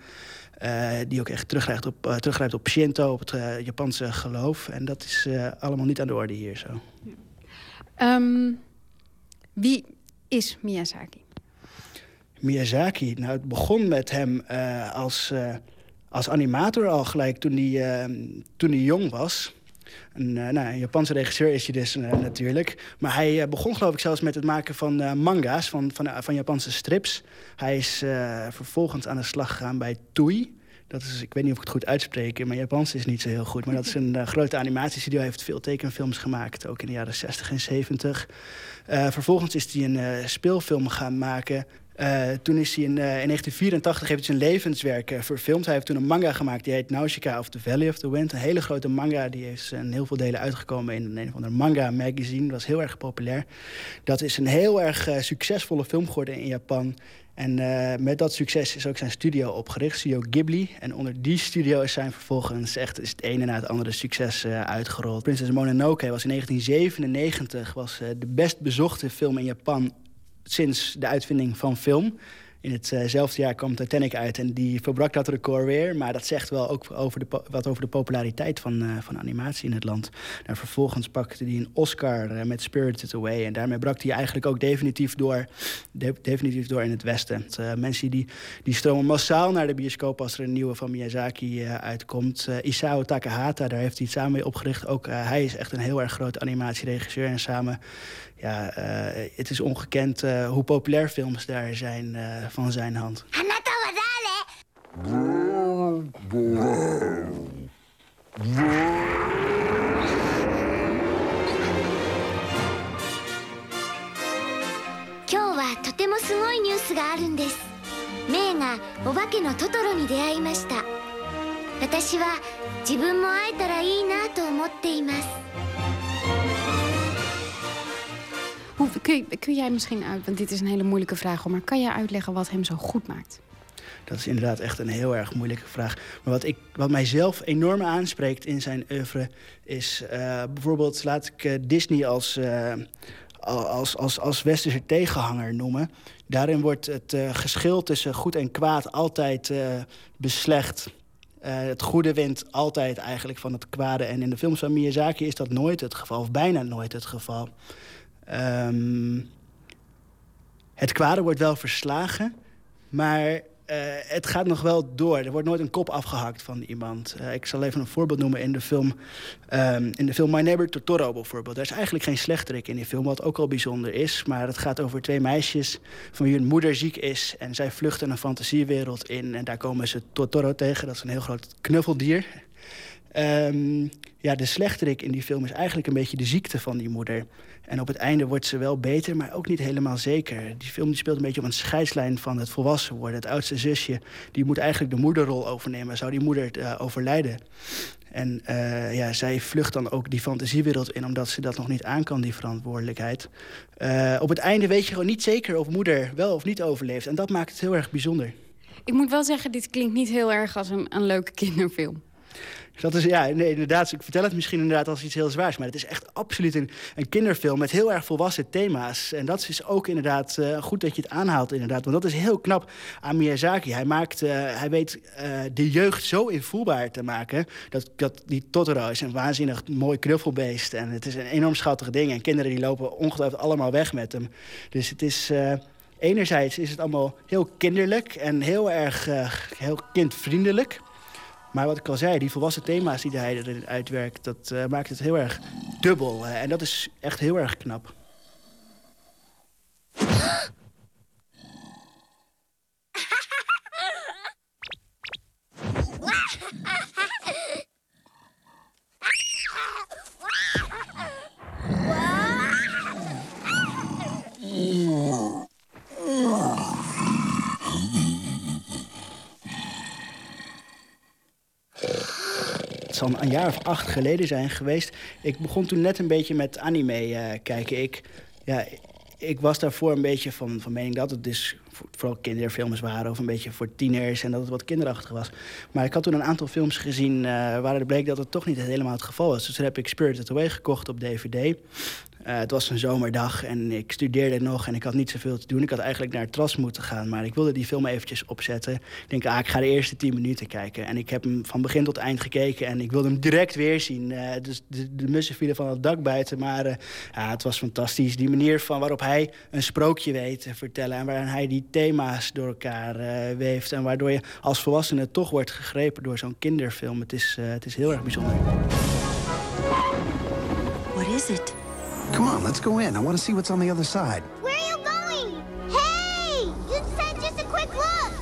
Uh, die ook echt teruggrijpt op, uh, teruggrijpt op Shinto, op het uh, Japanse geloof. En dat is allemaal niet aan de orde hier zo. Ja. Um, wie is Miyazaki? Miyazaki, nou het begon met hem als, als animator al gelijk toen hij, toen hij jong was. Een, nou, een Japanse regisseur is hij dus natuurlijk. Maar hij begon geloof ik zelfs met het maken van manga's, van, van, van Japanse strips. Hij is vervolgens aan de slag gegaan bij Toei. Dat is, ik weet niet of ik het goed uitspreek, maar Japans is niet zo heel goed. Maar dat is een grote animatiestudio. Hij heeft veel tekenfilms gemaakt, ook in de jaren 60 en 70. vervolgens is hij een speelfilm gaan maken toen is hij in, uh, in 1984 heeft hij zijn levenswerk uh, verfilmd. Hij heeft toen een manga gemaakt die heet Nausicaa of the Valley of the Wind. Een hele grote manga, die is in heel veel delen uitgekomen in een of ander manga magazine. Dat was heel erg populair. Dat is een heel erg succesvolle film geworden in Japan. En met dat succes is ook zijn studio opgericht, Studio Ghibli. En onder die studio is zijn vervolgens echt is het ene na het andere succes uitgerold. Prinses Mononoke was in 1997 was, de best bezochte film in Japan sinds de uitvinding van film. In hetzelfde jaar kwam Titanic uit en die verbrak dat record weer. Maar dat zegt wel ook over de, wat over de populariteit van, uh, van animatie in het land. Nou, vervolgens pakte hij een Oscar uh, met Spirited Away. En daarmee brak hij eigenlijk ook definitief door, de, definitief door in het Westen. Mensen die, die stromen massaal naar de bioscoop als er een nieuwe van Miyazaki uitkomt. Isao Takahata, daar heeft hij het samen mee opgericht. Ook hij is echt een heel erg groot animatieregisseur. En samen ja, uh, het is ongekend uh, hoe populair films daar zijn uh, van zijn hand. 今日はとてもすごいニュースがあるんですメイがお化けのトトロに出会いました私は自分も会えたらいいなと思っています Kun, jij misschien uit, want dit is een hele moeilijke vraag, maar kan jij uitleggen wat hem zo goed maakt? Dat is inderdaad echt een heel erg moeilijke vraag. Maar wat, ik, wat mij zelf enorm aanspreekt in zijn oeuvre is uh, bijvoorbeeld, laat ik uh, Disney als, uh, als, als, als westerse tegenhanger noemen. Daarin wordt het geschil tussen goed en kwaad altijd beslecht. het goede wint altijd eigenlijk van het kwade. En in de films van Miyazaki is dat nooit het geval, of bijna nooit het geval. Um, het kwade wordt wel verslagen, maar eh, het gaat nog wel door. Er wordt nooit een kop afgehakt van iemand. Eh, ik zal even een voorbeeld noemen in de film... ehm, in de film My Neighbor Totoro bijvoorbeeld. Daar is eigenlijk geen slechterik in die film, wat ook al bijzonder is. Maar het gaat over twee meisjes van wie hun moeder ziek is. En zij vluchten een fantasiewereld in. En daar komen ze Totoro tegen. Dat is een heel groot knuffeldier. Ehm, ja, de slechterik in die film is eigenlijk een beetje de ziekte van die moeder. En op het einde wordt ze wel beter, maar ook niet helemaal zeker. Die film die speelt een beetje op een scheidslijn van het volwassen worden. Het oudste zusje die moet eigenlijk de moederrol overnemen. Zou die moeder uh, overlijden? En uh, ja, zij vlucht dan ook die fantasiewereld in... omdat ze dat nog niet aan kan, die verantwoordelijkheid. Uh, op het einde weet je gewoon niet zeker of moeder wel of niet overleeft. En dat maakt het heel erg bijzonder. Ik moet wel zeggen, dit klinkt niet heel erg als een leuke kinderfilm. Dat is, ja, inderdaad. Ik vertel het misschien inderdaad als iets heel zwaars. Maar het is echt absoluut een, een kinderfilm met heel erg volwassen thema's. En dat is ook inderdaad uh, goed dat je het aanhaalt, inderdaad. Want dat is heel knap aan Miyazaki. Hij, maakt, uh, hij weet uh, de jeugd zo invoelbaar te maken. Dat, dat die Totoro is een waanzinnig mooi knuffelbeest. En het is een enorm schattig ding. En kinderen die lopen ongetwijfeld allemaal weg met hem. Dus het is... enerzijds is het allemaal heel kinderlijk en heel erg heel kindvriendelijk. Maar wat ik al zei, die volwassen thema's die hij erin uitwerkt... dat uh, maakt het heel erg dubbel. Uh, en dat is echt heel erg knap. zal een jaar of acht geleden zijn geweest. Ik begon toen net een beetje met anime uh, kijken. Ik, ja, ik was daarvoor een beetje van, van mening dat het dus vooral kinderfilms waren... of een beetje voor tieners en dat het wat kinderachtig was. Maar ik had toen een aantal films gezien uh, waar het bleek dat het toch niet helemaal het geval was. Dus toen heb ik Spirited Away gekocht op DVD. Uh, het was een zomerdag en ik studeerde nog en ik had niet zoveel te doen. Ik had eigenlijk naar het tras moeten gaan, maar ik wilde die film eventjes opzetten. Ik denk, ah, ik ga de eerste tien minuten kijken. En ik heb hem van begin tot eind gekeken en ik wilde hem direct weer zien. Uh, dus de, de mussen vielen van het dak buiten, maar ja, het was fantastisch. Die manier van waarop hij een sprookje weet te vertellen... en waarin hij die thema's door elkaar weeft... en waardoor je als volwassene toch wordt gegrepen door zo'n kinderfilm. Het is, het is heel erg bijzonder. What is it? Come on, let's go in. I want to see what's on the other side. Where are you going? Hey! You said just a quick look!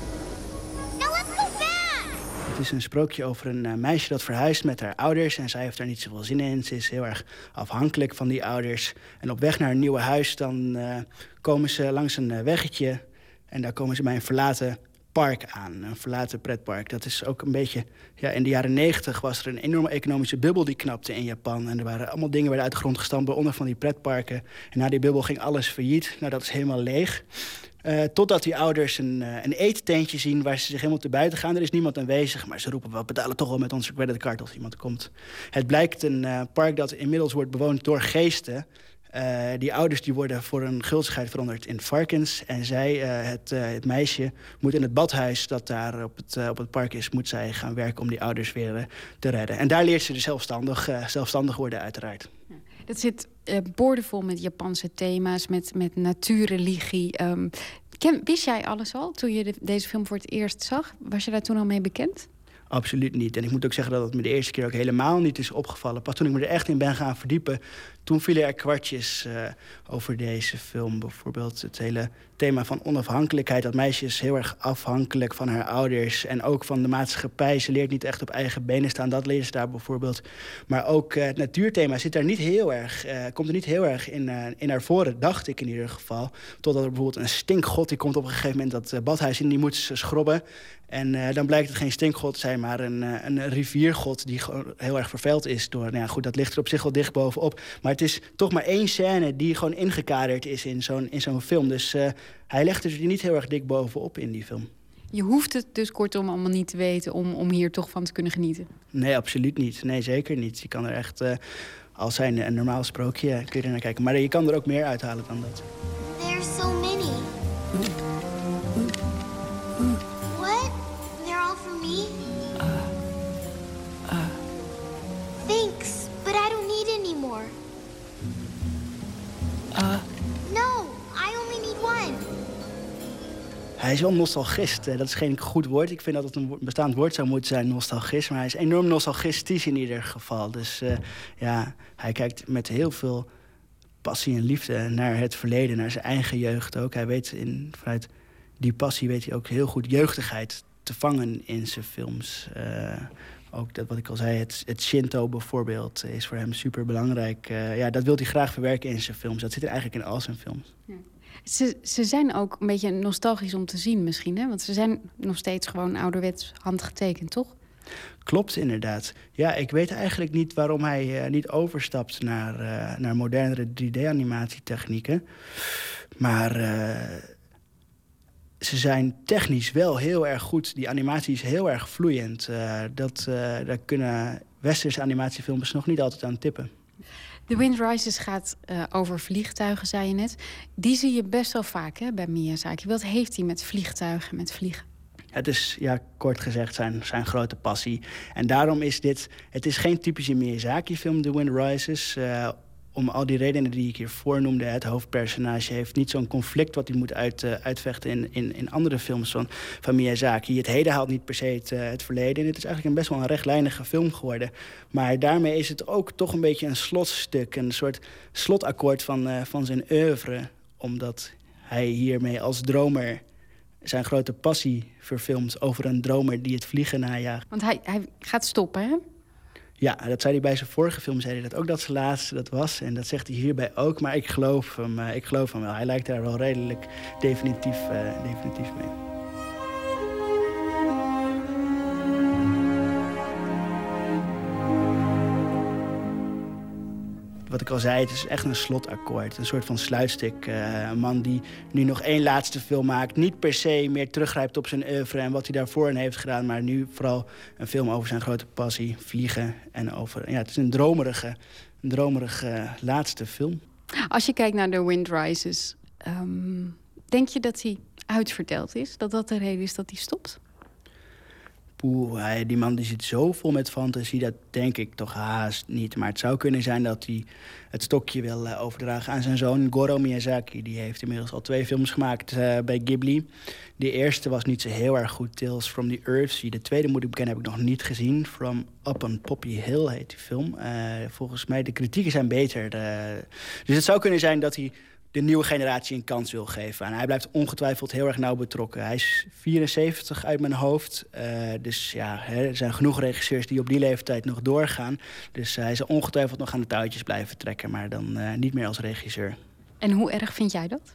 Now let's go back! Het is een sprookje over een uh, meisje dat verhuist met haar ouders... en zij heeft daar niet zoveel zin in. Ze is heel erg afhankelijk van die ouders. En op weg naar een nieuwe huis dan uh, komen ze langs een weggetje... en daar komen ze bij een verlaten park aan. Een verlaten pretpark. Dat is ook een beetje... Ja, in de jaren negentig was er een enorme economische bubbel die knapte in Japan. En er waren allemaal dingen werden uit de grond gestampt... onder van die pretparken. En na die bubbel ging alles failliet. Nou, dat is helemaal leeg. Uh, totdat die ouders een, uh, een eettentje zien waar ze zich helemaal te buiten gaan. Er is niemand aanwezig, maar ze roepen... we betalen toch wel met onze creditcard als iemand komt. Het blijkt een uh, park dat inmiddels wordt bewoond door geesten... Uh, die ouders die worden voor een gulzigheid veranderd in varkens. En zij, uh, het, uh, het, meisje, moet in het badhuis dat daar op het, op het park is... moet zij gaan werken om die ouders weer te redden. En daar leert ze dus zelfstandig, zelfstandig worden uiteraard. Dat zit boordevol met Japanse thema's, met, met natuurreligie. Ken, wist jij alles al toen je de, deze film voor het eerst zag? Was je daar toen al mee bekend? Absoluut niet. En ik moet ook zeggen dat het me de eerste keer ook helemaal niet is opgevallen. Pas toen ik me er echt in ben gaan verdiepen, toen vielen er kwartjes uh, over deze film. Bijvoorbeeld het hele thema van onafhankelijkheid. Dat meisje is heel erg afhankelijk van haar ouders. En ook van de maatschappij. Ze leert niet echt op eigen benen staan. Dat leert ze daar bijvoorbeeld. Maar ook uh, het natuurthema zit daar niet heel erg, uh, komt er niet heel erg in, in naar voren. Dacht ik in ieder geval. Totdat er bijvoorbeeld een stinkgod die komt op een gegeven moment dat badhuis in. Die moet schrobben. En uh, dan blijkt het geen stinkgod te zijn, maar een, uh, een riviergod die gewoon heel erg vervuild is. Door, nou ja, goed, dat ligt er op zich wel dicht bovenop. Maar het is toch maar één scène die gewoon ingekaderd is in zo'n zo'n film. Dus uh, hij legt er niet heel erg dik bovenop in die film. Je hoeft het dus kortom allemaal niet te weten om, om hier toch van te kunnen genieten? Nee, absoluut niet. Nee, zeker niet. Je kan er echt, als zijn een normaal sprookje, kun je er naar kijken. Maar je kan er ook meer uithalen dan dat. There's so many. Thanks, but I don't need any more. Uh. No, I only need one. Hij is wel nostalgist. Eh, dat is geen goed woord. Ik vind dat het een bestaand woord zou moeten zijn, nostalgist. Maar hij is enorm nostalgistisch in ieder geval. Dus uh, ja, hij kijkt met heel veel passie en liefde naar het verleden, naar zijn eigen jeugd ook. Hij weet in, vanuit die passie weet hij ook heel goed jeugdigheid te vangen in zijn films. Uh, ook dat wat ik al zei, het, het Shinto bijvoorbeeld is voor hem super belangrijk. Uh, ja, dat wil hij graag verwerken in zijn films. Dat zit er eigenlijk in al zijn films. Ja. Ze, ze zijn ook een beetje nostalgisch om te zien misschien, hè? Want ze zijn nog steeds gewoon ouderwets handgetekend, toch? Klopt, inderdaad. Ja, ik weet eigenlijk niet waarom hij uh, niet overstapt naar, uh, naar modernere 3D-animatietechnieken. Maar ze zijn technisch wel heel erg goed. Die animatie is heel erg vloeiend. dat, daar kunnen westerse animatiefilms nog niet altijd aan tippen. The Wind Rises gaat uh, over vliegtuigen, zei je net. Die zie je best wel vaak hè, bij Miyazaki. Wat heeft hij met vliegtuigen, met vliegen? Het is, ja, kort gezegd, zijn, zijn grote passie. En daarom is dit... Het is geen typische Miyazaki-film, The Wind Rises. Om al die redenen die ik hier voornoemde. Het hoofdpersonage heeft niet zo'n conflict wat hij moet uit, uh, uitvechten in, in, in andere films van, van Miyazaki. Het heden haalt niet per se het, het verleden. En het is eigenlijk een best wel een rechtlijnige film geworden. Maar daarmee is het ook toch een beetje een slotstuk. Een soort slotakkoord van, uh, van zijn oeuvre. Omdat hij hiermee als dromer zijn grote passie verfilmt over een dromer die het vliegen najaagt. Want hij, hij gaat stoppen, hè? Ja, dat zei hij bij zijn vorige film, zei hij dat ook dat zijn laatste dat was. En dat zegt hij hierbij ook, maar ik geloof hem, uh, ik geloof hem wel. Hij lijkt daar wel redelijk definitief, uh, definitief mee. Wat ik al zei, het is echt een slotakkoord. Een soort van sluitstuk. Een man die nu nog één laatste film maakt. Niet per se meer teruggrijpt op zijn oeuvre en wat hij daarvoor in heeft gedaan. Maar nu vooral een film over zijn grote passie, vliegen. En over, ja, het is een dromerige, een dromerige laatste film. Als je kijkt naar The Wind Rises, um, denk je dat hij uitverteld is? Dat dat de reden is dat hij stopt? Die man die zit zo vol met fantasie, dat denk ik toch haast niet. Maar het zou kunnen zijn dat hij het stokje wil uh, overdragen aan zijn zoon Goro Miyazaki. Die heeft inmiddels al twee films gemaakt uh, bij Ghibli. De eerste was niet zo heel erg goed, Tales from the Earth. De tweede moet ik bekennen, heb ik nog niet gezien. From Up on Poppy Hill heet die film. Uh, volgens mij, de kritieken zijn beter. dus het zou kunnen zijn dat hij de nieuwe generatie een kans wil geven. En hij blijft ongetwijfeld heel erg nauw betrokken. Hij is 74 uit mijn hoofd. Uh, dus ja, er zijn genoeg regisseurs die op die leeftijd nog doorgaan. Dus hij zal ongetwijfeld nog aan de touwtjes blijven trekken, maar dan uh, niet meer als regisseur. En hoe erg vind jij dat?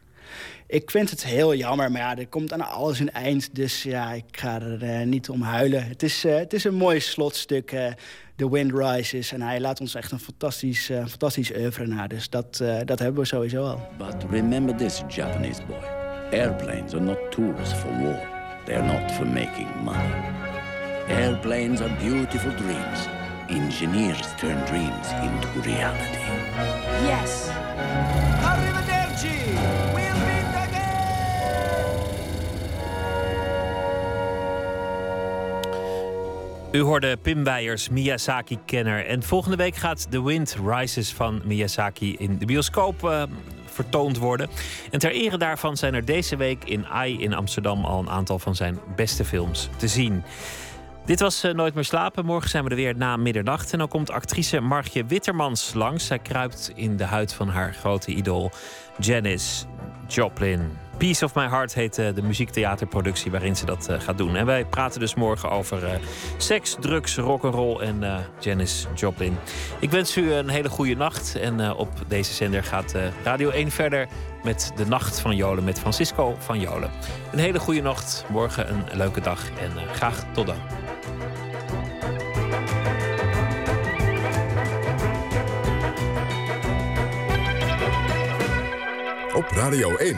Ik vind het heel jammer, maar ja, er komt aan alles een eind. Dus ja, ik ga er niet om huilen. Het is, het is een mooi slotstuk. The Wind Rises. En hij laat ons echt een fantastisch, uh, fantastisch oeuvre na. Dus dat, uh, dat hebben we sowieso al. But remember this, Japanese boy. Airplanes are not tools for war. They are not for making money. Airplanes are beautiful dreams. Engineers turn dreams into reality. Yes. U hoorde Pim Weijers, Miyazaki-kenner. En volgende week gaat The Wind Rises van Miyazaki in de bioscoop uh, vertoond worden. En ter ere daarvan zijn er deze week in AI in Amsterdam al een aantal van zijn beste films te zien. Dit was uh, Nooit meer slapen. Morgen zijn we er weer na middernacht. En dan komt actrice Margje Wittermans langs. Zij kruipt in de huid van haar grote idool Janis Joplin. Piece of My Heart heet uh, de muziektheaterproductie waarin ze dat uh, gaat doen. En wij praten dus morgen over uh, seks, drugs, rock'n'roll en Janis Joplin. Ik wens u een hele goede nacht. En op deze zender gaat Radio 1 verder met de Nacht van Jolen met Francisco van Jolen. Een hele goede nacht, morgen een leuke dag en graag tot dan. Op Radio 1,